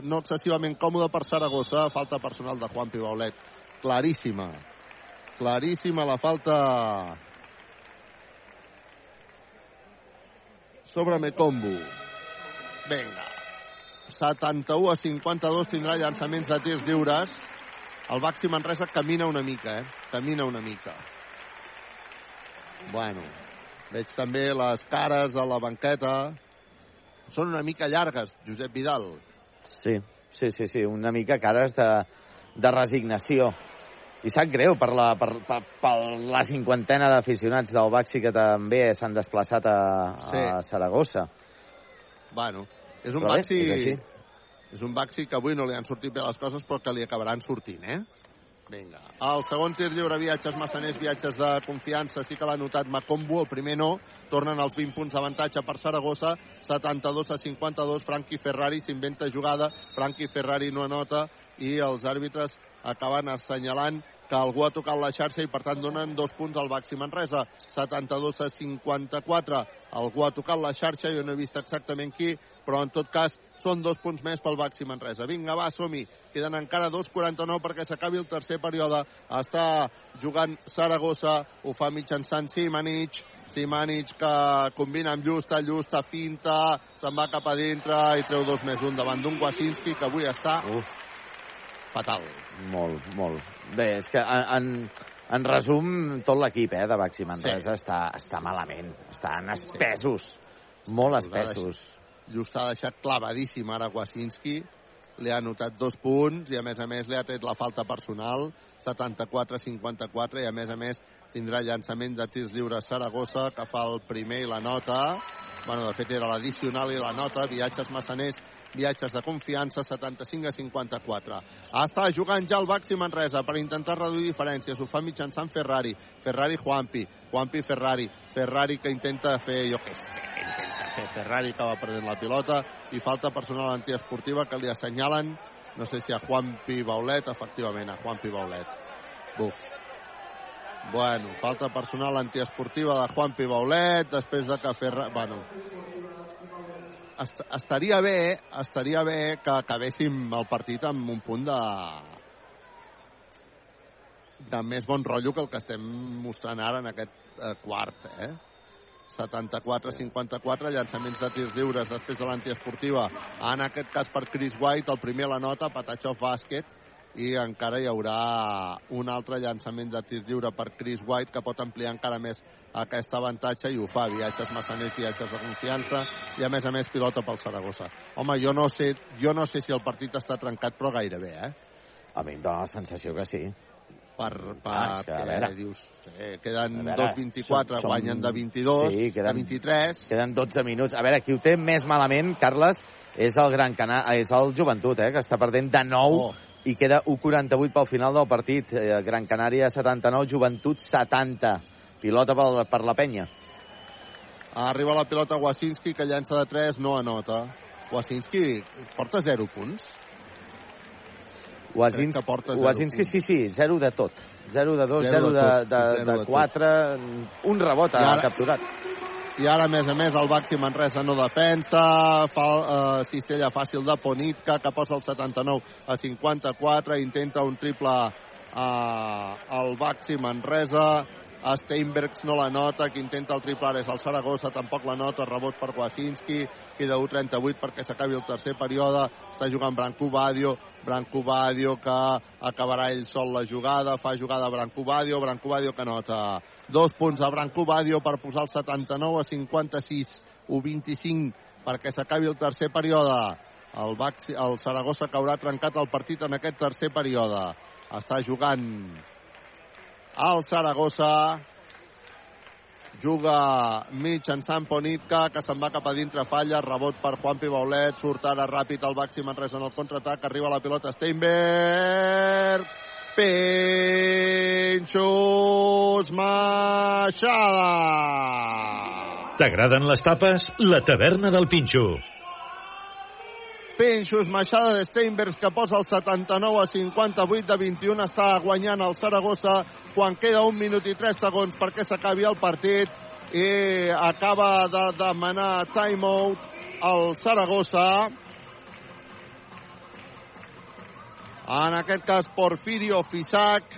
no excessivament còmode per Saragossa, falta personal de Juan Pibaulet. Claríssima. Claríssima la falta sobre Mecombo. Vinga. 71 a 52 tindrà llançaments de tirs lliures. El Baxi Manresa camina una mica, eh? Camina una mica. Bueno, veig també les cares a la banqueta. Són una mica llargues, Josep Vidal. Sí, sí, sí, sí, una mica cares de, de resignació. I sap greu per la, per, per, per la cinquantena d'aficionats del Baxi que també s'han desplaçat a, Sí. a Saragossa. Bueno, és un Però bé, Baxi... és així. és un Baxi que avui no li han sortit bé les coses, però que li acabaran sortint, eh? Vinga. El segon tir lliure, viatges massaners, viatges de confiança, sí que l'ha notat Macombo, el primer no. Tornen els 20 punts d'avantatge per Saragossa, 72 a 52, Franqui Ferrari s'inventa jugada, Franqui Ferrari no anota, i els àrbitres acaben assenyalant que algú ha tocat la xarxa i per tant donen dos punts al Baxi Manresa 72 a 54 algú ha tocat la xarxa, jo no he vist exactament qui però en tot cas són dos punts més pel Baxi Manresa. Vinga, va, som-hi. Queden encara 2.49 perquè s'acabi el tercer període. Està jugant Saragossa, ho fa mitjançant Simanic. Simanic que combina amb Justa, Justa finta, se'n va cap a dintre i treu dos més un davant d'un Wasinski que avui està Uf. Fatal. Molt, molt. Bé, és que en, en, resum, tot l'equip eh, de Baxi Manresa sí. està, està malament. Estan espessos. Molt espessos. Just ha deixat clavadíssim ara Wasinski. Li ha anotat dos punts i a més a més li ha tret la falta personal 74-54 i a més a més tindrà llançament de tirs lliures Saragossa que fa el primer i la nota bueno, de fet era l'addicional i la nota viatges massaners viatges de confiança 75 a 54 està jugant ja el Baxi Manresa per intentar reduir diferències. Ho fa mitjançant Ferrari. Ferrari Juanpi. Juanpi Ferrari. Ferrari que intenta fer jo què sé intenta fer Ferrari que va perdent la pilota. I falta personal antiesportiva que li assenyalen no sé si a Juanpi Baulet efectivament a Juanpi Baulet. Buf. Bueno, falta personal antiesportiva de Juanpi Baulet, després de que Ferra... Bueno, est estaria bé, estaria bé que acabéssim el partit amb un punt de de més bon rotllo que el que estem mostrant ara en aquest eh, quart, eh? 74-54, llançaments de tirs lliures després de l'antiesportiva. En aquest cas per Chris White, el primer la nota, Patachov bàsquet, i encara hi haurà un altre llançament de tir lliure per Chris White que pot ampliar encara més aquest avantatge i ho fa, viatges massaners, viatges de confiança i a més a més pilota pel Saragossa. Home, jo no sé, jo no sé si el partit està trencat, però gairebé, eh? A mi em dóna la sensació que sí. Per, per Ah, que, a veure. dius, eh, queden A veure, 2-24, som- guanyen de 22, sí, queden, de 23. Queden 12 minuts. A veure, qui ho té més malament, Carles, és el Gran Canà, és el Joventut, eh, que està perdent de 9 oh. I queda 1'48 pel final del partit. Eh, Gran Canària 79, Joventut 70. Pilota per, per la penya. Arriba la pilota Wasinski, que llança de 3, no anota. Wasinski porta 0 punts. Que porta zero Wazinski sí, sí, 0 de tot. 0 de 2, 0 Zero de de, de, de de 4, un rebot I ha ara- capturat. I ara, a més a més, el Baxi Manresa no defensa, fa eh, cistella fàcil de Ponitka, que posa el 79 a 54, intenta un triple eh, al Baxi Manresa, Steinbergs no la nota, qui intenta el triple ara és el Saragossa, tampoc la nota, rebot per Wasinski, queda 1-38 perquè s'acabi el tercer període, està jugant Branco Badio, Branco Badio que acabarà ell sol la jugada, fa jugada Branco Badio, Branco Badio que nota dos punts a Branco Badio per posar el 79 a 56, 1-25 perquè s'acabi el tercer període. El, Baxi, el Saragossa que haurà trencat el partit en aquest tercer període. Està jugant el Saragossa juga mitjançant Ponitka, que se'n va cap a dintre, falla, rebot per Juanpi Baulet, surt ara ràpid el Baxi Manresa en el contraatac, arriba la pilota Steinberg, Pinxos Machada. T'agraden les tapes? La taverna del Pinxo. Pinxos Machada de Steinbergs que posa el 79 a 58 de 21 està guanyant el Saragossa quan queda un minut i 3 segons perquè s'acabi el partit i acaba de demanar timeout el Saragossa. En aquest cas Porfirio Fisac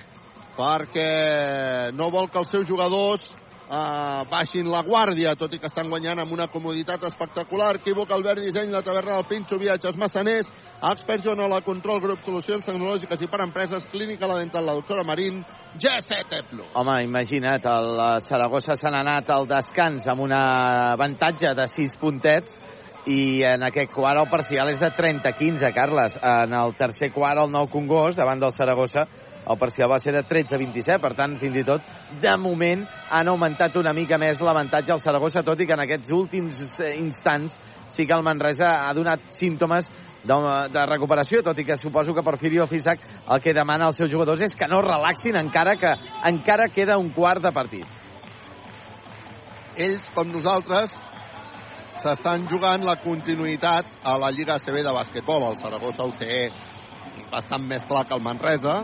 perquè no vol que els seus jugadors uh, baixin la guàrdia, tot i que estan guanyant amb una comoditat espectacular. Equívoc, Albert Disseny, la taverna del Pinxo, viatges massaners, Expert Joanola, Control Grup, Solucions Tecnològiques i per Empreses, Clínica La Dental, la doctora Marín, G7 Plus. Home, imagina't, el eh, Saragossa n'ha anat al descans amb un avantatge de 6 puntets i en aquest quart el parcial és de 30-15, Carles. En el tercer quart, el nou Congost, davant del Saragossa, el parcial va ser de 13-27, per tant, fins i tot, de moment, han augmentat una mica més l'avantatge al Saragossa, tot i que en aquests últims eh, instants sí que el Manresa ha donat símptomes de, de recuperació, tot i que suposo que Porfirio Fisac el que demana als seus jugadors és que no relaxin encara que encara queda un quart de partit. Ells, com nosaltres, s'estan jugant la continuïtat a la Lliga ACB de bàsquetbol. El Saragossa ho té bastant més clar que el Manresa,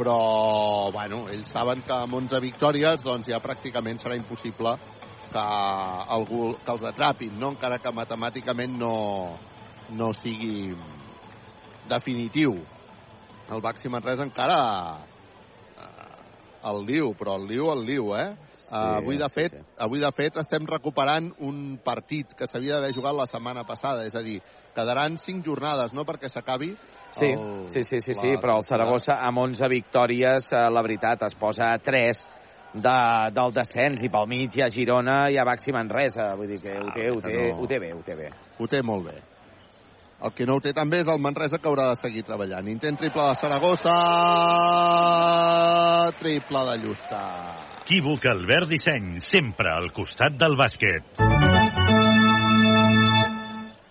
però bueno, ells saben que amb 11 victòries doncs ja pràcticament serà impossible que, algú, que els atrapin, no? encara que matemàticament no, no sigui definitiu. El Baxi Manresa encara eh, el liu, però el liu, el liu, eh? Sí, avui, de fet, sí, sí. avui, de fet, estem recuperant un partit que s'havia d'haver jugat la setmana passada. És a dir, quedaran cinc jornades, no?, perquè s'acabi Sí, el, sí, sí, sí, sí, però el Saragossa amb 11 victòries, eh, la veritat, es posa a 3 de, del descens i pel mig hi ha Girona i ha Baxi Manresa. Vull dir que ho té, ho té, ho té bé, ho té bé. Ho té molt bé. El que no ho té també és el Manresa que haurà de seguir treballant. Intent triple de Saragossa, triple de Llusta. Equívoc Albert Disseny, sempre al costat del bàsquet.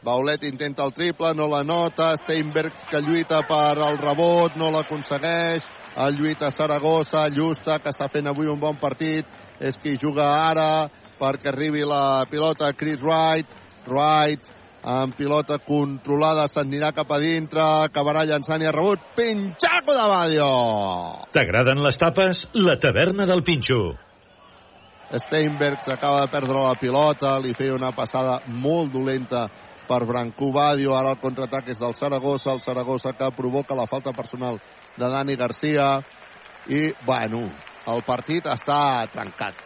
Baulet intenta el triple, no la nota. Steinberg que lluita per al rebot, no l'aconsegueix. El lluita Saragossa, Llusta, que està fent avui un bon partit. És qui juga ara perquè arribi la pilota Chris Wright. Wright amb pilota controlada s'anirà cap a dintre, acabarà llançant i ha rebut Pinxaco de Badio. T'agraden les tapes? La taverna del Pinxo. Steinberg acaba de perdre la pilota, li feia una passada molt dolenta per Brancú Badio, ara el contraatac és del Saragossa, el Saragossa que provoca la falta personal de Dani Garcia i, bueno, el partit està trencat.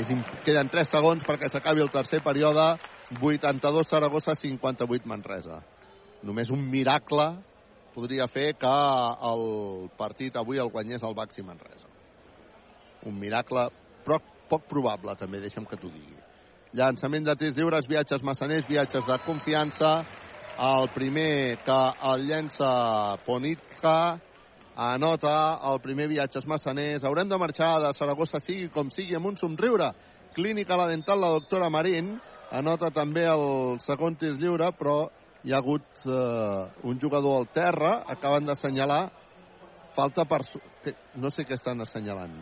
És, queden 3 segons perquè s'acabi el tercer període, 82 Saragossa, 58 Manresa. Només un miracle podria fer que el partit avui el guanyés el Baxi Manresa. Un miracle, però poc probable també, deixa'm que t'ho digui. Llançament de tirs lliures, viatges massaners, viatges de confiança. El primer que el llença Ponitka anota el primer viatges massaners. Haurem de marxar de Saragossa, sigui com sigui, amb un somriure. Clínica La Dental, la doctora Marín. Anota també el segon tir lliure, però hi ha hagut eh, un jugador al terra. Acaben d'assenyalar falta per... No sé què estan assenyalant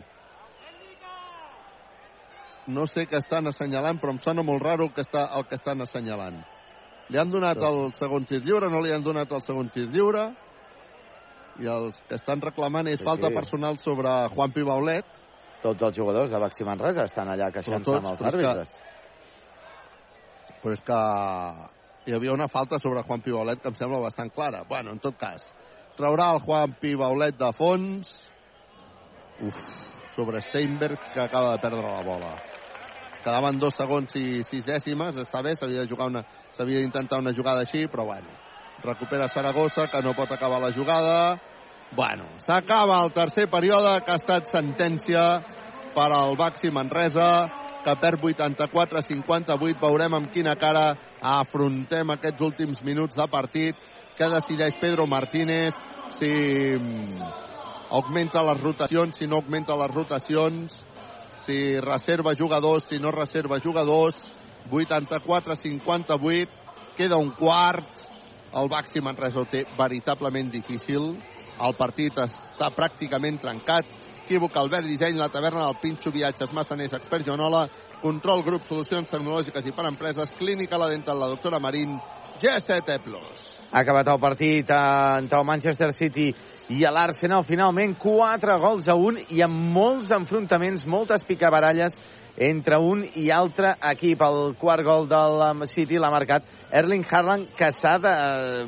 no sé què estan assenyalant, però em sona molt raro el que, està, el que estan assenyalant. Li han donat el segon tir lliure, no li han donat el segon tir lliure. i els que estan reclamant és Sí, falta sí. personal sobre Juanpi Baulet. Tots els jugadors de Baxi Manresa estan allà queixant-se amb els però és que- àrbitres. Però és que hi havia una falta sobre Juanpi Baulet que em sembla bastant clara. Bueno, en tot cas, traurà el Juanpi Baulet de fons. Uf, sobre Steinberg, que acaba de perdre la bola. Quedaven dos segons i sis dècimes, està bé, s'havia jugar una, d'intentar una jugada així, però bueno. Recupera Saragossa, que no pot acabar la jugada. Bueno, s'acaba el tercer període, que ha estat sentència per al Baxi Manresa, que perd 84-58. Veurem amb quina cara afrontem aquests últims minuts de partit. Què decideix Pedro Martínez? Si mm, augmenta les rotacions, si no augmenta les rotacions, si reserva jugadors, si no reserva jugadors. 84-58. Queda un quart. El Baxi Manresa ho té veritablement difícil. El partit està pràcticament trencat. Equívoc, Albert Disseny, la taverna del Pinxo, viatges, massaners, expert Joanola, control, grup, solucions tecnològiques i per empreses, clínica, la dental, la doctora Marín, G7 Plus. Ha acabat el partit entre el Manchester City i l'Arsenal. Finalment, 4 gols a 1 i amb molts enfrontaments, moltes picabaralles entre un i altre equip. El quart gol del City l'ha marcat Erling Haaland, que s'ha de...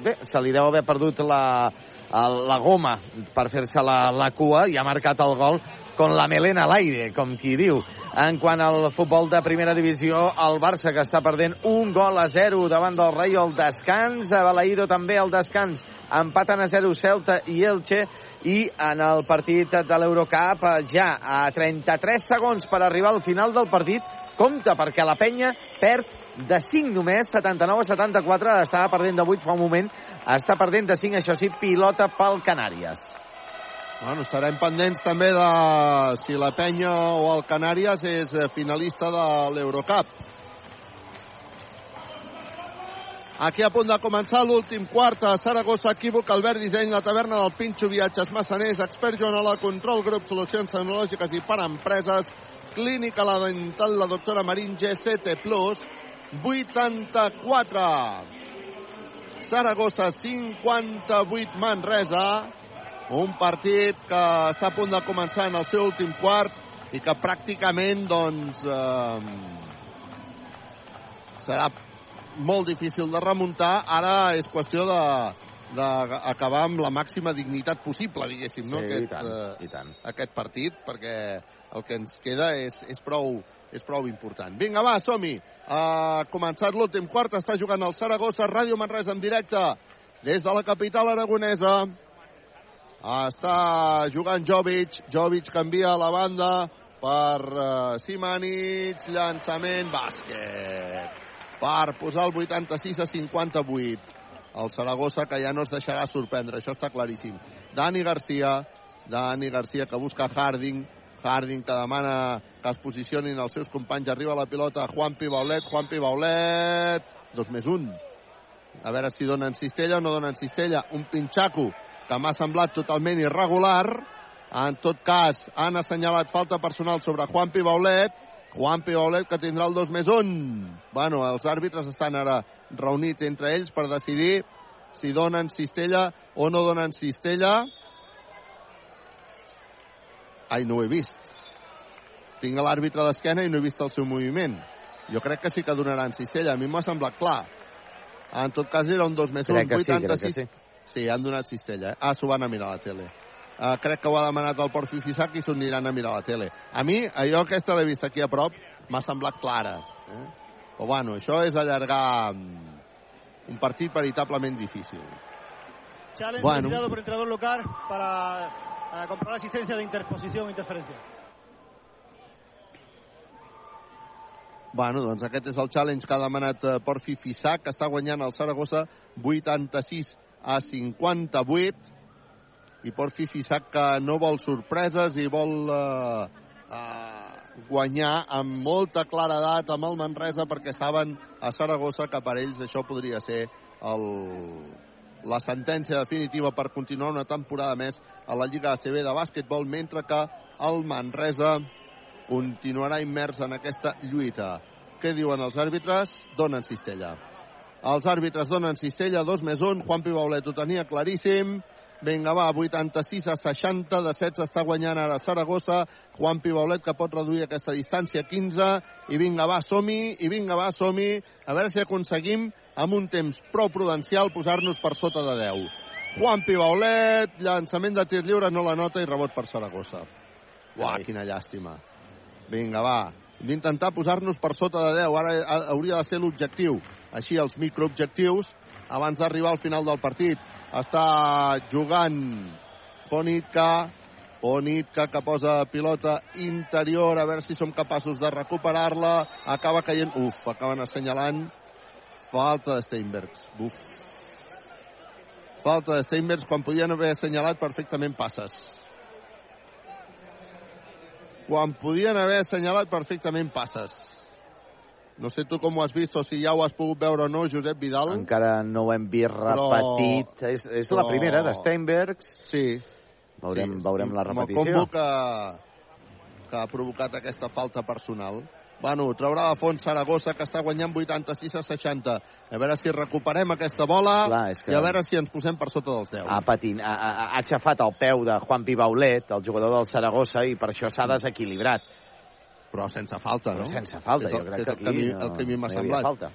Bé, se li deu haver perdut la, la goma per fer-se la, la cua i ha marcat el gol con la melena a l'aire, com qui diu. En quant al futbol de primera divisió, el Barça, que està perdent un gol a 0 davant del Rei al descans, a Balaïdo també al descans, empaten a 0 Celta i Elche, i en el partit de l'Eurocup, ja a 33 segons per arribar al final del partit, compte perquè la penya perd de 5 només, 79 a 74, estava perdent de 8 fa un moment, està perdent de 5, això sí, pilota pel Canàries. Bueno, estarem pendents també de si la penya o el Canàries és eh, finalista de l'Eurocup. Aquí a punt de començar l'últim quart. A Saragossa, equívoc, Albert Disseny, la taverna del Pinxo, viatges massaners, expert Joanola, control, grup, solucions tecnològiques i per empreses, clínica la dental, la doctora Marín G7 Plus, 84. Saragossa, 58 Manresa, un partit que està a punt de començar en el seu últim quart i que pràcticament doncs eh, serà molt difícil de remuntar ara és qüestió de d'acabar amb la màxima dignitat possible, diguéssim, no? Sí, aquest, i tant, eh, i tant. aquest partit, perquè el que ens queda és, és, prou, és prou important. Vinga, va, som-hi. Ha començat l'últim quart, està jugant el Saragossa, Ràdio Manresa en directe des de la capital aragonesa. Està jugant Jovic. Jovic canvia la banda per uh, Simanic. Llançament, bàsquet. Per posar el 86 a 58. El Saragossa que ja no es deixarà sorprendre, això està claríssim. Dani Garcia, Dani Garcia que busca Harding, Harding que demana que es posicionin els seus companys. Arriba la pilota Juanpi Baulet, Juanpi Baulet, dos més un. A veure si donen cistella o no donen cistella. Un pinxaco que m'ha semblat totalment irregular. En tot cas, han assenyalat falta personal sobre Juanpi Baulet. Juanpi Baulet que tindrà el 2 més 1. Bueno, els àrbitres estan ara reunits entre ells per decidir si donen cistella o no donen cistella. Ai, no ho he vist. Tinc l'àrbitre d'esquena i no he vist el seu moviment. Jo crec que sí que donaran cistella. A mi m'ha semblat clar. En tot cas era un 2 més 1, Crec que sí, crec 86. que sí. Sí, han donat cistella. Eh? Ah, s'ho van a mirar a la tele. Uh, crec que ho ha demanat el Port Fifisac i s'ho aniran a mirar a la tele. A mi, allò aquesta l'he vist aquí a prop, m'ha semblat clara. Eh? Però bueno, això és allargar mm, un partit veritablement difícil. Challenge Bueno. solicitado por entrenador local para eh, comprobar asistencia de interposición o interferencia. Bueno, doncs aquest és el challenge que ha demanat eh, Port Fifisac, que està guanyant el Saragossa 86 a 58 i Port Fifisac que no vol sorpreses i vol eh, eh, guanyar amb molta claredat amb el Manresa perquè saben a Saragossa que per ells això podria ser el, la sentència definitiva per continuar una temporada més a la Lliga ACB de bàsquetbol mentre que el Manresa continuarà immers en aquesta lluita. Què diuen els àrbitres? Donen cistella. Els àrbitres donen cistella, dos més un. Juanpi Baulet ho tenia claríssim. Vinga, va, 86 a 60, de 16 està guanyant ara Saragossa, Juan Pibaulet que pot reduir aquesta distància a 15, i vinga, va, som-hi, i vinga, va, som-hi, a veure si aconseguim amb un temps prou prudencial posar-nos per sota de 10. Juan Pibaulet, llançament de tir lliure, no la nota i rebot per Saragossa. Uah, quina llàstima. Vinga, va, d'intentar posar-nos per sota de 10, ara ha- hauria de ser l'objectiu. Així, els microobjectius, abans d'arribar al final del partit. Està jugant Ponitka, Ponitka que posa pilota interior, a veure si som capaços de recuperar-la. Acaba caient... Uf, acaben assenyalant falta de Steinbergs. Uf. Falta de Steinbergs quan podien haver assenyalat perfectament passes. Quan podien haver assenyalat perfectament passes. No sé tu com ho has vist o si ja ho has pogut veure o no, Josep Vidal. Encara no ho hem vist repetit. Però- És, és la però- primera de Steinbergs. Sí. Veurem, Sí, veurem la repetició. Com que, que ha provocat aquesta falta personal. Bueno, traurà de fons Saragossa, que està guanyant 86 a 60. A veure si recuperem aquesta bola Clar, que- i a veure si ens posem per sota dels 10. ha, patin, ha, ha, ha aixafat el peu de Juan Pibaulet, el jugador del Saragossa, i per això s'ha desequilibrat. Però sense falta, no? Però sense falta, És el- jo crec que el aquí no, el que a mi m'ha no semblat. falta.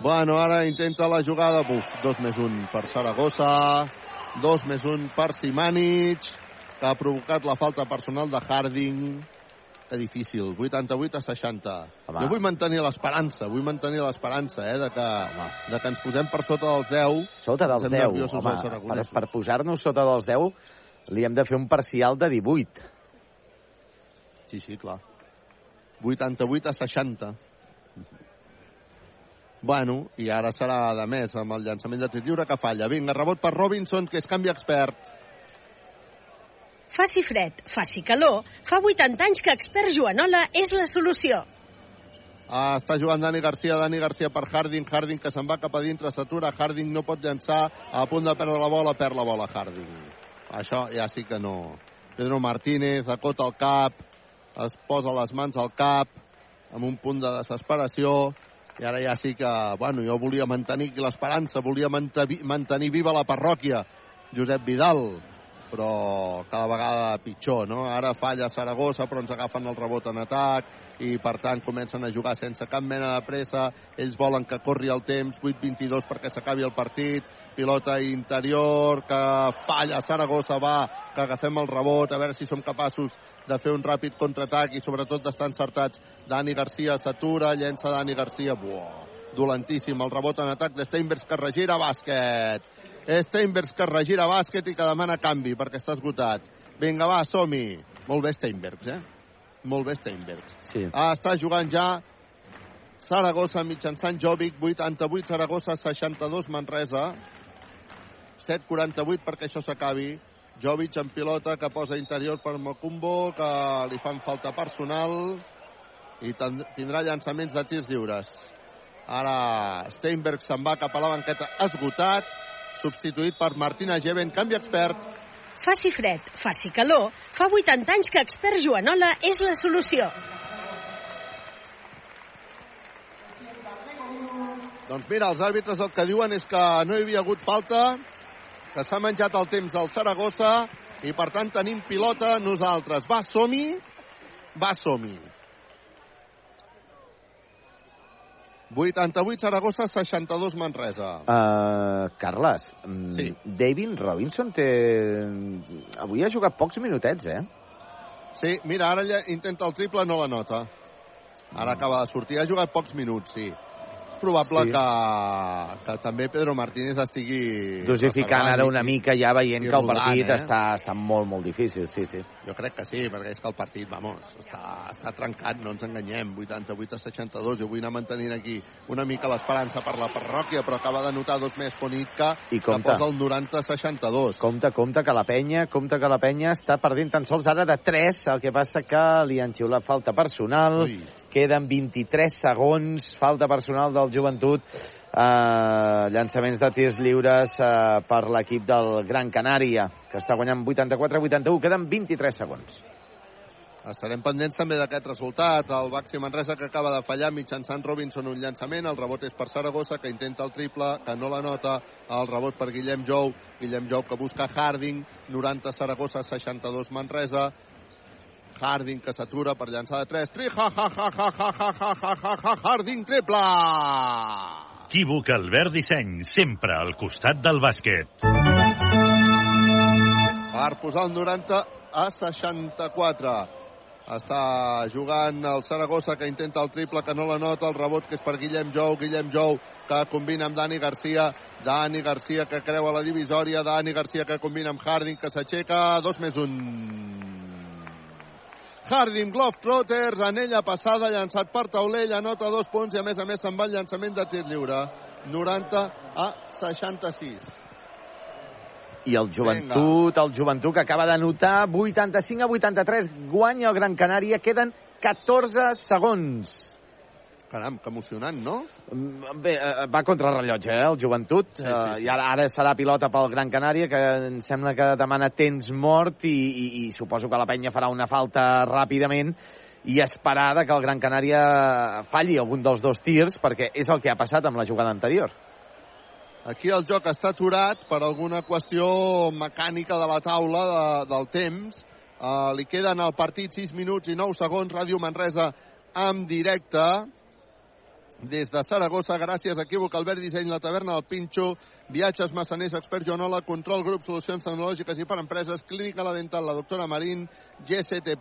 Bueno, ara intenta la jugada. Buf, dos més un per Saragossa, dos més un per Simanic, que ha provocat la falta personal de Harding. Que difícil, 88 a 60. Home. Jo vull mantenir l'esperança, vull mantenir l'esperança, eh, de que, de que ens posem per sota dels 10. Sota dels Estem 10, nerviosos home, per, per posar-nos sota dels 10 li hem de fer un parcial de 18. Sí, sí, clar. 88 a 60. Bueno, i ara serà de més amb el llançament de tir lliure que falla. Vinga, rebot per Robinson, que és canvi expert. Faci fred, faci calor, fa 80 anys que Expert Joanola és la solució. Ah, està jugant Dani Garcia, Dani Garcia per Harding, Harding que se'n va cap a dintre, s'atura, Harding no pot llançar, a punt de perdre la bola, perd la bola Harding. Això ja sí que no. Pedro Martínez acota el cap, es posa les mans al cap, amb un punt de desesperació, i ara ja sí que, bueno, jo volia mantenir l'esperança, volia mantenir viva la parròquia, Josep Vidal, però cada vegada pitjor, no? Ara falla Saragossa, però ens agafen el rebot en atac, i per tant comencen a jugar sense cap mena de pressa, ells volen que corri el temps, 8-22 perquè s'acabi el partit, pilota interior, que falla Saragossa, va, que agafem el rebot, a veure si som capaços de fer un ràpid contraatac i sobretot d'estar encertats. Dani Garcia s'atura, llença Dani Garcia, buah, dolentíssim, el rebot en atac de Steinbergs que regira bàsquet. Steinbergs que regira bàsquet i que demana canvi perquè està esgotat. Vinga, va, som-hi. Molt bé Steinbergs, eh? Molt bé Steinbergs. Sí. Ah, està jugant ja Saragossa mitjançant Jovic, 88 Saragossa, 62 Manresa. 7'48 perquè això s'acabi. Jovic en pilota que posa interior per Mocumbo, que li fan falta personal i tindrà llançaments de tirs lliures. Ara Steinberg se'n va cap a la banqueta esgotat, substituït per Martina Geven, canvi expert. Faci fred, faci calor, fa 80 anys que Expert Joanola és la solució. Doncs mira, els àrbitres el que diuen és que no hi havia hagut falta, que s'ha menjat el temps del Saragossa i per tant tenim pilota nosaltres. Va, som-hi, va, som-hi. 88 Saragossa, 62 Manresa. Uh, Carles, mm, Sí. David Robinson té... Avui ha jugat pocs minutets, eh? Sí, mira, ara ja intenta el triple, no la nota. Ara acaba de sortir, ha jugat pocs minuts, sí. Probable Sí. que, que també Pedro Martínez estigui... Dosificant ara una mica ja veient que el rodant, partit eh? està, està molt, molt difícil, sí, sí. Jo crec que sí, perquè és que el partit, vamos, està, està trencat, no ens enganyem, 88 a 62. Jo vull anar mantenint aquí una mica l'esperança per la parròquia, però acaba de notar dos més Ponitka, I que compte. posa el 90 a 62. Compte, compte que la penya, compte que la penya està perdent tan sols ara de 3, el que passa que li han xiulat falta personal, Ui. Queden 23 segons, falta personal del joventut, eh, llançaments de tirs lliures eh, per l'equip del Gran Canària, que està guanyant 84-81, queden 23 segons. Estarem pendents també d'aquest resultat. El Baxi Manresa que acaba de fallar mitjançant Robinson un llançament. El rebot és per Saragossa que intenta el triple, que no la nota. El rebot per Guillem Jou. Guillem Jou que busca Harding. 90 Saragossa, 62 Manresa. Harding que s'atura per llançar de 3. Tri, ha, ha, ha, ha, ha, ha, ha, ha, ha, ha, Harding triple! Equívoc Albert Disseny, sempre al costat del bàsquet. Per posar el 90 a 64. Està jugant el Saragossa que intenta el triple, que no la nota, el rebot que és per Guillem Jou, Guillem Jou que combina amb Dani Garcia, Dani Garcia que creua la divisòria, Dani Garcia que combina amb Harding que s'aixeca, dos més un. Harding Globetrotters, anella passada, llançat per Taulell, anota dos punts i a més a més se'n va el llançament de tir lliure. 90 a 66. I el joventut, el joventut que acaba de notar 85 a 83, guanya el Gran Canària, queden 14 segons. Caram, que emocionant, no? Bé, eh, va contra el rellotge, eh, el joventut. Sí, sí, sí. I ara, ara serà pilota pel Gran Canària, que em sembla que demana temps mort i, i, i suposo que la penya farà una falta ràpidament i esperar que el Gran Canària falli algun dels dos tirs, perquè és el que ha passat amb la jugada anterior. Aquí el joc està aturat per alguna qüestió mecànica de la taula de, del temps. Uh, li queden al partit 6 minuts i 9 segons. Ràdio Manresa en directe des de Saragossa, gràcies a Equívoc, Albert Disseny, la taverna del Pinxo, Viatges Massaners, Expert Joanola, Control Grup, Solucions Tecnològiques i per Empreses, Clínica La Dental, la doctora Marín, GCT+.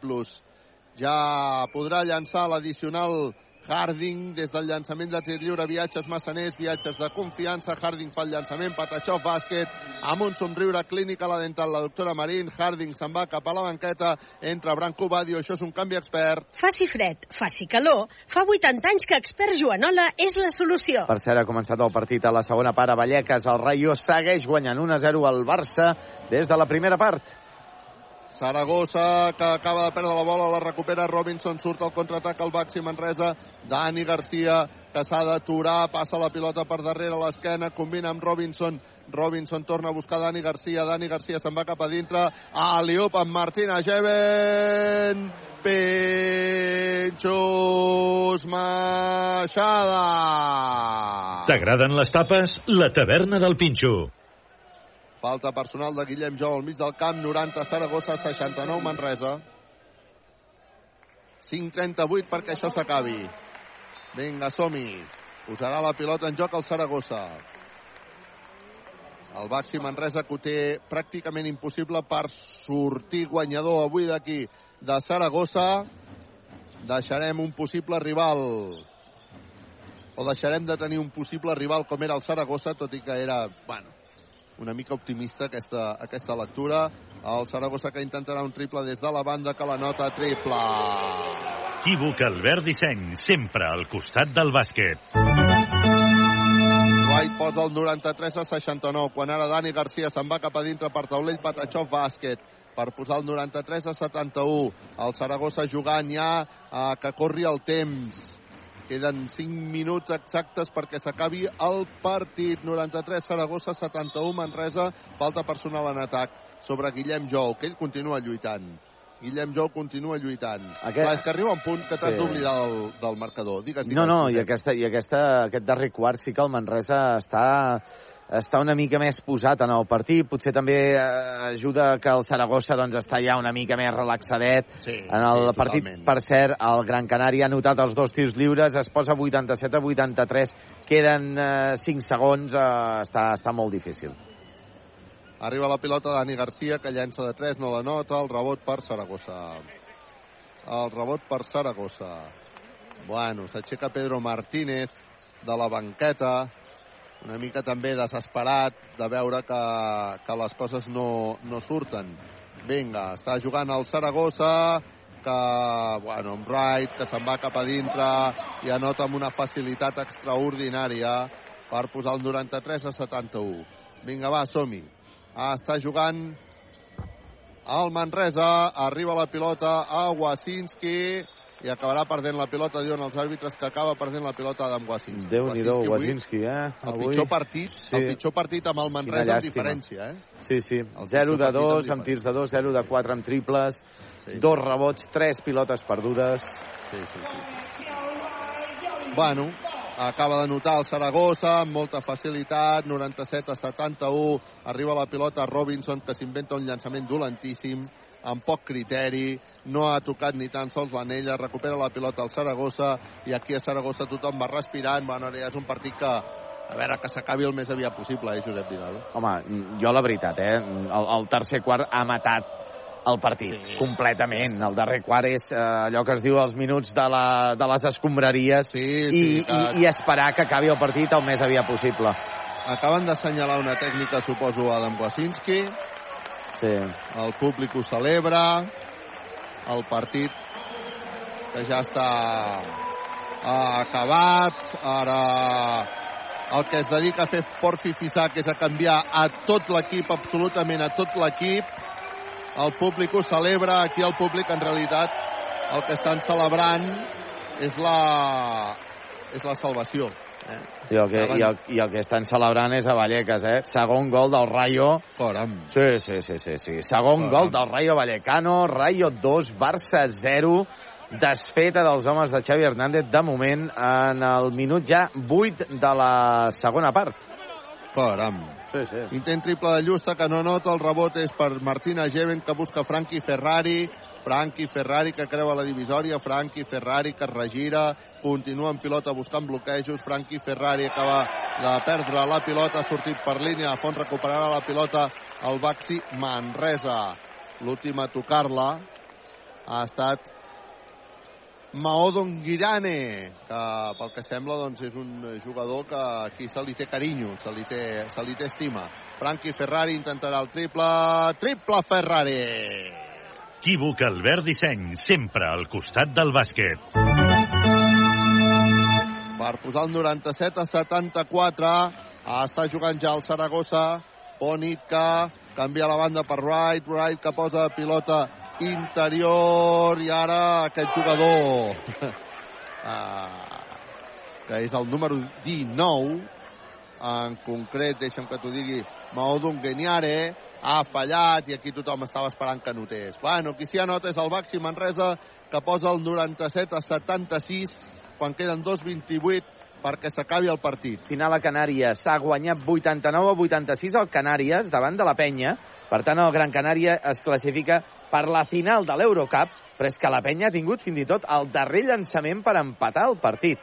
Ja podrà llançar l'addicional Harding des del llançament de tir lliure, viatges massaners, viatges de confiança, Harding fa el llançament, Patachov, bàsquet, amb un somriure clínica la dental, la doctora Marín, Harding se'n va cap a la banqueta, entra Branco Badio, això és un canvi expert. Faci fred, faci calor, fa 80 anys que expert Joanola és la solució. Per cert, ha començat el partit a la segona part a Vallecas. El Rayo segueix guanyant 1-0 al Barça des de la primera part. Saragossa, que acaba de perdre la bola, la recupera Robinson, surt al contraatac al Baxi Manresa, Dani Garcia, que s'ha d'aturar, passa la pilota per darrere l'esquena, combina amb Robinson, Robinson torna a buscar Dani Garcia, Dani Garcia se'n va cap a dintre, a Liup amb Martina Geven, Pinxos Maixada. T'agraden les tapes? La taverna del Pinxo. Falta personal de Guillem Jou al mig del camp, 90 Saragossa, 69 Manresa. 5.38 perquè això s'acabi. Vinga, som-hi. Posarà la pilota en joc el Saragossa. El Baxi Manresa que ho té pràcticament impossible per sortir guanyador avui d'aquí de Saragossa. Deixarem un possible rival o deixarem de tenir un possible rival com era el Saragossa, tot i que era, bueno, una mica optimista aquesta, aquesta lectura. El Saragossa que intentarà un triple des de la banda que la nota triple. Equívoc Albert Disseny, sempre al costat del bàsquet. White posa el 93 a 69, quan ara Dani Garcia se'n va cap a dintre per taulell Patachov bàsquet per posar el 93 a 71. El Saragossa jugant ja eh, que corri el temps. Queden 5 minuts exactes perquè s'acabi el partit. 93 Saragossa, 71 Manresa. Falta personal en atac sobre Guillem Jou, que ell continua lluitant. Guillem Jou continua lluitant. Aquest... Clar, és que arriba un punt que t'has Sí. d'oblidar del, del marcador. Digues, digues. No, no, i, aquesta, i aquesta, aquest darrer quart sí que el Manresa està, està una mica més posat en el partit. Potser també eh, ajuda que el Saragossa doncs, està ja una mica més relaxadet sí, en el sí, partit. totalment. Per cert, el Gran Canària ha notat els dos tirs lliures, es posa 87 a 83, queden eh, 5 segons, eh, està, està molt difícil. Arriba la pilota Dani Garcia, que llença de 3, no la nota. El rebot per Saragossa. El rebot per Saragossa. Bueno, s'aixeca Pedro Martínez de la banqueta, una mica també desesperat de veure que, que les coses no, no surten. Vinga, està jugant el Saragossa, que, bueno, amb Wright, que se'n va cap a dintre i anota amb una facilitat extraordinària per posar el 93 a 71. Vinga, va, som-hi. Ah, està jugant el Manresa, arriba la pilota a Wasinski i acabarà perdent la pilota, diuen els àrbitres que acaba perdent la pilota Adam Wasinski. Déu-n'hi-do, avui, Wazinski, eh? El Avui. pitjor partit, Sí. el pitjor partit amb el Manresa amb diferència, eh? Sí, sí. El 0 pitjor de partit 2 amb amb tirs de 2, 0 de 4 amb triples. sí. dos rebots, tres pilotes perdudes. Sí, sí, sí. Bueno, acaba de notar el Saragossa amb molta facilitat, 97 a 71, arriba la pilota Robinson que s'inventa un llançament dolentíssim, amb poc criteri, no ha tocat ni tan sols l'anella, recupera la pilota al Saragossa i aquí a Saragossa tothom va respirant, bueno, ara ja és un partit que a veure, que s'acabi el més aviat possible, eh, Josep Vidal? Home, jo la veritat, eh, el, el tercer quart ha matat el partit, sí. completament. El darrer quart és eh, allò que es diu els minuts de, la, de les escombraries sí, i, sí, i, i esperar que acabi el partit el més aviat possible. Acaben d'assenyalar una tècnica, suposo, Adam Wasinski. Sí. El públic ho celebra. El partit que ja està acabat. Ara el que es dedica a fer Porfi Fisac és a canviar a tot l'equip, absolutament a tot l'equip. El públic ho celebra, aquí el públic en realitat el que estan celebrant és la, és la salvació. Eh? I el, que, i, el, I el que estan celebrant és a Vallecas, eh? Segon gol del Rayo. Coram. Sí, sí, sí, sí. sí. Segon Coram. gol del Rayo Vallecano. Rayo 2, Barça 0 desfeta dels homes de Xavi Hernández de moment en el minut ja 8 de la segona part. Caram. Sí, sí. Intent triple de Llusta que no nota, el rebot és per Martina Geven que busca Frankie Ferrari, Frankie Ferrari que creua la divisòria, Frankie Ferrari que regira, continua en pilota buscant bloquejos, Frankie Ferrari acaba de perdre la pilota, ha sortit per línia, a fons recuperarà la pilota el Baxi Manresa. L'última a tocar-la ha estat Maodon Girane, que pel que sembla doncs, és un jugador que aquí se li té carinyo, se li té, se li té estima. Frankie Ferrari intentarà el triple. Triple Ferrari! Equívoc Albert Disseny, sempre al costat del bàsquet. Per posar el 97 a 74, està jugant ja el Saragossa. Bonitka canvia la banda per Wright, Wright que posa pilota interior i ara aquest jugador uh, que és el número 19 en concret, deixa'm que t'ho digui Maodun Geniare ha fallat i aquí tothom estava esperant que notés bueno, aquí sí anota és el Baxi Manresa que posa el 97 a 76 quan queden 2.28 perquè s'acabi el partit. Final a Canàries. S'ha guanyat 89 a 86 al Canàries davant de la penya. Per tant, el Gran Canària es classifica per la final de l'Eurocup, però és que la penya ha tingut fins i tot el darrer llançament per empatar el partit.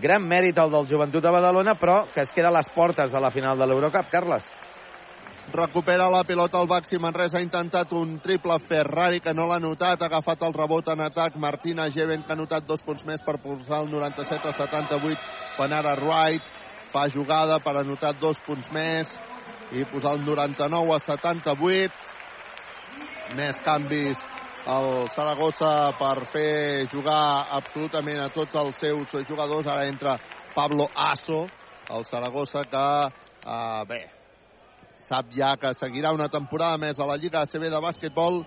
Gran mèrit el del Joventut de Badalona, però que es queda a les portes de la final de l'Eurocup, Carles. Recupera la pilota el Baxi Manresa, ha intentat un triple Ferrari que no l'ha notat, ha agafat el rebot en atac. Martina Geven que ha notat dos punts més per posar el 97 a 78 quan ara Wright fa jugada per anotar dos punts més i posar el 99 a 78 més canvis al Saragossa per fer jugar absolutament a tots els seus jugadors. Ara entra Pablo Asso el Saragossa que eh, bé, sap ja que seguirà una temporada més a la Lliga ACB de bàsquetbol,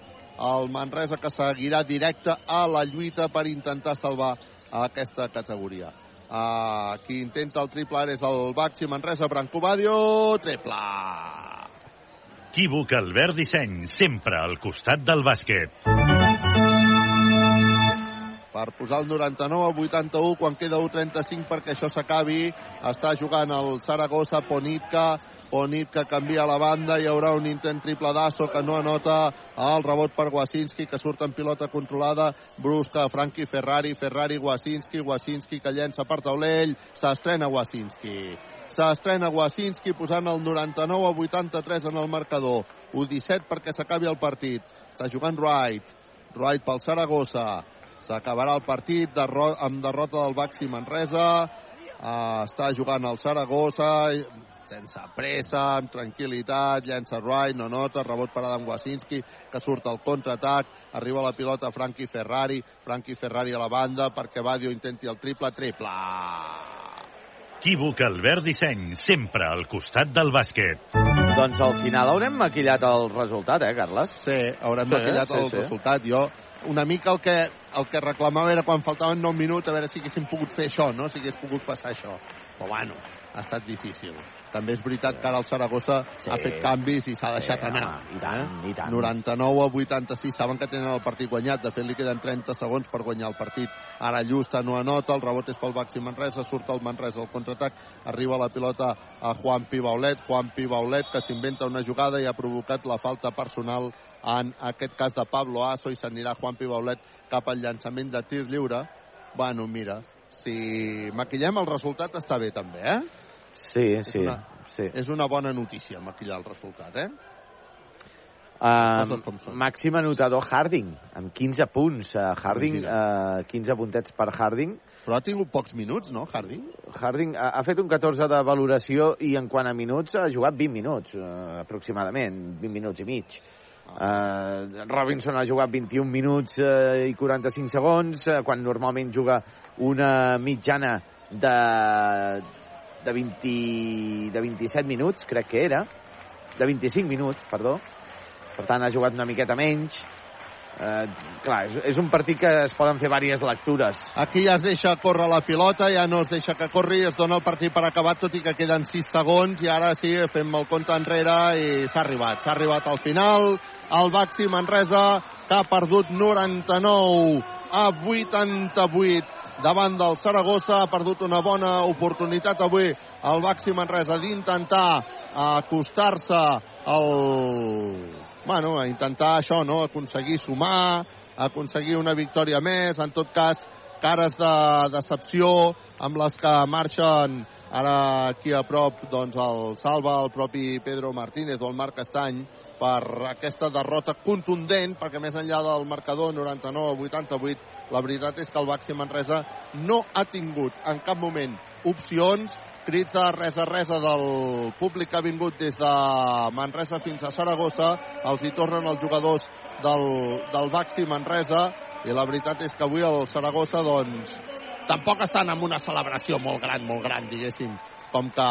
el Manresa que seguirà directe a la lluita per intentar salvar aquesta categoria. Uh, qui intenta el triple ara és el Baxi Manresa, Branco Badio, triple! Equívoc Albert Disseny, sempre al costat del bàsquet. Per posar el 99 a 81 quan queda 1.35 perquè això s'acabi. Està jugant el Saragossa, Ponitka, Onit que canvia la banda, hi haurà un intent triple d'Asso que no anota el rebot per Wasinski que surt en pilota controlada, brusca Frankie Ferrari, Ferrari Wasinski, Wasinski que llença per taulell, s'estrena Wasinski. S'estrena Wasinski posant el 99 a 83 en el marcador. 1-17 perquè s'acabi el partit. Està jugant Wright. Wright pel Saragossa. S'acabarà el partit derro amb derrota del Baxi Manresa. Uh, està jugant el Saragossa sense pressa, amb tranquil·litat, llença Wright, no nota, rebot per Adam Wasinski, que surt al contraatac, arriba la pilota Frankie Ferrari, Frankie Ferrari a la banda perquè Badio intenti el triple, triple! Equívoc Albert Disseny, sempre al costat del bàsquet. Doncs al final haurem maquillat el resultat, eh, Carles? Sí, haurem Sí, maquillat sí, el sí. resultat. Jo una mica el que, el que reclamava era quan faltaven 9 minuts, a veure si haguéssim pogut fer això, no? Si hagués pogut passar això. Però bueno, ha estat difícil. També és veritat que ara el Saragossa Sí. ha fet canvis i s'ha deixat Sí, anar. home, i tant, i tant. 99 a 86, saben que tenen el partit guanyat, de fet li queden 30 segons per guanyar el partit. Ara Llusta no anota, el rebot és pel Baxi Manresa, surt el Manresa al contraatac, arriba la pilota a Juan Pibaulet, Juan Pibaulet que s'inventa una jugada i ha provocat la falta personal en aquest cas de Pablo Aso i s'anirà Juan Pibaulet cap al llançament de tir lliure. Bueno, mira, si maquillem el resultat està bé també, eh? Sí, És sí, una- sí. És una bona notícia maquillar el resultat, eh? Uh, màxim anotador Harding, amb 15 punts. Uh, Harding, uh, 15 puntets per Harding. Però ha tingut pocs minuts, no, Harding? Harding ha, ha fet un 14 de valoració i en quant a minuts ha jugat 20 minuts, uh, aproximadament, 20 minuts i mig. Uh, Robinson ha jugat 21 minuts uh, i 45 segons, uh, quan normalment juga una mitjana de, de, 20, de 27 minuts, crec que era, de 25 minuts, perdó. Per tant, ha jugat una miqueta menys. Uh, clar, és, és un partit que es poden fer diverses lectures. Aquí ja es deixa córrer la pilota, ja no es deixa que corri, es dona el partit per acabat, tot i que queden 6 segons, i ara sí, fem el compte enrere i s'ha arribat. S'ha arribat al final, el Baxi Manresa, que ha perdut 99 a 88 davant del Saragossa, ha perdut una bona oportunitat avui el Baxi Manresa d'intentar acostar-se al... Bueno, a intentar això, no?, aconseguir sumar, aconseguir una victòria més, en tot cas, cares de decepció amb les que marxen ara aquí a prop doncs el salva el propi Pedro Martínez o el Marc Estany per aquesta derrota contundent perquè més enllà del marcador 99 a 88 la veritat és que el Baxi Manresa no ha tingut en cap moment opcions crits de res a res del públic que ha vingut des de Manresa fins a Saragossa. Els hi tornen els jugadors del, del Baxi Manresa i la veritat és que avui el Saragossa doncs tampoc estan en una celebració molt gran, molt gran, diguéssim, com que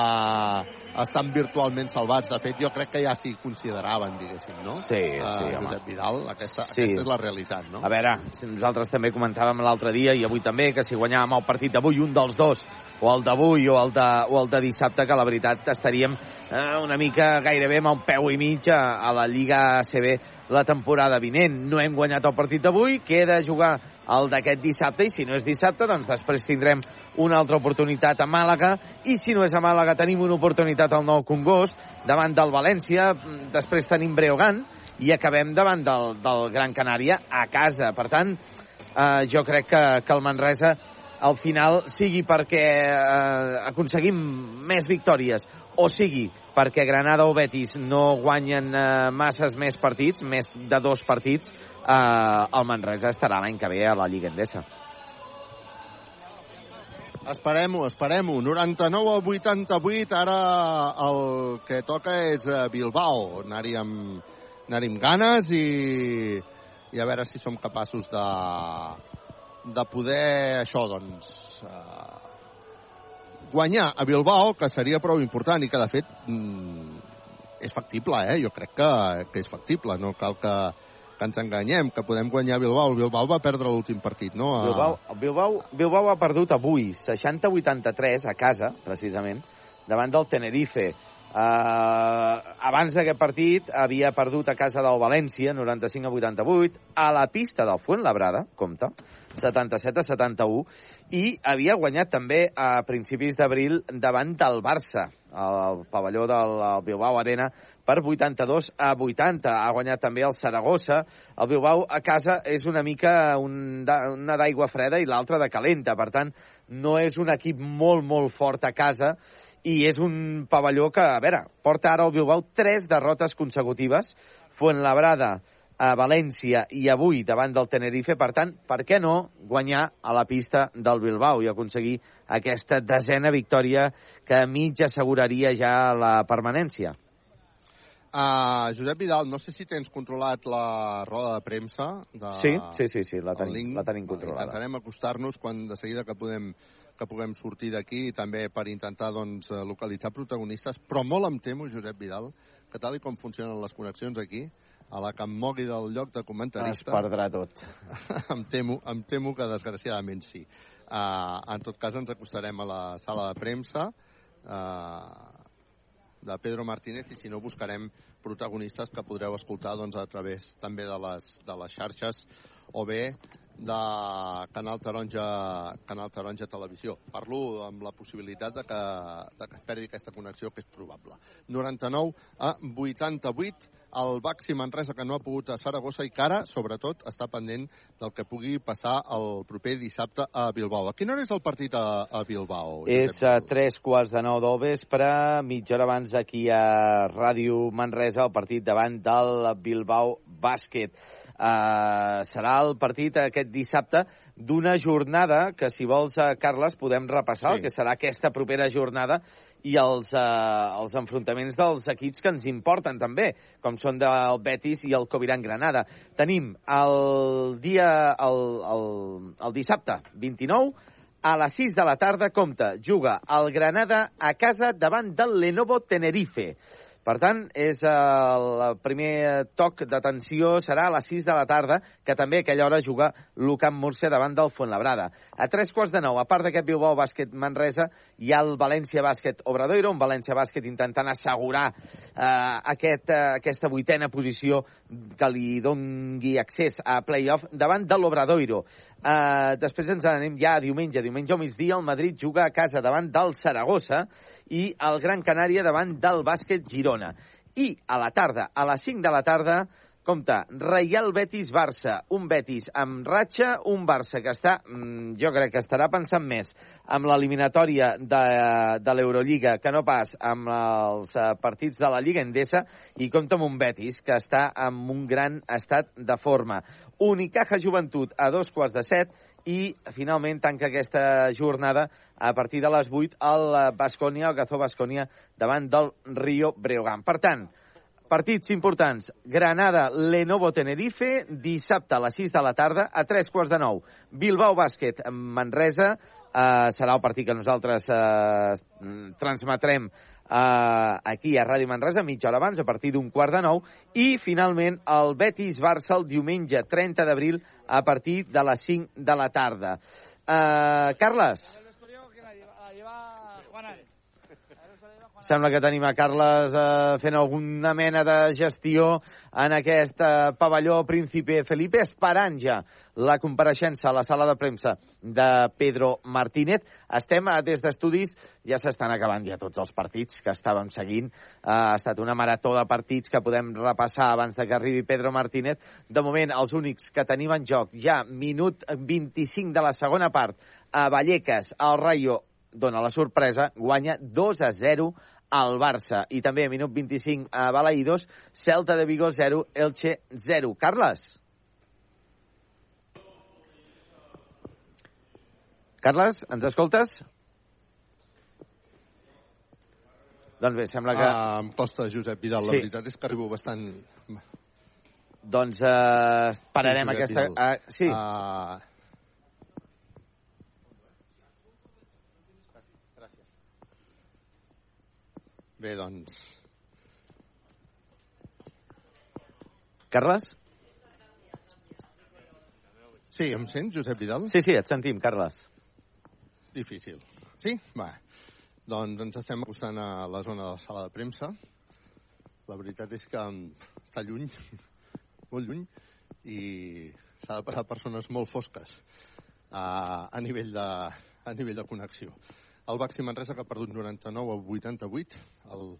estan virtualment salvats. De fet, jo crec que ja s'hi consideraven, diguéssim, no? Sí, Uh, sí, home. Josep Vidal, aquesta, Sí. aquesta és la realitat, no? A veure, si nosaltres també comentàvem l'altre dia i avui també que si guanyàvem el partit d'avui, un dels dos, o el d'avui o, el de, o el de dissabte, que la veritat estaríem eh, una mica gairebé amb un peu i mig a, a la Lliga ACB la temporada vinent. No hem guanyat el partit d'avui, queda jugar el d'aquest dissabte i si no és dissabte, doncs després tindrem una altra oportunitat a Màlaga i si no és a Màlaga tenim una oportunitat al Nou Congost davant del València, mm, després tenim Breogán i acabem davant del, del Gran Canària a casa. Per tant, eh, jo crec que, que el Manresa al final sigui perquè eh, aconseguim més victòries o sigui perquè Granada o Betis no guanyen eh, masses més partits, més de dos partits, eh, el Manresa estarà l'any que ve a la Lliga Endesa. Esperem-ho, esperem-ho. 99 a 88, ara el que toca és eh, Bilbao. Anar-hi amb, anar amb ganes i, i a veure si som capaços de, de poder, això, doncs, eh, guanyar a Bilbao, que seria prou important i que, de fet, mm, és factible, eh? Jo crec que, que és factible, no cal que, que ens enganyem, que podem guanyar Bilbao. El Bilbao va perdre l'últim partit, no? A- Bilbao, Bilbao, Bilbao ha perdut avui 60-83 a casa, precisament, davant del Tenerife. Uh, abans d'aquest partit havia perdut a casa del València 95 a 88 a la pista del Fuenlabrada, compte 77 a 71 i havia guanyat també a principis d'abril davant del Barça al pavelló del Bilbao Arena per 82 a 80. Ha guanyat també el Saragossa. El Bilbao a casa és una mica un, una d'aigua freda i l'altra de calenta. Per tant, no és un equip molt, molt fort a casa i és un pavelló que, a veure, porta ara el Bilbao tres derrotes consecutives. Fuenlabrada, a València i avui davant del Tenerife. Per tant, per què no guanyar a la pista del Bilbao i aconseguir aquesta desena victòria que a mig asseguraria ja la permanència? Uh, Josep Vidal, no sé si tens controlat la roda de premsa. De... Sí, sí, sí, sí, la tenim, link. la tenim controlada. Intentarem acostar-nos quan de seguida que podem que puguem sortir d'aquí i també per intentar doncs, eh, localitzar protagonistes, però molt em temo, Josep Vidal, que tal i com funcionen les connexions aquí, a la que em mogui del lloc de Es comentarista... perdrà tot. em, temo, em temo que desgraciadament sí. Uh, en tot cas ens acostarem a la sala de premsa eh, de Pedro Martínez i si no buscarem protagonistes que podreu escoltar doncs, a través també de les, de les xarxes o bé de Canal Taronja, Canal Taronja Televisió. Parlo amb la possibilitat de que, de que es perdi aquesta connexió, que és probable. 99 a 88 el Baxi Manresa que no ha pogut a Saragossa i que ara, sobretot, està pendent del que pugui passar el proper dissabte a Bilbao. A quina hora és el partit a, a Bilbao? És a tres quarts de nou del vespre, mitja hora abans aquí a Ràdio Manresa, el partit davant del Bilbao Bàsquet. Uh, serà el partit aquest dissabte d'una jornada que, si vols, uh, Carles, podem repassar, Sí. que serà aquesta propera jornada i els, uh, els enfrontaments dels equips que ens importen també, com són del Betis i el Coviran Granada. Tenim el dia, el, el, el dissabte 29, a les 6 de la tarda, compta, juga el Granada a casa davant del Lenovo Tenerife. Per tant, és eh, el primer toc d'atenció serà a les 6 de la tarda, que també a aquella hora juga l'Ucamp Múrcia davant del Fuenlabrada. A tres quarts de nou, a part d'aquest Bilbao Bàsquet Manresa, hi ha el València Bàsquet Obradoiro, un València Bàsquet intentant assegurar eh, aquest, eh, aquesta vuitena posició que li dongui accés a playoff davant de l'Obradoiro. Uh, després ens anem ja a diumenge. Diumenge al migdia el Madrid juga a casa davant del Saragossa i el Gran Canària davant del bàsquet Girona. I a la tarda, a les 5 de la tarda, compte, Reial Betis-Barça. Un Betis amb ratxa, un Barça que està, mm, jo crec que estarà pensant més amb l'eliminatòria de, de l'Eurolliga que no pas amb els eh, partits de la Lliga Endesa i compta amb un Betis que està en un gran estat de forma. Unicaja Joventut a dos quarts de set i finalment tanca aquesta jornada a partir de les 8 el Bascònia, el Gazó Bascònia davant del Rio Breogán. Per tant, partits importants. Granada, Lenovo Tenerife, dissabte a les 6 de la tarda, a 3 quarts de 9. Bilbao Bàsquet, Manresa, eh, serà el partit que nosaltres eh, transmetrem eh, aquí a Ràdio Manresa, mitja hora abans, a partir d'un quart de nou, i finalment el Betis-Barça el diumenge 30 d'abril a partir de les 5 de la tarda. Eh, Carles? Sembla que tenim a Carles eh, fent alguna mena de gestió en aquest eh, pavelló Príncipe Felipe, esperant ja la compareixença a la sala de premsa de Pedro Martínez. Estem eh, des d'estudis, ja s'estan acabant ja tots els partits que estàvem seguint. Eh, ha estat una marató de partits que podem repassar abans de que arribi Pedro Martínez. De moment, els únics que tenim en joc ja minut 25 de la segona part a Vallecas, el Rayo dona la sorpresa, guanya 2 a 0 al Barça. I també a minut 25 a Balaïdos, Celta de Vigo 0, Elche 0. Carles? Carles, ens escoltes? Doncs bé, sembla que... Ah, em costa, Josep Vidal. La Sí. veritat és que arribo bastant... Doncs eh, pararem Sí, aquesta... Vidal. Uh, sí. Ah, Bé, doncs... Carles? Sí, em sents, Josep Vidal? Sí, sí, et sentim, Carles. Difícil. Sí? Va. Doncs ens estem acostant a la zona de la sala de premsa. La veritat és que està lluny, molt lluny, i s'ha de passar per zones molt fosques a, a, nivell de, a nivell de connexió. El Baxi Manresa que ha perdut 99 a 88. El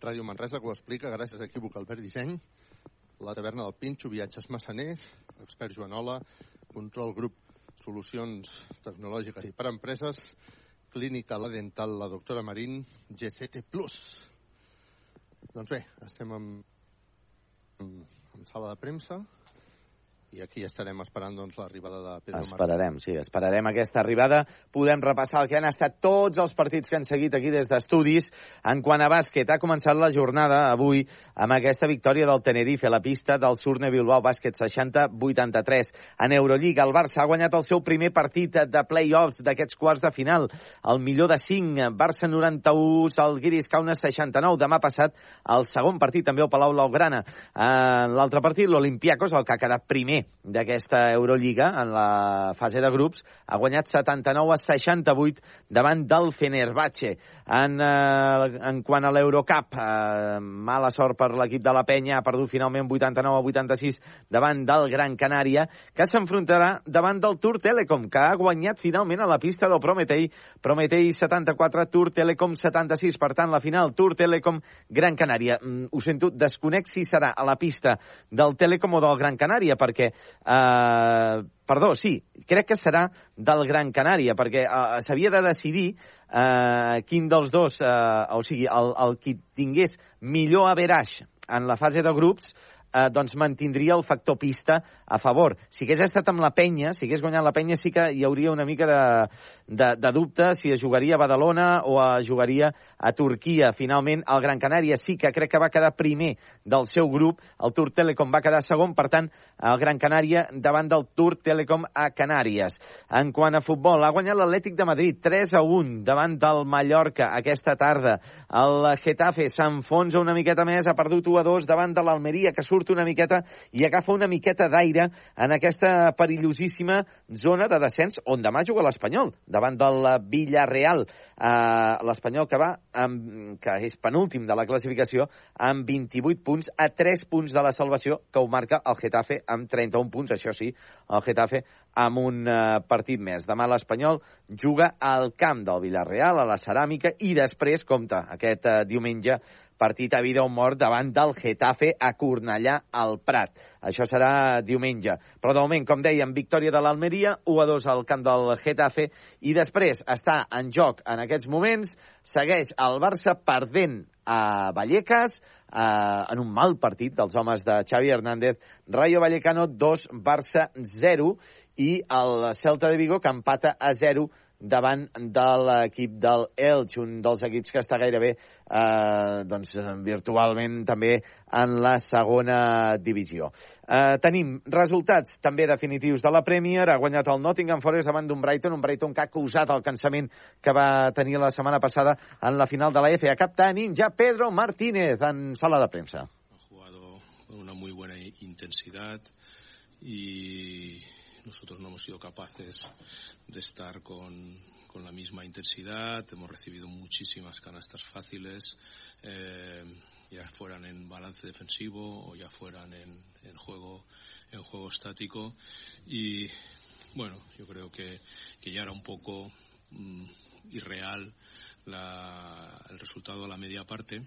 Ràdio Manresa que ho explica gràcies a Equívoc Albert Disseny. La taverna del Pinxo, viatges massaners, expert Joanola, control grup solucions tecnològiques i per empreses, clínica la dental, la doctora Marín, GCT+. Doncs bé, estem en, en sala de premsa i aquí estarem esperant doncs, l'arribada de Pedro Martínez. Esperarem, sí, esperarem aquesta arribada. Podem repassar el que han estat tots els partits que han seguit aquí des d'estudis. En quant a bàsquet, ha començat la jornada avui amb aquesta victòria del Tenerife a la pista del Surne Bilbao Bàsquet 60-83. En Eurolliga, el Barça ha guanyat el seu primer partit de play-offs d'aquests quarts de final. El millor de 5, Barça 91, Salguiris Kaunas 69. Demà passat el segon partit també al Palau Blaugrana. En l'altre partit, l'Olimpiakos, el que ha quedat primer d'aquesta Eurolliga en la fase de grups, ha guanyat 79 a 68 davant del Fenerbahce. En, eh, en quant a l'Eurocup, eh, mala sort per l'equip de la Penya, ha perdut finalment 89 a 86 davant del Gran Canària, que s'enfrontarà davant del Tour Telecom, que ha guanyat finalment a la pista del Prometei. Prometei 74, Tour Telecom 76. Per tant, la final Tour Telecom Gran Canària. Mm, ho sento, desconec si serà a la pista del Telecom o del Gran Canària, perquè... Eh, perdó, sí, crec que serà del Gran Canària, perquè eh, s'havia de decidir eh, quin dels dos, eh, o sigui, el, el qui tingués millor average en la fase de grups, eh, doncs mantindria el factor pista a favor. Si hagués estat amb la penya, si hagués guanyat la penya, sí que hi hauria una mica de, de, de dubte si es jugaria a Badalona o a jugaria a Turquia. Finalment, el Gran Canària sí que crec que va quedar primer del seu grup, el Tour Telecom va quedar segon, per tant, el Gran Canària davant del Tour Telecom a Canàries. En quant a futbol, ha guanyat l'Atlètic de Madrid 3 a 1 davant del Mallorca aquesta tarda. El Getafe s'enfonsa una miqueta més, ha perdut 1 a 2 davant de l'Almeria, que surt una miqueta i agafa una miqueta d'aire en aquesta perillosíssima zona de descens on demà juga l'Espanyol, davant del Villarreal. Uh, L'Espanyol que va, amb, que és penúltim de la classificació, amb 28 punts a 3 punts de la salvació, que ho marca el Getafe amb 31 punts, això sí, el Getafe amb un uh, partit més. Demà l'Espanyol juga al camp del Villarreal, a la Ceràmica, i després, compta, aquest uh, diumenge partit a vida o mort davant del Getafe a Cornellà al Prat. Això serà diumenge. Però de moment, com dèiem, victòria de l'Almeria, 1 a 2 al camp del Getafe, i després està en joc en aquests moments, segueix el Barça perdent a Vallecas, eh, en un mal partit dels homes de Xavi Hernández, Rayo Vallecano 2, Barça 0, i el Celta de Vigo que empata a 0 davant de l'equip del Elx, un dels equips que està gairebé eh, doncs, virtualment també en la segona divisió. Eh, tenim resultats també definitius de la Premier. Ha guanyat el Nottingham Forest davant d'un Brighton, un Brighton que ha causat el cansament que va tenir la setmana passada en la final de la FA Cup. Tenim ja Pedro Martínez en sala de premsa. Ha jugado con una muy buena intensidad y nosotros no hemos sido capaces de estar con, con la misma intensidad. Hemos recibido muchísimas canastas fáciles, eh, ya fueran en balance defensivo o ya fueran en, juego en juego estático. Y bueno, yo creo que, que ya era un poco mm, irreal el resultado a la media parte.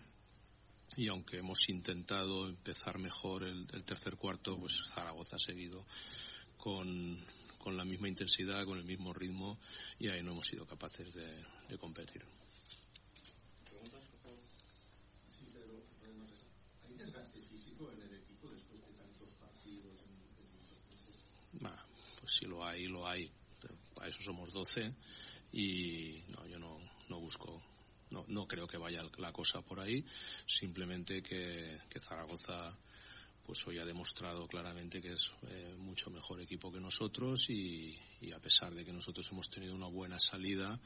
Y aunque hemos intentado empezar mejor el, el tercer cuarto, pues Zaragoza ha seguido con, con la misma intensidad, con el mismo ritmo y ahí no hemos sido capaces de, de competir. Bah, pues si lo hay, lo hay. Para eso somos 12 y no, yo no, no busco no, no creo que vaya la cosa por ahí, simplemente que, que Zaragoza pues hoy ha demostrado claramente que es eh, mucho mejor equipo que nosotros y, y, a pesar de que nosotros hemos tenido una buena salida,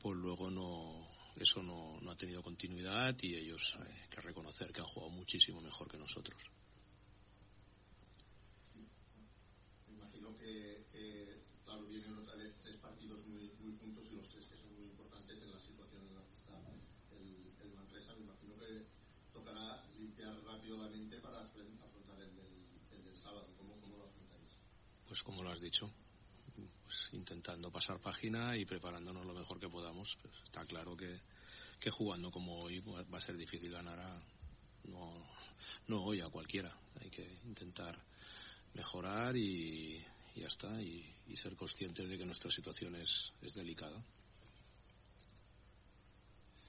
pues luego no eso no, no ha tenido continuidad y ellos hay eh, que reconocer que han jugado muchísimo mejor que nosotros. Imagino que, que claro, vienen otra vez tres partidos muy, muy juntos y los tres que son muy importantes en la situación en la que está el, el Manresa. Me imagino que tocará limpiar rápidamente para afrontar Pues como lo has dicho, pues intentando pasar página y preparándonos lo mejor que podamos. Pues está claro que, que jugando como hoy va a ser difícil ganar a, no, no hoy a cualquiera. Hay que intentar mejorar y, ya está, y, y, ser conscientes de que nuestra situación es, es delicada.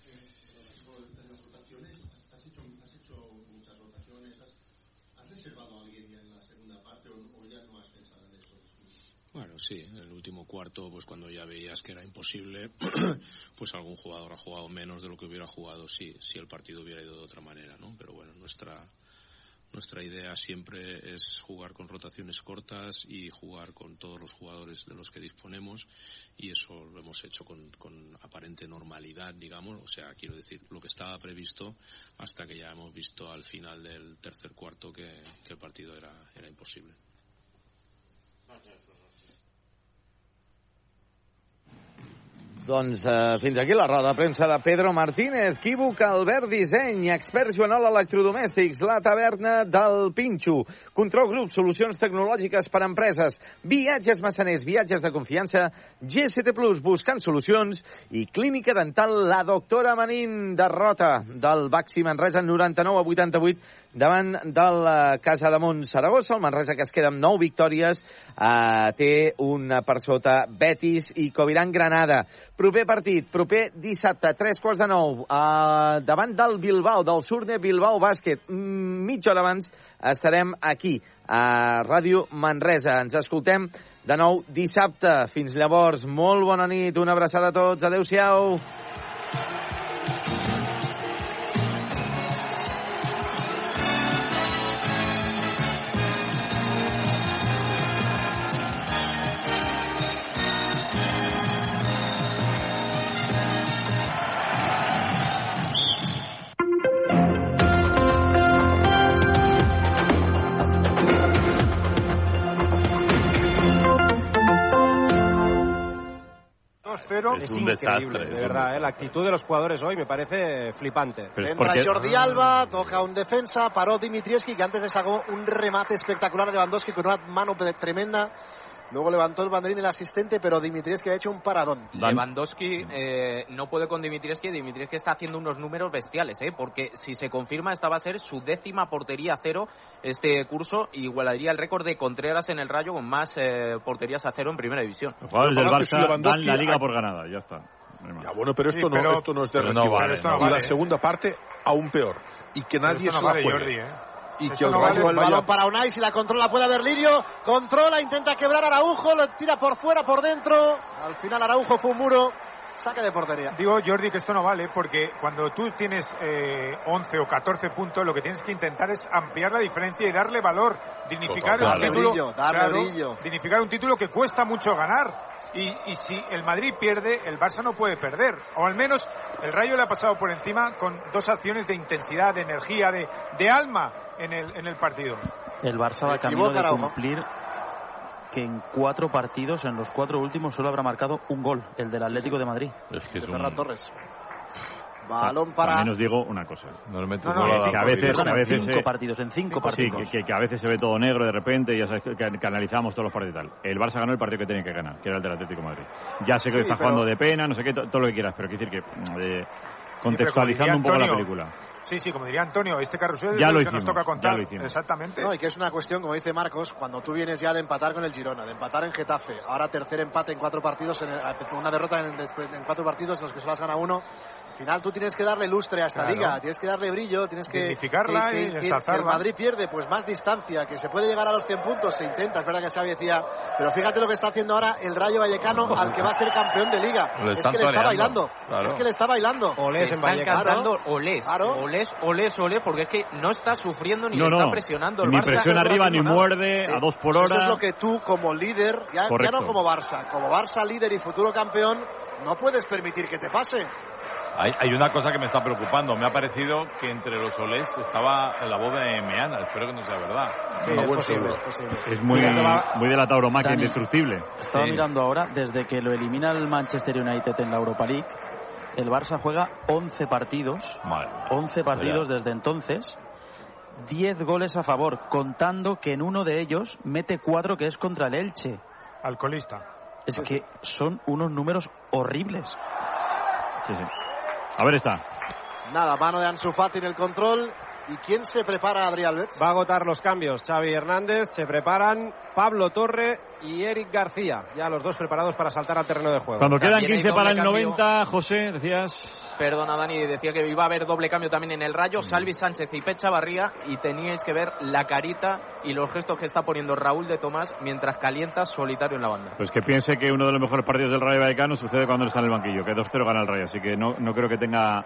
En las rotaciones, has hecho, has hecho muchas rotaciones. ¿Has, ¿Has reservado a alguien ya en la segunda parte o, o ya no has pensado en eso? Bueno, sí, en el último cuarto, pues cuando ya veías que era imposible, pues algún jugador ha jugado menos de lo que hubiera jugado si, si el partido hubiera ido de otra manera, ¿no? Pero bueno, nuestra, nuestra idea siempre es jugar con rotaciones cortas y jugar con todos los jugadores de los que disponemos y eso lo hemos hecho con, con aparente normalidad, digamos, o sea, quiero decir, lo que estaba previsto hasta que ya hemos visto al final del tercer cuarto que, que el partido era, era imposible. Doncs eh, fins aquí la roda de premsa de Pedro Martínez, Quívoc, Albert Disseny, expert Joanol Electrodomèstics, la taverna del Pinxo, Control Grup, solucions tecnològiques per a empreses, viatges massaners, viatges de confiança, GST Plus, buscant solucions, i Clínica Dental La Doctora Manín, derrota del Baxi Manresa 99 a 88 davant de la eh, Casa de Mont Saragossa. El Manresa, que es queda amb 9 victòries, eh, té una per sota Betis i Coviran Granada. Proper partit, proper dissabte, 3 quarts de 9, eh, davant del Bilbao, del Surne Bilbao Bàsquet. Mm, mitja hora abans estarem aquí, a Ràdio Manresa. Ens escoltem de nou dissabte. Fins llavors, molt bona nit, una abraçada a tots. Adéu-siau. 2-0. Es, es, un desastre. De verdad. Eh, la actitud de los jugadores hoy me parece flipante. Entra porque... Jordi Alba, toca un defensa, paró Dimitrieski, que antes le sacó un remate espectacular de Lewandowski con una mano tremenda. Luego levantó el banderín el asistente, pero Dimitrievski ha hecho un paradón. Lewandowski eh, no puede con Dimitrievski. Dimitrievski está haciendo unos números bestiales, ¿eh? porque si se confirma, esta va a ser su décima portería a cero este curso. y Igualaría el récord de Contreras en el Rayo con más eh, porterías a cero en primera división. Los jugadores del Barça dan la liga por ganada, ya está. Ya, bueno, pero esto, Sí, pero- no, esto no es de no vale, y la segunda parte, aún peor. Y que nadie se la vale, juegue. Jordi, ¿eh? Y Esto que el no vale. El balón para Unai, si la controla puede haber Lirio. Controla, intenta quebrar Araujo, lo tira por fuera, por dentro. Al final Araujo fue un muro. Saque de portería. Digo, Jordi, que esto no vale porque cuando tú tienes eh, 11 o 14 puntos, lo que tienes que intentar es ampliar la diferencia y darle valor, dignificar Total, un darle título, brillo, darle claro, brillo. dignificar un título que cuesta mucho ganar. Y, y si el Madrid pierde, el Barça no puede perder. O al menos el Rayo le ha pasado por encima con dos acciones de intensidad, de energía, de, de alma en el, en el partido. El Barça va camino de cumplir que en cuatro partidos, en los cuatro últimos, solo habrá marcado un gol, el del Atlético de Madrid. Es que es De un... Ferran Torres. Balón para. También os digo una cosa. Normalmente No, no no, que a veces, a veces Cinco eh, partidos, en cinco sí, partidos. que, que a veces se ve todo negro de repente y ya sabes que, que- analizamos todos los partidos y tal. El Barça ganó el partido que tenía que ganar, que era el del Atlético de Madrid. Ya sé que Sí, está pero- jugando de pena, no sé qué, to- todo lo que quieras, pero quiero decir que eh, contextualizando diría un poco la Antonio, película. Sí, sí, como diría Antonio, este carrusel Ya es lo el que nos hicimos, toca ya contar. lo hicimos. Exactamente. No, y que es una cuestión, como dice Marcos, cuando tú vienes ya de empatar con el Girona, de empatar en Getafe, ahora tercer empate en cuatro partidos, en el- una derrota en, en cuatro partidos en los que solo has ganado uno. Al final tú tienes que darle lustre a esta Claro. liga, tienes que darle brillo, tienes que... Dignificarla que, y que- que- ensalzarla. que el Madrid pierde, pues más distancia, que se puede llegar a los 100 puntos, se intenta, es verdad que Xavi decía, pero fíjate lo que está haciendo ahora el Rayo Vallecano al que va a ser campeón de liga. Es que le está bailando, claro. es que le está bailando. Se están cantando Claro. olés, Claro. olés, olés, olés, porque es que no está sufriendo ni No, le está no. presionando. El Ni Barça presiona no está arriba, ni muerde, a dos por Eso es hora. lo que tú como líder, ya, ya no como Barça, como Barça líder y futuro campeón, no puedes permitir que te pase. Hay, hay una cosa que me está preocupando. Me ha parecido que entre los olés estaba la boda de Meana. Espero que no sea verdad. Sí, es posible, es posible. Es muy, muy de la tauromaquia Dani, indestructible. Estaba Sí. mirando ahora, desde que lo elimina el Manchester United en la Europa League, el Barça juega 11 partidos, 11 partidos desde entonces, 10 goles a favor, contando que en uno de ellos mete 4 que es contra el Elche. Alcoholista. Es que son unos números horribles. Sí, sí. A ver está. Nada, mano de Ansu Fati en el control. ¿Y quién se prepara, Adrián Alves? Va a agotar los cambios. Xavi Hernández, se preparan Pablo Torre y Eric García. Ya los dos preparados para saltar al terreno de juego. Cuando quedan También hay 15 para el doble cambio. 90, José, decías... Perdona, Dani, decía que iba a haber doble cambio también en el Mm. Rayo, Salvi Sánchez y Pecha Barría, y teníais que ver la carita y los gestos que está poniendo Raúl de Tomás mientras calienta solitario en la banda. Pues que piense que uno de los mejores partidos del Rayo Vallecano sucede cuando está en el banquillo, que 2-0 gana el Rayo, así que no, no creo que tenga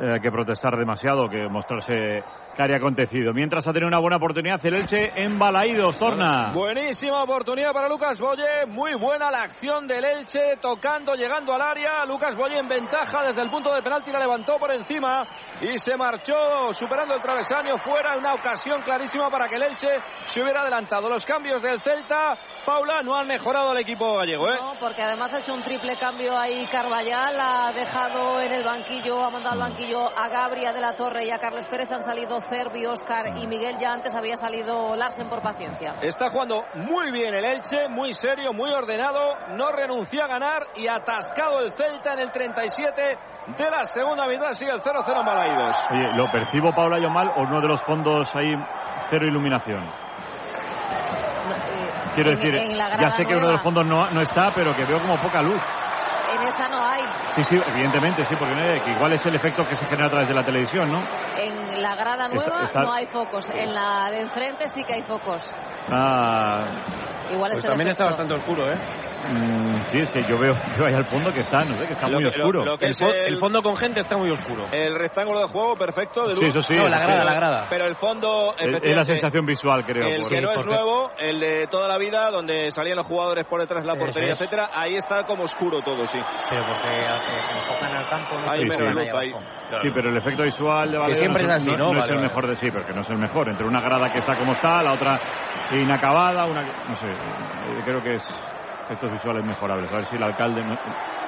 eh, que protestar demasiado, que mostrarse que acontecido. Mientras ha tenido una buena oportunidad el Elche en Balaídos, Torna. Buenísima oportunidad para Lucas Boye. Muy buena la acción del Elche, tocando, llegando al área. Lucas Boye en ventaja desde el punto de penalti, la levantó por encima y se marchó superando el travesaño. Fuera una ocasión clarísima para que el Elche se hubiera adelantado. Los cambios del Celta. Paula, no han mejorado el equipo gallego, ¿eh? No, porque además ha hecho un triple cambio ahí Carvallal, ha dejado en el banquillo, ha mandado al banquillo a Gabria de la Torre y a Carles Pérez han salido Cervi, Oscar y Miguel, ya antes había salido Larsen por paciencia. Está jugando muy bien el Elche, muy serio, muy ordenado, no renuncia a ganar y atascado el Celta en el 37 de la segunda mitad, sigue el 0-0 en Balaídos. Oye, ¿lo percibo, Paula, yo mal o uno de los fondos ahí cero iluminación? Quiero en- decir, en la grada ya sé que uno de los fondos no, no está, pero que veo como poca luz. En esa no hay. Sí, sí, evidentemente, sí, porque no hay- que igual es el efecto que se genera a través de la televisión, ¿no? En la grada Está- nueva está- no hay focos, en la de enfrente sí que hay focos. Ah, Igual Pues es el también está efecto. bastante oscuro, ¿eh? Mm, sí, es que yo veo, veo ahí al fondo que está, no sé, que está Lo muy que- oscuro. lo que El, es fo- el- el fondo con gente está muy oscuro. El rectángulo de juego perfecto de Sí, luz. eso sí, No, la grada, sí. la grada. Pero el fondo, Es- es la sensación visual, creo. El por- que no es porque- nuevo, el de toda la vida, donde salían los jugadores por detrás de la portería, es. etcétera, ahí está como oscuro todo, sí. Pero porque eh, enfocan al campo, no Hay Sí, menos sí. luz ahí. Sí, pero el efecto visual de Valero siempre no, es así, ¿no? no es Vale, el vale. mejor de sí, pero que no es el mejor. Entre una grada que está como está, la otra inacabada, una no sé, eh, creo que es efectos visuales mejorables. A ver si el alcalde,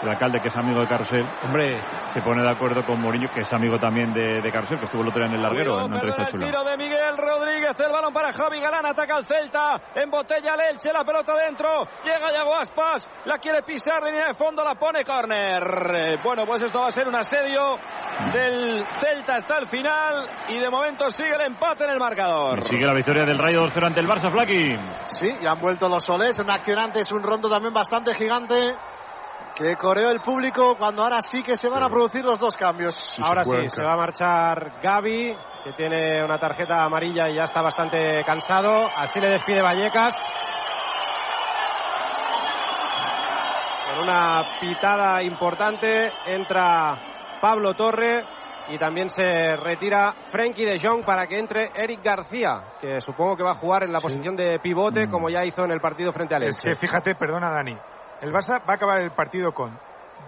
el alcalde que es amigo de Carrusel, Hombre, se pone de acuerdo con Mourinho, que es amigo también de, de Carrusel, que estuvo el otro día en el larguero, Cuidado, en una entrevista perdona el tiro de Miguel Rodríguez, el balón para Javi Galán, ataca al Celta, embotella el Elche, la pelota dentro, llega Yago Aspas, la quiere pisar, línea de fondo, la pone córner. Bueno, pues esto va a ser un asedio del Celta hasta el final y de momento sigue el empate en el marcador. Y sigue la victoria del Rayo 2-0 ante el Barça, Flaki. Sí, y han vuelto los soles. Un accionante es un rondo también bastante gigante. Que coreó el público cuando ahora sí que se van a producir los dos cambios. ahora sí, se va a marchar Gaby, que tiene una tarjeta amarilla y ya está bastante cansado. Así le despide Vallecas. Con una pitada importante entra Pablo Torre y también se retira Frenkie de Jong para que entre Eric García, que supongo que va a jugar en la posición de pivote como ya hizo en el partido frente al Es Elche. que fíjate, perdona Dani, el Barça va a acabar el partido con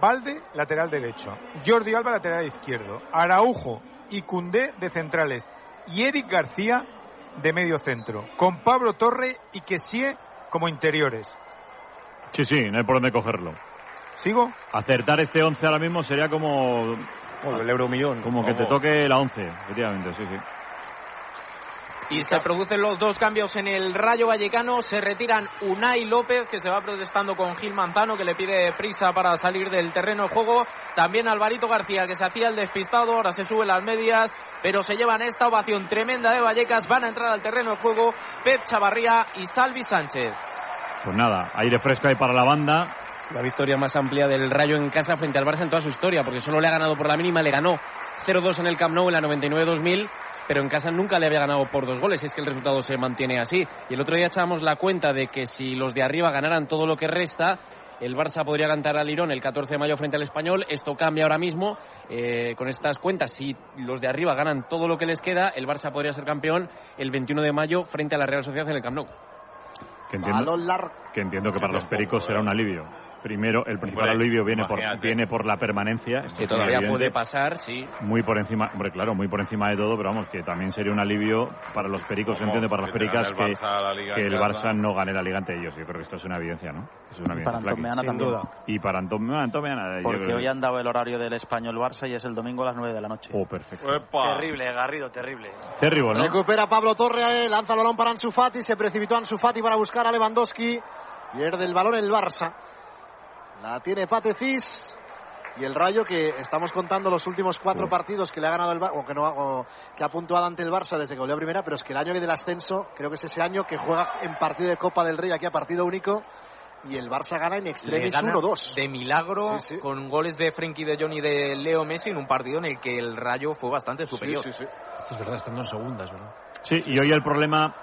Valde, lateral derecho, Jordi Alba, lateral izquierdo, Araujo y Cundé de centrales y Eric García de medio centro, con Pablo Torre y Kessie como interiores. Sí, sí, no hay por dónde cogerlo. ¿Sigo? Acertar este 11 ahora mismo sería como... el euromillón. Como que te toque la 11, efectivamente, sí, sí. Y se producen los dos cambios en el Rayo Vallecano. Se retiran Unai López, que se va protestando con Gil Manzano, que le pide prisa para salir del terreno de juego. También Alvarito García, que se hacía el despistado, ahora se sube las medias, pero se llevan esta ovación tremenda de Vallecas. Van a entrar al terreno de juego Pep Chavarría y Salvi Sánchez. Pues nada, aire fresco ahí para la banda. La victoria más amplia del Rayo en casa frente al Barça en toda su historia, porque solo le ha ganado por la mínima, le ganó 0-2 en el Camp Nou en la 99-2000, pero en casa nunca le había ganado por dos goles, es que el resultado se mantiene así. Y el otro día echábamos la cuenta de que si los de arriba ganaran todo lo que resta, el Barça podría cantar al Lirón el 14 de mayo frente al Español. Esto cambia ahora mismo eh, con estas cuentas. Si los de arriba ganan todo lo que les queda, el Barça podría ser campeón el 21 de mayo frente a la Real Sociedad en el Camp Nou. Que entiendo, que, entiendo que para los pericos será un alivio. Primero, el principal Hombre, alivio viene por, viene por la permanencia. Que todavía evidente. puede pasar, sí. Muy por encima, hombre, claro, muy por encima de todo, pero vamos, que también sería un alivio para los pericos, Como entiende, para las pericas, el que, Barça la Liga que en el. Barça no gane la liga ante ellos. Yo creo que esto es una evidencia, ¿no? Es una Y evidencia. para Flaqui. Anton Meana también. Y para Anton, Meana, Anton Meana, yo Porque creo- hoy han dado el horario del Español Barça y es el domingo a las 9 de la noche. Oh, perfecto. Terrible, Garrido, terrible. Terrible, ¿no? Recupera Pablo Torre, eh, lanza el balón para Ansu Fati, se precipitó Ansu Fati para buscar a Lewandowski. Pierde el balón el Barça. La tiene Patecis. Y el Rayo que estamos contando los últimos cuatro partidos que le ha ganado el Barça, o que, no, o que ha puntuado ante el Barça desde que volvió a primera, pero es que el año del ascenso, creo que es ese año que juega en partido de Copa del Rey aquí a partido único. Y el Barça gana en extremis gana 1-2. de milagro Sí, sí. con goles de Frenkie de Jong y de Leo Messi en un partido en el que el Rayo fue bastante superior. sí, sí. Es verdad, están dos segundas, ¿verdad? Sí, y hoy el problema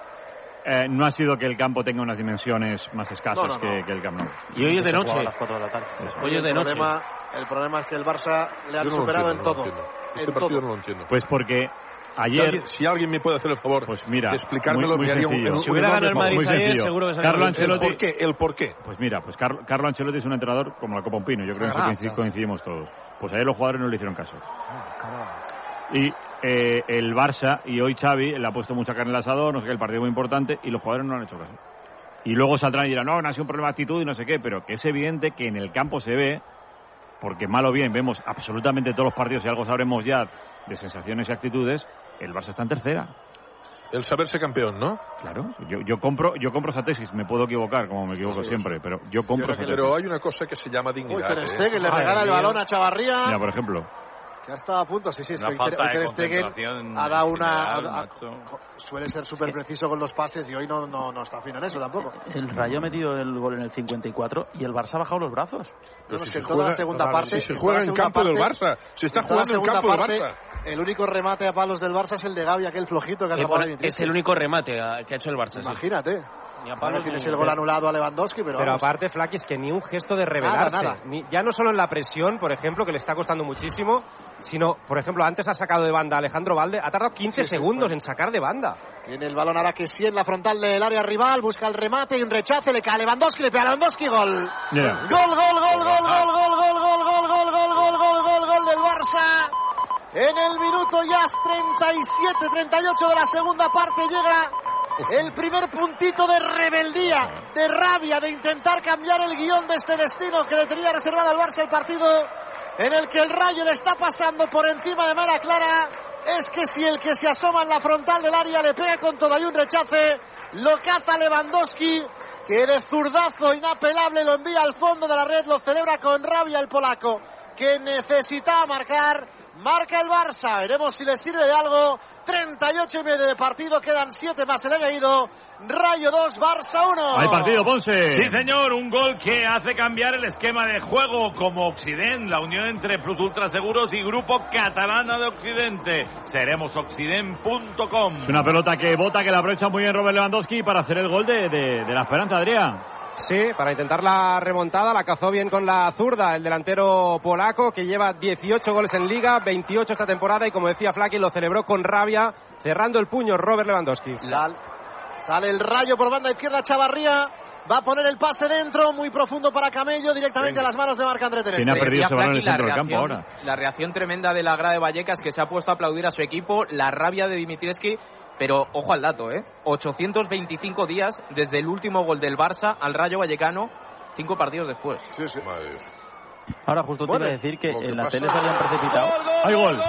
eh, no ha sido que el campo tenga unas dimensiones más escasas No, no, no. Que, que el Camp Nou. Y hoy es de noche. juega a las 4 de la tarde. Hoy es de el noche. Problema, el problema es que el Barça le han superado entiendo, en no todo. lo entiendo. Este en partido todo. no lo entiendo. Pues porque Ayer- Si alguien, si alguien me puede hacer el favor Pues mira, de explicármelo, muy- muy me haría un, sencillo. un- Si hubiera ganado el. Madrid Muy ayer, sencillo. seguro que se Carlo El Ancelotti- por qué, el por qué. Pues mira, pues Car- Carlo Ancelotti es un entrenador como la Copa Un Pino. Yo creo que Ah, ah. coincidimos todos. Pues ayer los jugadores no le hicieron caso. Y eh, el Barça y hoy Xavi le ha puesto mucha carne al asador, no sé qué, el partido muy importante, y los jugadores no han hecho caso. Y luego saldrán y dirán, no, no ha sido un problema de actitud y no sé qué, pero que es evidente que en el campo se ve, porque mal o bien vemos absolutamente todos los partidos y algo sabremos ya de sensaciones y actitudes, el Barça está en tercera. El saberse campeón, ¿no? Claro, yo, yo compro yo compro esa tesis, me puedo equivocar, como me equivoco Sí, siempre, pero yo compro esa tesis. Pero hay una cosa que se llama Uy, dignidad. Ter ¿eh? Stegen le Madre regala el balón a Chavarría. Mira, por ejemplo. Ha estado a punto, sí, sí, es Una que falta Ter- de Stegen concentración ha dado una... general, ha- ha- macho. suele ser súper preciso con los pases y hoy no, no, no está fino en eso tampoco. El Rayo ha metido el gol en el 54 y el Barça ha bajado los brazos. Pero si en toda la segunda parte... si se juega en campo del Barça. parte- Se está jugando en campo del parte, Barça. El único remate a palos del Barça es el de Gavi, aquel flojito que ha Eh, tapado por- Dimitri. es el único remate ah, que ha hecho el Barça. sí. Ni a palos tienes ni- el gol anulado a Lewandowski, pero, Pero vamos. aparte, Flaky, es que ni un gesto de rebelarse. Nada, nada. Ni- ya no solo en la presión, por ejemplo, que le está costando muchísimo, sino, por ejemplo, antes ha sacado de banda a Alejandro Valde, ha tardado 15 Sí, sí, segundos en sacar de banda. Tiene el balón ahora que sí en la frontal del área rival, busca el remate y un rechace, le cae a Lewandowski, le pega a Lewandowski, gol. Mira. Gol, gol, gol, gol, gol, gol, gol, gol, gol, gol, gol, gol, gol, gol, gol del Barça. En el minuto ya 37, 38 de la segunda parte llega el primer puntito de rebeldía, de rabia, de intentar cambiar el guion de este destino que le tenía reservado al Barça el partido en el que el Rayo le está pasando por encima de Mara Clara. Es que si el que se asoma en la frontal del área le pega con todo y un rechace, lo caza Lewandowski, que de zurdazo inapelable lo envía al fondo de la red, lo celebra con rabia el polaco, que necesitaba marcar. Marca el Barça, veremos si le sirve de algo. 38 y medio de partido, quedan 7 más el añadido. Rayo 2, Barça 1. Hay partido, Ponce. Sí, señor, un gol que hace cambiar el esquema de juego como Occident, la unión entre Plus Ultra Seguros y Grupo Catalana de Occidente. Seremos occident.com. Es una pelota que bota, que la aprovecha muy bien Robert Lewandowski para hacer el gol de, de- de la esperanza, Adrián. Sí, para intentar la remontada, la cazó bien con la zurda el delantero polaco que lleva 18 goles en liga, 28 esta temporada y como decía Flaky lo celebró con rabia, cerrando el puño Robert Lewandowski. Sal- sale el rayo por banda izquierda, Chavarría. Va a poner el pase dentro, muy profundo para Camello, directamente a las manos de Marc André Ter ¿Quién ha Stegen. perdido ese balón en el la centro del campo reacción, ahora? la reacción tremenda de la grada de Vallecas que se ha puesto a aplaudir a su equipo, la rabia de Dimitrescu, pero ojo al dato, ¿eh? 825 días desde el último gol del Barça al Rayo Vallecano, cinco partidos después. Sí, sí. Ahora justo te iba a decir que en la pasa- tele se habían precipitado. Hay gol. del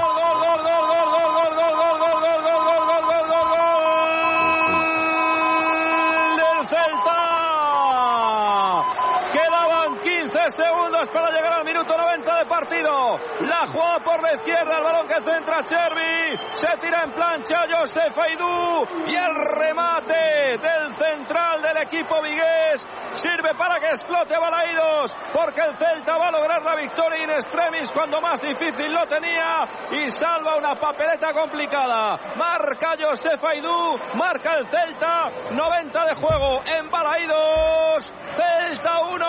por la izquierda, el balón que centra Chervi. Se tira en plancha Josef Aidú. Y el remate del central del equipo vigués sirve para que explote Balaídos. Porque el Celta va a lograr la victoria in extremis cuando más difícil lo tenía. Y salva una papeleta complicada. Marca Josef Aidú. Marca el Celta. 90 de juego en Balaídos. Celta 1,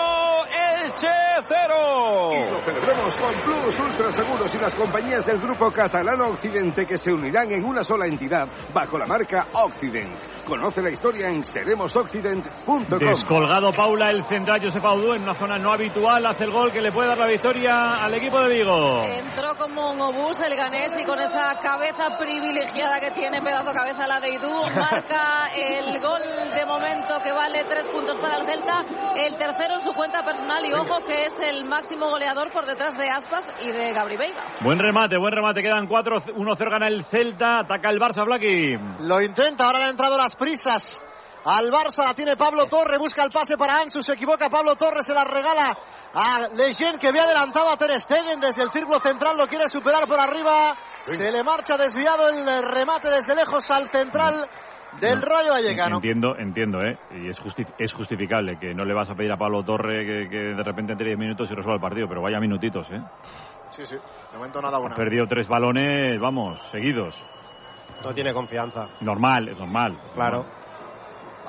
Elche 0. Y lo celebramos con Plus Ultra Seguros y las compañías del grupo catalano Occidente que se unirán en una sola entidad bajo la marca Occident. Conoce la historia en seremosoccident.com. Descolgado Paula, el central Josep Audú en una zona no habitual, hace el gol que le puede dar la victoria al equipo de Vigo. Entró como un obús el ganés y con esa cabeza privilegiada que tiene, pedazo cabeza la de Idú, marca el gol de momento que vale tres puntos para el Celta, el tercero en su cuenta personal y ojo que es el máximo goleador por detrás de Aspas y de Gabri Veiga. Buen remate, buen remate, quedan 4, 1-0 gana el Celta, ataca el Barça, Blacky. Lo intenta, ahora le han entrado las prisas. Al Barça la tiene Pablo Torre, busca el pase para Ansu, se equivoca Pablo Torre, se la regala a Lejeune que había adelantado a Ter Stegen desde el círculo central, lo quiere superar por arriba, se le marcha desviado el remate desde lejos al central del Rayo Vallecano. Entiendo, entiendo, ¿eh? Y es, justi- es justificable que no le vas a pedir a Pablo Torre que, que de repente entre 10 minutos y resuelva el partido, pero vaya minutitos, ¿eh? Sí, sí, de momento nada bueno. perdido tres balones, vamos, seguidos. No tiene confianza. Normal, es normal. Claro.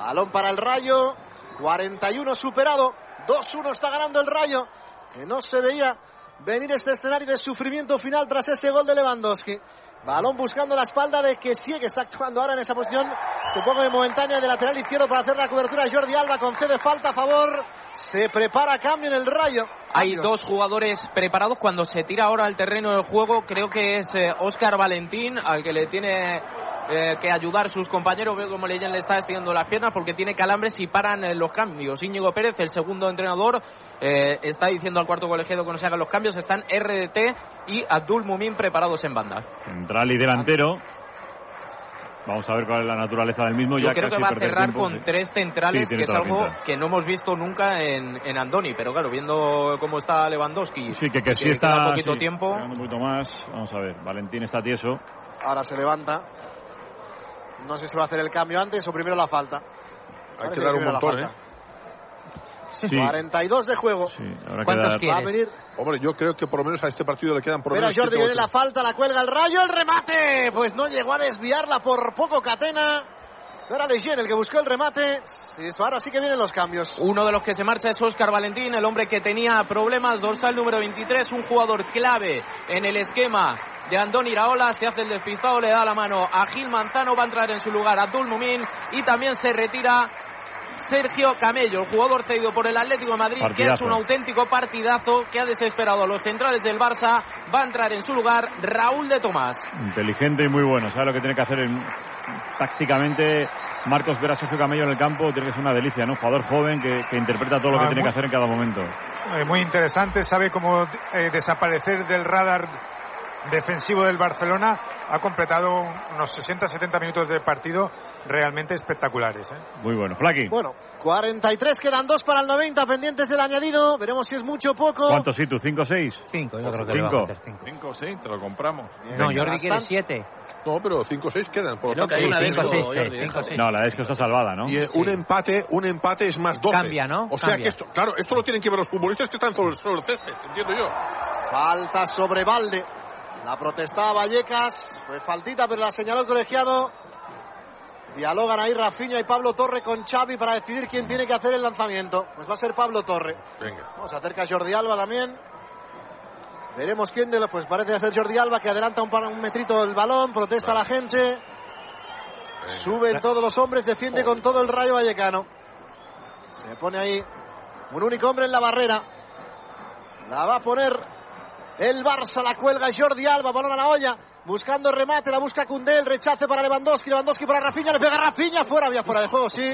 Balón para el Rayo, 41 superado, 2-1 está ganando el Rayo, que no se veía venir este escenario de sufrimiento final tras ese gol de Lewandowski. Balón buscando la espalda de que sí, que está actuando ahora en esa posición, supongo de momentánea de lateral izquierdo para hacer la cobertura. Jordi Alba concede falta a favor. Se prepara cambio en el rayo. Hay dos jugadores preparados cuando se tira ahora al terreno del juego. Creo que es Oscar Valentín, al que le tiene eh, que ayudar sus compañeros. Veo como Leyen le está estirando las piernas porque tiene calambres y paran eh, los cambios. Íñigo Pérez, el segundo entrenador, eh, está diciendo al cuarto colegiado que no se hagan los cambios. Están RDT y Abdul Mumin preparados en banda. Central y delantero. Vamos a ver cuál es la naturaleza del mismo. Yo ya creo que casi va a cerrar tiempo, con tres centrales, Sí, que es algo pinta. que no hemos visto nunca en, en Andoni. Pero claro, viendo cómo está Lewandowski, Sí, que, que sí está. poquito sí, tiempo. Un poquito más. Vamos a ver. Valentín está tieso. Ahora se levanta. No sé si va a hacer el cambio antes o primero la falta. Hay Parece que dar un montón, ¿eh? Sí. 42 de juego. Que ¿Cuántos? Va a venir- Hombre, yo creo que por lo menos a este partido le quedan por lo menos Jordi, viene la falta, la cuelga el rayo, el remate. Pues no llegó a desviarla por poco Catena. Era Legión el que buscó el remate. Sí, esto ahora sí que vienen los cambios. Uno de los que se marcha es Oscar Valentín, el hombre que tenía problemas, dorsal número 23, un jugador clave en el esquema de Andón Iraola. Se hace el despistado, le da la mano a Gil Manzano, va a entrar en su lugar Abdul Mumin y también se retira Sergio Camello, el jugador cedido por el Atlético de Madrid, que ha hecho un auténtico partidazo, que ha desesperado a los centrales del Barça. Va a entrar en su lugar Raúl de Tomás. Inteligente y muy bueno. Sabe lo que tiene que hacer en- tácticamente. Marcos ver a Sergio Camello en el campo tiene que ser una delicia, ¿no? Jugador joven que, que interpreta todo lo que Ah, tiene muy- que hacer en cada momento. Eh, muy interesante, sabe cómo eh, desaparecer del radar defensivo del Barcelona. Ha completado unos 60-70 minutos de partido realmente espectaculares. ¿eh? Muy bueno. Flaky. Bueno, 43 quedan dos para el 90 pendientes del añadido. Veremos si es mucho o poco. ¿Cuántos sí tú? ¿Cinco o seis? Cinco, yo creo que le va a Cinco seis, te lo compramos. No, Jordi quiere siete. No, pero cinco o seis quedan. Por lo no, que hay tanto, una cinco, esas, seis, seis, cinco, seis. No, la es que está salvada, ¿no? Y eh, un empate, un empate es más 12. Cambia, ¿no? O sea Cambia. que esto, claro, esto lo tienen que ver los futbolistas que están sobre, sobre el césped, entiendo yo. Falta sobre Valde. La protestaba Vallecas. Fue faltita, pero la señaló el colegiado. Dialogan ahí Rafinha y Pablo Torre con Xavi para decidir quién tiene que hacer el lanzamiento. Pues va a ser Pablo Torre. Venga. Vamos, se acerca Jordi Alba también. Veremos quién de los. Pues parece ser Jordi Alba que adelanta un, un metrito el balón, protesta la gente. Suben todos los hombres, defiende con todo el rayo vallecano. Se pone ahí un único hombre en la barrera. La va a poner el Barça, la cuelga Jordi Alba, balón a la olla. Buscando remate, la busca Cundé, el rechace para Lewandowski, Lewandowski para Rafinha, le pega Rafinha, fuera, había fuera de juego, sí.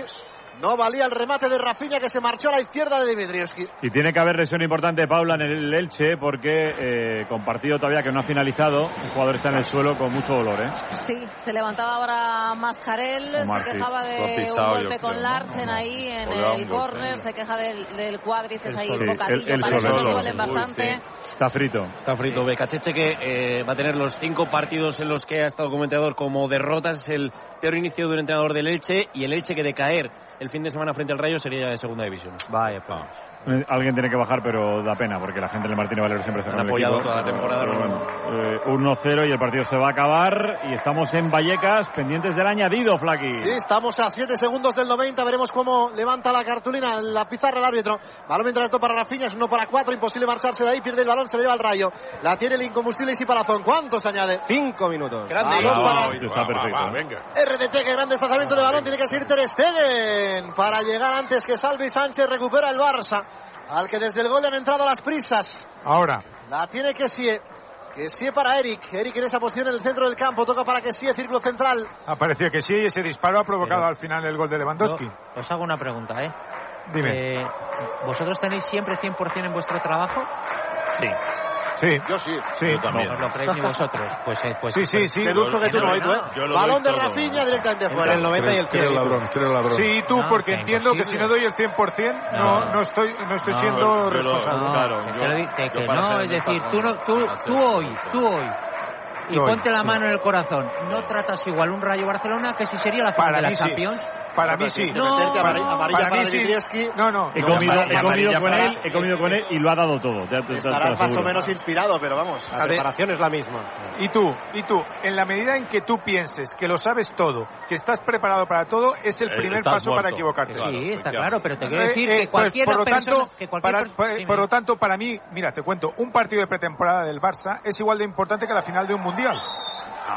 No valía el remate de Rafinha que se marchó a la izquierda de Dimitrievski. Y tiene que haber lesión importante de Paula en el Elche porque eh, con partido todavía que no ha finalizado, el jugador está en el suelo con mucho dolor, ¿eh? Sí, se levantaba ahora Mascarel, Omar, se quejaba de pisado, un golpe con creo, ¿no? Larsen ahí en el córner, se queja del, del cuádriceps ahí, Sí, el bocadillo, él parece que duelen Uy, bastante. Está frito. Está frito. Becacheche que eh, va a tener los cinco partidos en los que ha estado como entrenador como derrotas. Es el peor inicio de un entrenador del Elche y el Elche que de caer el fin de semana frente al Rayo sería ya de segunda división. Vaya, pues. Alguien tiene que bajar, pero da pena, porque la gente del Martínez Valero siempre con el apoyado equipo. toda la temporada, bueno, eh, 1-0 y el partido se va a acabar. Y estamos en Vallecas, pendientes del añadido, Flaky. Sí, estamos a 7 segundos del 90. Veremos cómo levanta la cartulina, la pizarra el árbitro. Balón mientras para Rafinha, es uno para cuatro. Imposible marcharse de ahí, pierde el balón, se le lleva al rayo. La tiene el incombustible y Palazón. ¿Cuántos añade? Cinco minutos. Grande. Balón para Está perfecto. venga. RDT, que gran desplazamiento de balón. Tiene que seguir Ter Stegen para llegar antes que Salvi Sánchez. Recupera el Barça, al que desde el gol le han entrado las prisas. Ahora, La tiene que sie. Que sie para Eric. Eric en esa posición en el centro del campo. Toca para que sie, círculo central. ha parecido que sí y ese disparo ha provocado al final el gol de Lewandowski. Yo os hago una pregunta, ¿eh? Dime. Eh, ¿Vosotros tenéis siempre 100% en vuestro trabajo? Sí. Sí. Yo sí. Sí. No os lo creéis ni vosotros. Pues, eh, pues Sí, sí, sí. Deduzco que tú no, ¿eh? tú, ¿eh? Yo Balón de. Rafinha directamente fuera. el 90 y el Creo 100. ladrón, creo ladrón. Sí, y tú, No, porque que entiendo que si no doy el 100%, no, no estoy, no estoy No, siendo yo responsable. No, Claro, yo- yo no, es decir, tú, no, tú, tú hoy, tú hoy, y Yo ponte la sí. mano en el corazón, no tratas igual un Rayo Barcelona que si sería la final Para de la. Champions. Para mí sí. No, para, mí sí. No, no. He comido, he comido con él, he comido con él y lo ha dado todo. Lo más o menos inspirado, pero vamos. La preparación es la misma. Y tú, y tú, en la medida en que tú pienses que lo sabes todo, que estás preparado para todo, es el Eh, primer estás paso para equivocarte. Claro, sí, está claro, pero te quiero Eh, decir eh, que pues, cualquier por lo persona... tanto, que cualquier para, per- por- dime. por lo tanto, para mí, mira, te cuento, un partido de pretemporada del Barça es igual de importante que la final de un mundial.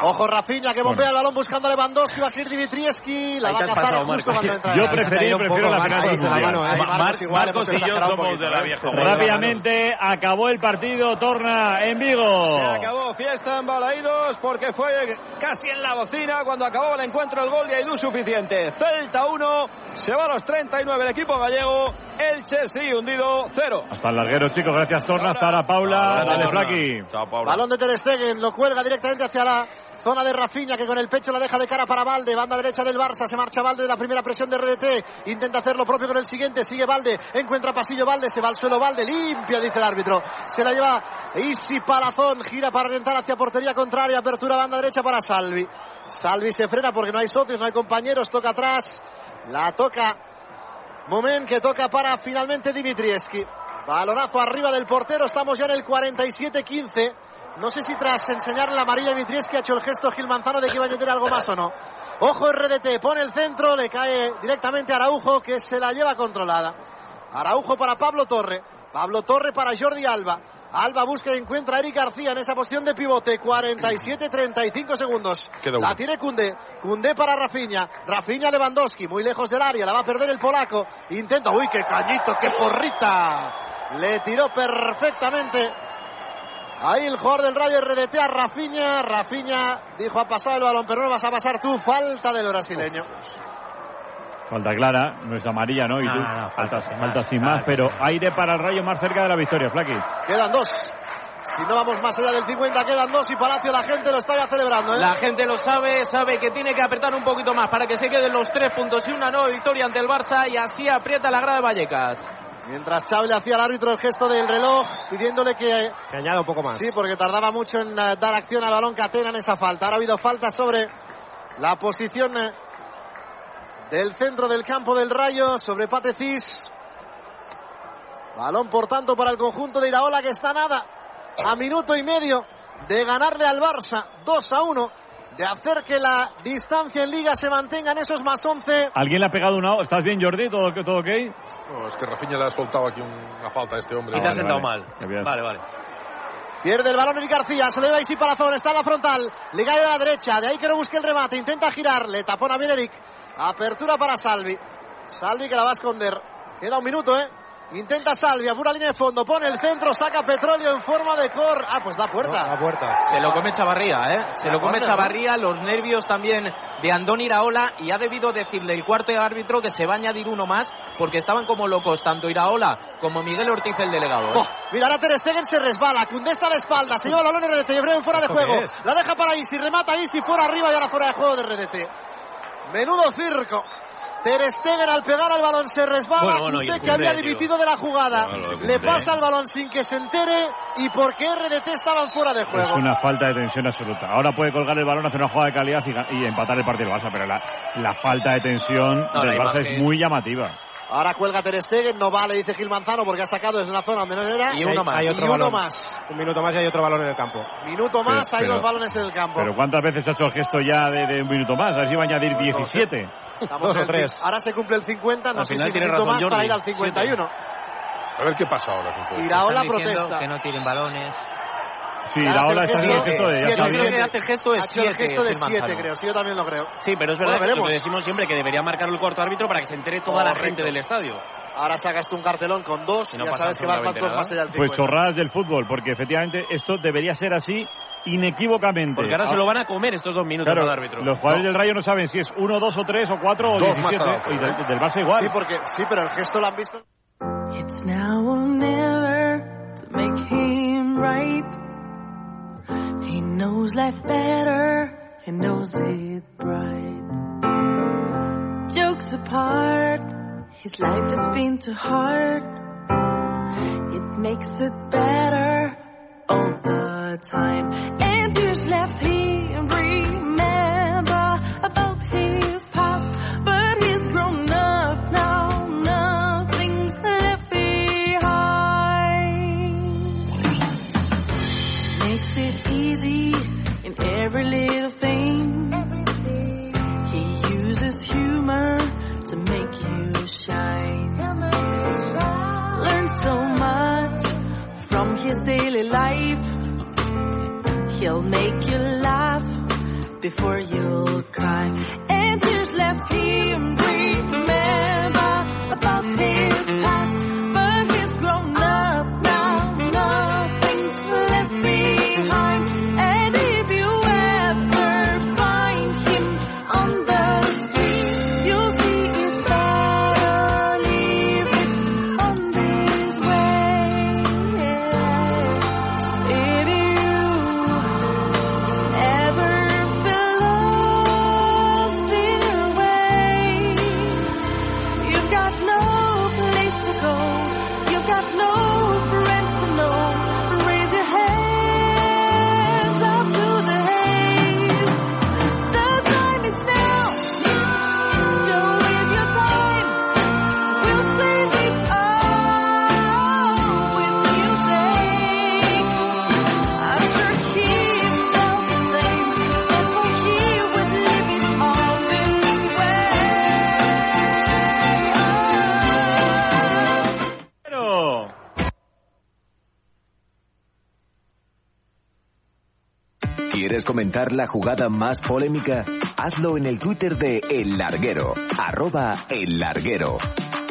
Ojo Rafinha que bombea el balón buscando a Lewandowski, va a seguir Dimitrievski, la va a cazar pasado, justo cuando entra. Yo preferí, prefiero la final se la mano, eh. Ma- Marcos igual, Marcos hemos y yo somos de la vieja. Rápidamente acabó el partido, torna en Vigo. Se acabó fiesta en Balaídos porque fue casi en la bocina cuando acabó el encuentro el gol de Aidú suficiente. Celta 1, se va a los 39 el equipo gallego, Elche sí hundido 0. Hasta el larguero, chicos. Gracias, Torna. Hasta ahora, Paula. Dale, Flaki. Chao, Paula. Balón de Ter Stegen, lo cuelga directamente hacia la zona de Rafinha que con el pecho la deja de cara para Valde, banda derecha del Barça, se marcha Valde de la primera presión de RDT, intenta hacer lo propio con el siguiente, sigue Valde, encuentra pasillo Valde, se va al suelo Valde, limpia dice el árbitro, se la lleva Isi Palazón, gira para orientar hacia portería contraria, apertura banda derecha para Salvi, Salvi se frena porque no hay socios, no hay compañeros, toca atrás, la toca Moment que toca para finalmente Dimitrievski. Balonazo arriba del portero, estamos ya en el 47-15. No sé si tras enseñarle la amarilla a Dimitrievski ha hecho el gesto Gil Manzano de que iba a añadir algo más o no. Ojo RDT, pone el centro, le cae directamente a Araujo que se la lleva controlada. Araujo para Pablo Torre, Pablo Torre para Jordi Alba. Alba busca y encuentra a Eric García en esa posición de pivote. 47-35 segundos. La tiene Cundé. Cundé para Rafinha. Rafinha Lewandowski, muy lejos del área. La va a perder el polaco. Intenta. ¡Uy, qué cañito, qué porrita! Le tiró perfectamente. Ahí el jugador del Rayo RDT a Rafinha. Rafinha dijo ha pasado el balón, pero no vas a pasar tú. Falta del brasileño. Falta clara, no es amarilla, ¿no? Y No, tú, no, no, falta, falta sin falta más, sin claro más, pero aire para el Rayo más cerca de la victoria, Flaki. Quedan dos. Si no vamos más allá del 50, quedan dos y Palacio la gente lo está ya celebrando. ¿eh? La gente lo sabe, sabe que tiene que apretar un poquito más para que se queden los tres puntos y una nueva victoria ante el Barça y así aprieta la grada de Vallecas. Mientras Xavi le hacía al árbitro el gesto del reloj, pidiéndole que... Que añada un poco más. Sí, porque tardaba mucho en eh, dar acción al balón Catena en esa falta. Ahora ha habido falta sobre la posición eh, del centro del campo del Rayo, sobre Patecis. Balón, por tanto, para el conjunto de Iraola, que está nada, a minuto y medio de ganarle al Barça 2 a 1, de hacer que la distancia en Liga se mantenga en esos más 11. ¿Alguien le ha pegado una... ¿Estás bien, Jordi? ¿Todo, todo ok? No, es que Rafinha le ha soltado aquí una falta a este hombre. Y te has Vale, sentado vale. mal. Vale, vale. Pierde el balón Eric García, se le va Isi Palazón, está en la frontal, le cae a la derecha, de ahí que no busque el remate, intenta girar, le tapona bien Eric. Apertura para Salvi. Salvi que la va a esconder. Queda un minuto, ¿eh? Intenta Salvi, a pura línea de fondo, pone el centro, saca petróleo en forma de cor. Ah, pues da puerta. La puerta. Se lo come Chavarría, ¿eh? Se lo come Anda, Chavarría, los nervios también de Andón Iraola y ha debido decirle el cuarto árbitro que se va a añadir uno más porque estaban como locos tanto Iraola como Miguel Ortiz el delegado. ¿eh? Oh, mira, ahora Ter Stegen se resbala, Cundé está la espalda, se lleva el balón de RDT, Yebreu fuera de ¿Esto juego, la deja para Isi, remata Isi fuera arriba y ahora fuera de juego de RDT. Menudo circo. Ter Stegen al pegar al balón se resbala, Bueno, bueno, que había dimitido de la jugada, Bueno, le pasa el balón sin que se entere y porque RDT estaban fuera de Es juego. una falta de tensión absoluta. Ahora puede colgar el balón, hacer una jugada de calidad y, empatar el partido del Barça, pero la, la falta de tensión No, del la Barça imagen- es muy llamativa. Ahora cuelga Ter Stegen, no vale, dice Gil Manzano porque ha sacado desde una zona donde no era. Y uno más. Hay otro y uno balón. más. Un minuto más y hay otro balón en el campo. Minuto más, Pero- hay pero- dos balones en el campo. Pero ¿cuántas veces ha hecho el gesto ya de, de un minuto más? A ver si va a añadir 17. Estamos Dos o tres. Ahora se cumple el 50, no Al sé final si tiene minuto razón más para ir al 51. A ver qué pasa ahora. con todo esto. Iraola Están diciendo protesta. Que no tiren balones. Sí, la ola está haciendo el gesto de... ya siete, está bien. siete. hace el gesto de Ha hecho el siete, gesto de. 7, creo. Sí, yo también lo creo. Sí, pero es verdad Bueno, que lo veremos. que decimos siempre que debería marcar el cuarto árbitro para que se entere toda la Correcto. gente del estadio. Ahora sacas tú un cartelón con dos. Y no ya sabes que va absolutamente cuantos nada. más allá del Pues 50. chorradas del fútbol, porque efectivamente esto debería ser así inequívocamente. Porque ahora se lo van a comer estos dos minutos Claro, al árbitro. los jugadores del Rayo no saben si es uno, dos o tres o cuatro o Dos más 17. cada otro. Y del, del Barça igual. Sí, porque, sí, pero el gesto lo han visto. It's now or never to make him right. He knows life better, he knows it bright. Jokes apart, his life has been too hard. It makes it better all the time. And just left him life. He'll make you laugh before you'll cry. ¿Quieres comentar la jugada más polémica? Hazlo en el Twitter de El Larguero, arroba El Larguero.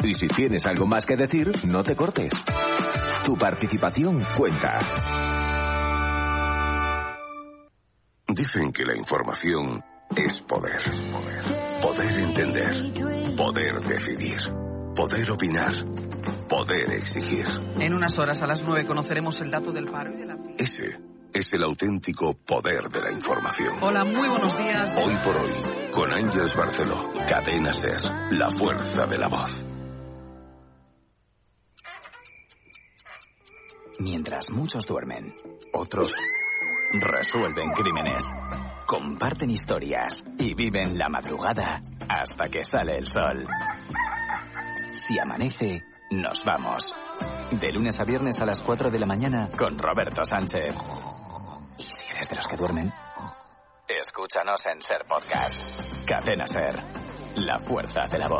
Y si tienes algo más que decir, no te cortes. Tu participación cuenta. Dicen que la información es poder. Poder entender. Poder decidir. Poder opinar. Poder exigir. En unas horas, a las 9, conoceremos el dato del paro y de la... Ese es el auténtico poder de la información. Hola, muy buenos días. Hoy por hoy, con Ángeles Barceló, Cadena Ser, la fuerza de la voz. Mientras muchos duermen, otros resuelven crímenes, comparten historias y viven la madrugada hasta que sale el sol. Si amanece, nos vamos. De lunes a viernes a las 4 de la mañana con Roberto Sánchez. De los que duermen, escúchanos en Ser Podcast. Cadena Ser, la fuerza de la voz.